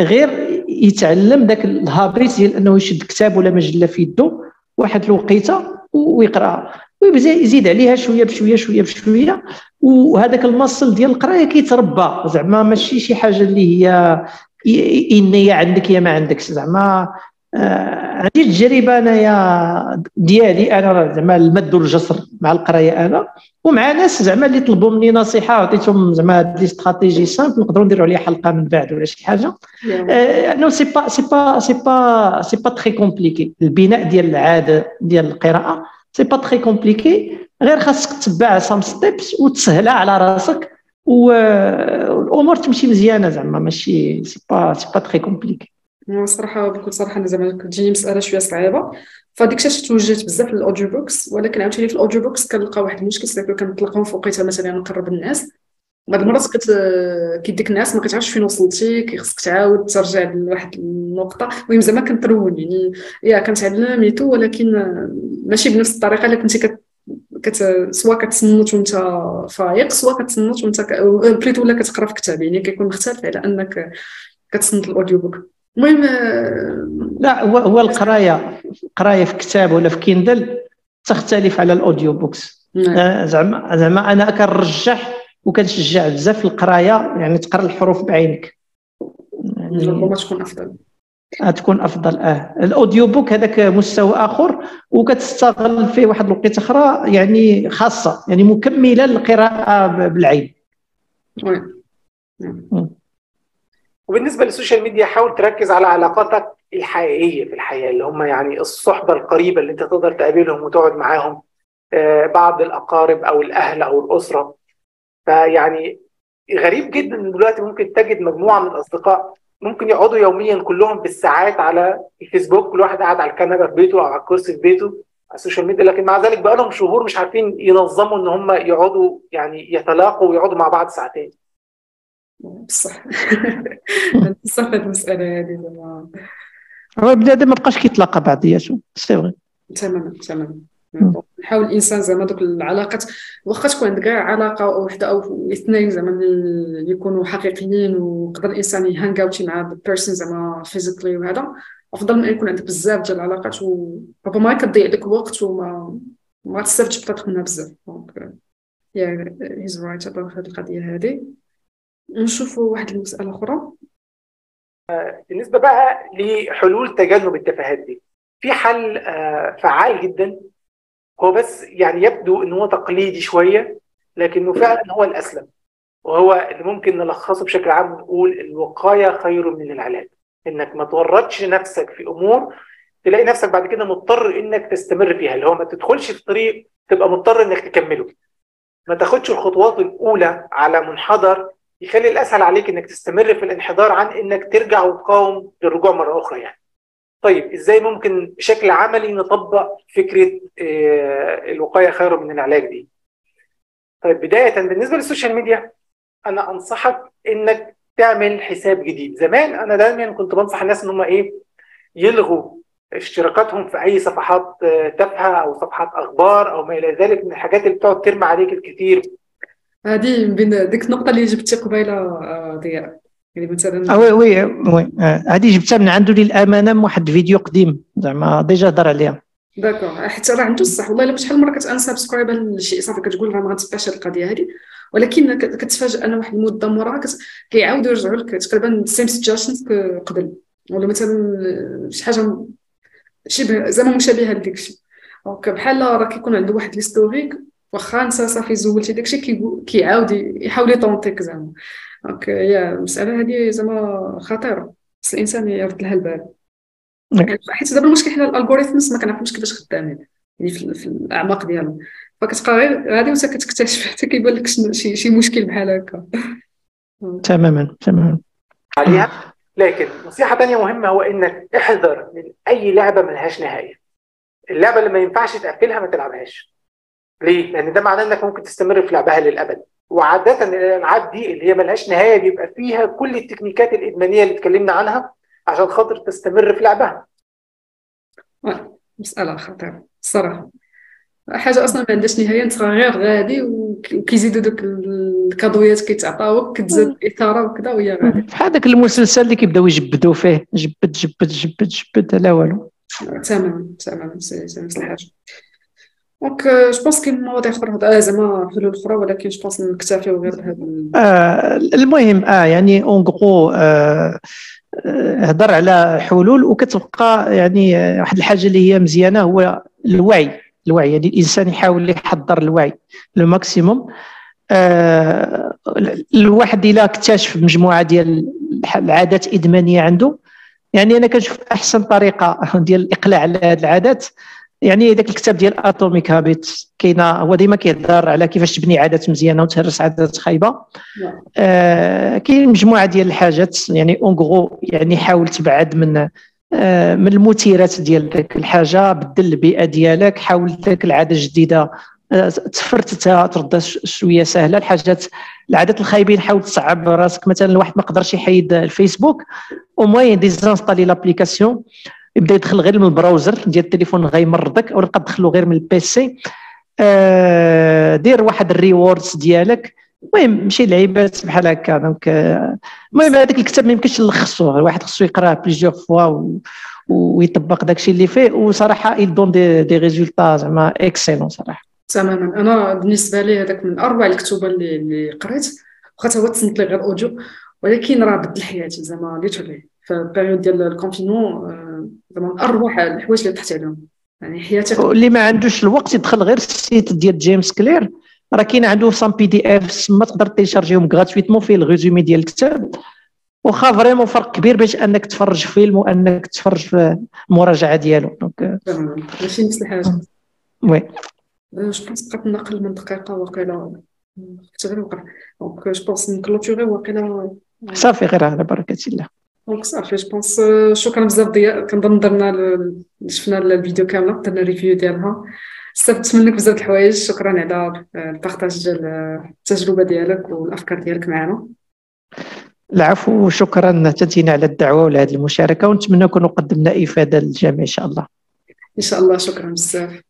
غير يتعلم ذاك ال habit ديال أنه يشد كتاب ولا مجله في يدو. واحد الوقيتة ويقرأ. ويبدا يزيد عليها شوية بشوية شوية بشوية. وهذاك ال muscle ديال القرايه كيتربى. زعما ماشي شي حاجة اللي هي innée عندك يا ما عندكش. زعما آه عندي التجربة أنايا ديالي. أنا زعما المد والجزر مع القراية أنا. ومع ناس زعما اللي طلبوا مني نصيحة عطيتهم زعما les stratégies simples نقدروا نديروا عليها حلقة من بعد ولا شي حاجة. non c'est pas c'est pas c'est pas c'est pas très compliqué البناء ديال العادة ديال القراءة. c'est pas très compliqué غير خاصك تتبع some steps وتسهلها على راسك والامور تمشي مزيانة زعما ماشي c'est pas c'est pas très compliqué صراحة بكل صراحة أنا زعما كتجيني مسألة شوية صعيبة. فديك الشيء توجهت بزاف للأوديو بوكس ولكن عاوتاني في الأوديو بوكس كنلقى واحد المشكل كنطلقهم في وقيته مثلا نقرب الناس. بعض المرات كت كيديك الناس ما كتعرفش فين وصلتي كيخصك تعاود ترجع لواحد النقطة. المهم زعما كنترون يعني يا كنتعلم ميتو ولكن ماشي بنفس الطريقة اللي كنتي كت كت سوا كتصنت وانت فايق سوا كتصنت وانت ك... بليتو ولا كتقرا في كتاب يعني كيكون مختلف على أنك كتصنت ال audio book المهم لا هو هو القراية القرايه في كتاب ولا في كيندل تختلف على ال audio books نعم. زعما زعما أنا كنرجح وكنشجع بزاف القراية يعني تقرا الحروف بعينك. يعني ربما تكون أفضل. تكون أفضل آه. ال audio book هذاك مستوى آخر وكتستغل فيه واحد الوقت أخرى يعني خاصة يعني مكملة للقراءة بالعين. وبالنسبة للسوشيال ميديا حاول تركز على علاقاتك الحقيقية في الحياة اللي هم يعني الصحبة القريبة اللي أنت تقدر تقابلهم وتقعد معاهم بعض الأقارب أو الأهل أو الأسرة. فيعني غريب جدا إن دلوقتي ممكن تجد مجموعة من الأصدقاء ممكن يقعدوا يوميا كلهم بالساعات على الفيسبوك كل واحد قاعد على الكنبة في بيته أو على الكرسي في بيته على السوشيال ميديا. لكن مع ذلك بقى لهم شهور مش عارفين ينظموا إن هم يقعدوا يعني يتلاقوا ويقعدوا مع بعض ساعتين. بصح بصح المسألة هذه هو بنادم ما بقاش كيتلاقى بعضياته c'est vrai تماما تماما. نحاول الإنسان زعما دوك العلاقات. واخا تكون عندك كاع علاقة وحدة أو اثنين زعما اللي يكونوا حقيقيين ويقدر الإنسان ي hang out مع personne زعما physically وهذا أفضل من يكون عندك بزاف ديال العلاقات وربما كتضيع لك وقت وما ما تستافدش بطاطا منها بزاف. donc يا هيز رايت على هذه القضية هذه نشوفوا واحد المسألة أخرى. بالنسبة بقى لحلول تجنب التفاهات دي. في حل فعال جدا هو بس يعني يبدو إن هو تقليدي شوية لكنه فعلا هو الأسلم. وهو اللي ممكن نلخصه بشكل عام ونقول الوقاية خير من العلاج. إنك ما تورطش نفسك في أمور تلاقي نفسك بعد كده مضطر إنك تستمر فيها. اللي هو ما تدخلش في طريق تبقى مضطر إنك تكمله. ما تاخدش الخطوات الأولى على منحدر يخلي الأسهل عليك إنك تستمر في الانحدار عن إنك ترجع وتقاوم للرجوع مرة أخرى يعني. طيب إزاي ممكن بشكل عملي نطبق فكرة الوقاية خير من العلاج دي؟ طيب بداية بالنسبة للسوشيال ميديا أنا أنصحك إنك تعمل حساب جديد. زمان أنا دايما كنت بنصح الناس إن هم إيه يلغوا اشتراكاتهم في أي صفحات تافهة أو صفحات أخبار أو ما إلى ذلك من الحاجات اللي بتقعد ترمي عليك الكثير. هذه من ديك النقطة اللي جبتي قبيلة ضياء. يعني مثلا oui oui oui. هذه جبتها من عنده للأمانة من واحد فيديو قديم. زعما déjà هضر عليها. d'accord. حيت راه عنده الصح. والله إلا شحال من مرة كت unsubscribe لشي صافي كتقول راه ما غنتبعش هذه القضية هذه ولكن كتفاجئ أن واحد المدة موراها كيعاودوا يرجعوا لك. تقريبا same suggestions قبل. ولا مثلا شي حاجة شبه زعما مشابهة لديك الشيء donc بحال راه كيكون عنده واحد l'historique واخا انت صافي زولتي داكشي كيعاود يحاول ي tenter ك زعما. donc هي المساله هذه زعما خطيرة. خص الإنسان يرد لها البال. حيت دابا المشكل حنا ال algorithms ما كنعرفوش كيفاش خدامين. يعني في, في الأعماق ديالهم. فكتبقى غير غادي وانت كتكتشف. حتى كيبان لك شي شي مشكل بحال هكا. تماما تماما. عليها لكن نصيحة ثانية مهمة هو إنك احذر من أي لعبة ملهاش نهاية. اللعبة اللي ما ينفعش تقفلها ما تلعبهاش. ليه؟ لأن ده معناه إنك ممكن تستمر في لعبها للأبد. وعاده الالعاب دي اللي هي ملهاش نهايه بيبقى فيها كل التكنيكات الادمانيه اللي اتكلمنا عنها عشان خاطر تستمر في لعبها مساله خطيره الصراحه حاجة أصلا ما عندهاش نهايه انت غير غادي وكيزيدوا دوك الكادويات كيتعطاوك كتزاد الاثاره وكذا وهي غادي بحال داك المسلسل اللي كيبداو يجبدوا فيه جبد جبد جبد جبد لا والو تماما تماما c'est نفس الحاجة donc je pense كاين مواضيع أخرى آه زعما حلول أخرى ولكن je pense نكتفيو غير بهذا آه المهم آه يعني on آه هضر على حلول وكتبقى يعني واحد الحاجة اللي هي مزيانة هو الوعي. الوعي يعني الإنسان يحاول يحضر الوعي le maximum آه الواحد إلا اكتشف مجموعة ديال العادات الإدمانية عنده. يعني أنا كنشوف أحسن طريقة ديال الإقلاع على هذه العادات. يعني ذاك الكتاب ديال Atomic Habits كاينة هو ديما كيهضر على كيفاش تبني عادات مزيانة وتهرس عادات خايبة. آه كاين مجموعة ديال الحاجات يعني on يعني حاول تبعد من آه من المثيرات ديال ذاك الحاجة بدل البيئة ديالك حاول ذاك العادة الجديدة آه تفرتتها ترد شوية سهلة. الحاجات العادات الخايبين حاول تصعب راسك. مثلا الواحد ما قدرش يحيد الفيسبوك au moins désinstaller l'application. يبدا يدخل غير من ال browser ديال التليفون غيمرضك تبقى تدخلو غير من ال PC آه دير واحد ال rewards ديالك. المهم ماشي لعيبات بحال هكا. donc المهم هذاك الكتاب ما يمكنش نلخصوه الواحد خصو يقراه plusieurs fois ويطبق داكشي اللي فيه. وصراحة il donne des, des résultats زعما excellents صراحة. تماما. أنا بالنسبة لي هذاك من أروع الكتب اللي, اللي قريت. واخا هو تصنت لي غير audio. ولكن راه بدل حياتي زعما literally في ال période ديال ال confinement زعما أروع الحوايج اللي طحت عليهم. يعني حياتي اللي ما عندوش الوقت يدخل غير ال site ديال جيمس كلير. راه كاين عنده un PDF ما تقدر télécharger هم gratuitement فيه ال résumé ديال الكتاب. واخا vraiment فرق كبير باش أنك تفرج فيلم وأنك تفرج في المراجعه ديالو. donc ماشي نفس الحاجة. oui. je pense بقات النقل من دقيقة وقيلا كنت غير وقع donc je pense ن clôturer وقيلا صافي غير على بركة الله. donc صافي je pense شكرا بزاف ديال كنظن درنا شفنا الفيديو كامله درنا review ديالها استفدت منك بزاف الحوايج شكرا على ال partage ديال التجربه ديالك والافكار ديالك معنا. العفو وشكرا تنتينا على الدعوة وعلى هذه المشاركة ونتمنى نكونوا قدمنا إفادة للجميع إن شاء الله. إن شاء الله شكرا بزاف.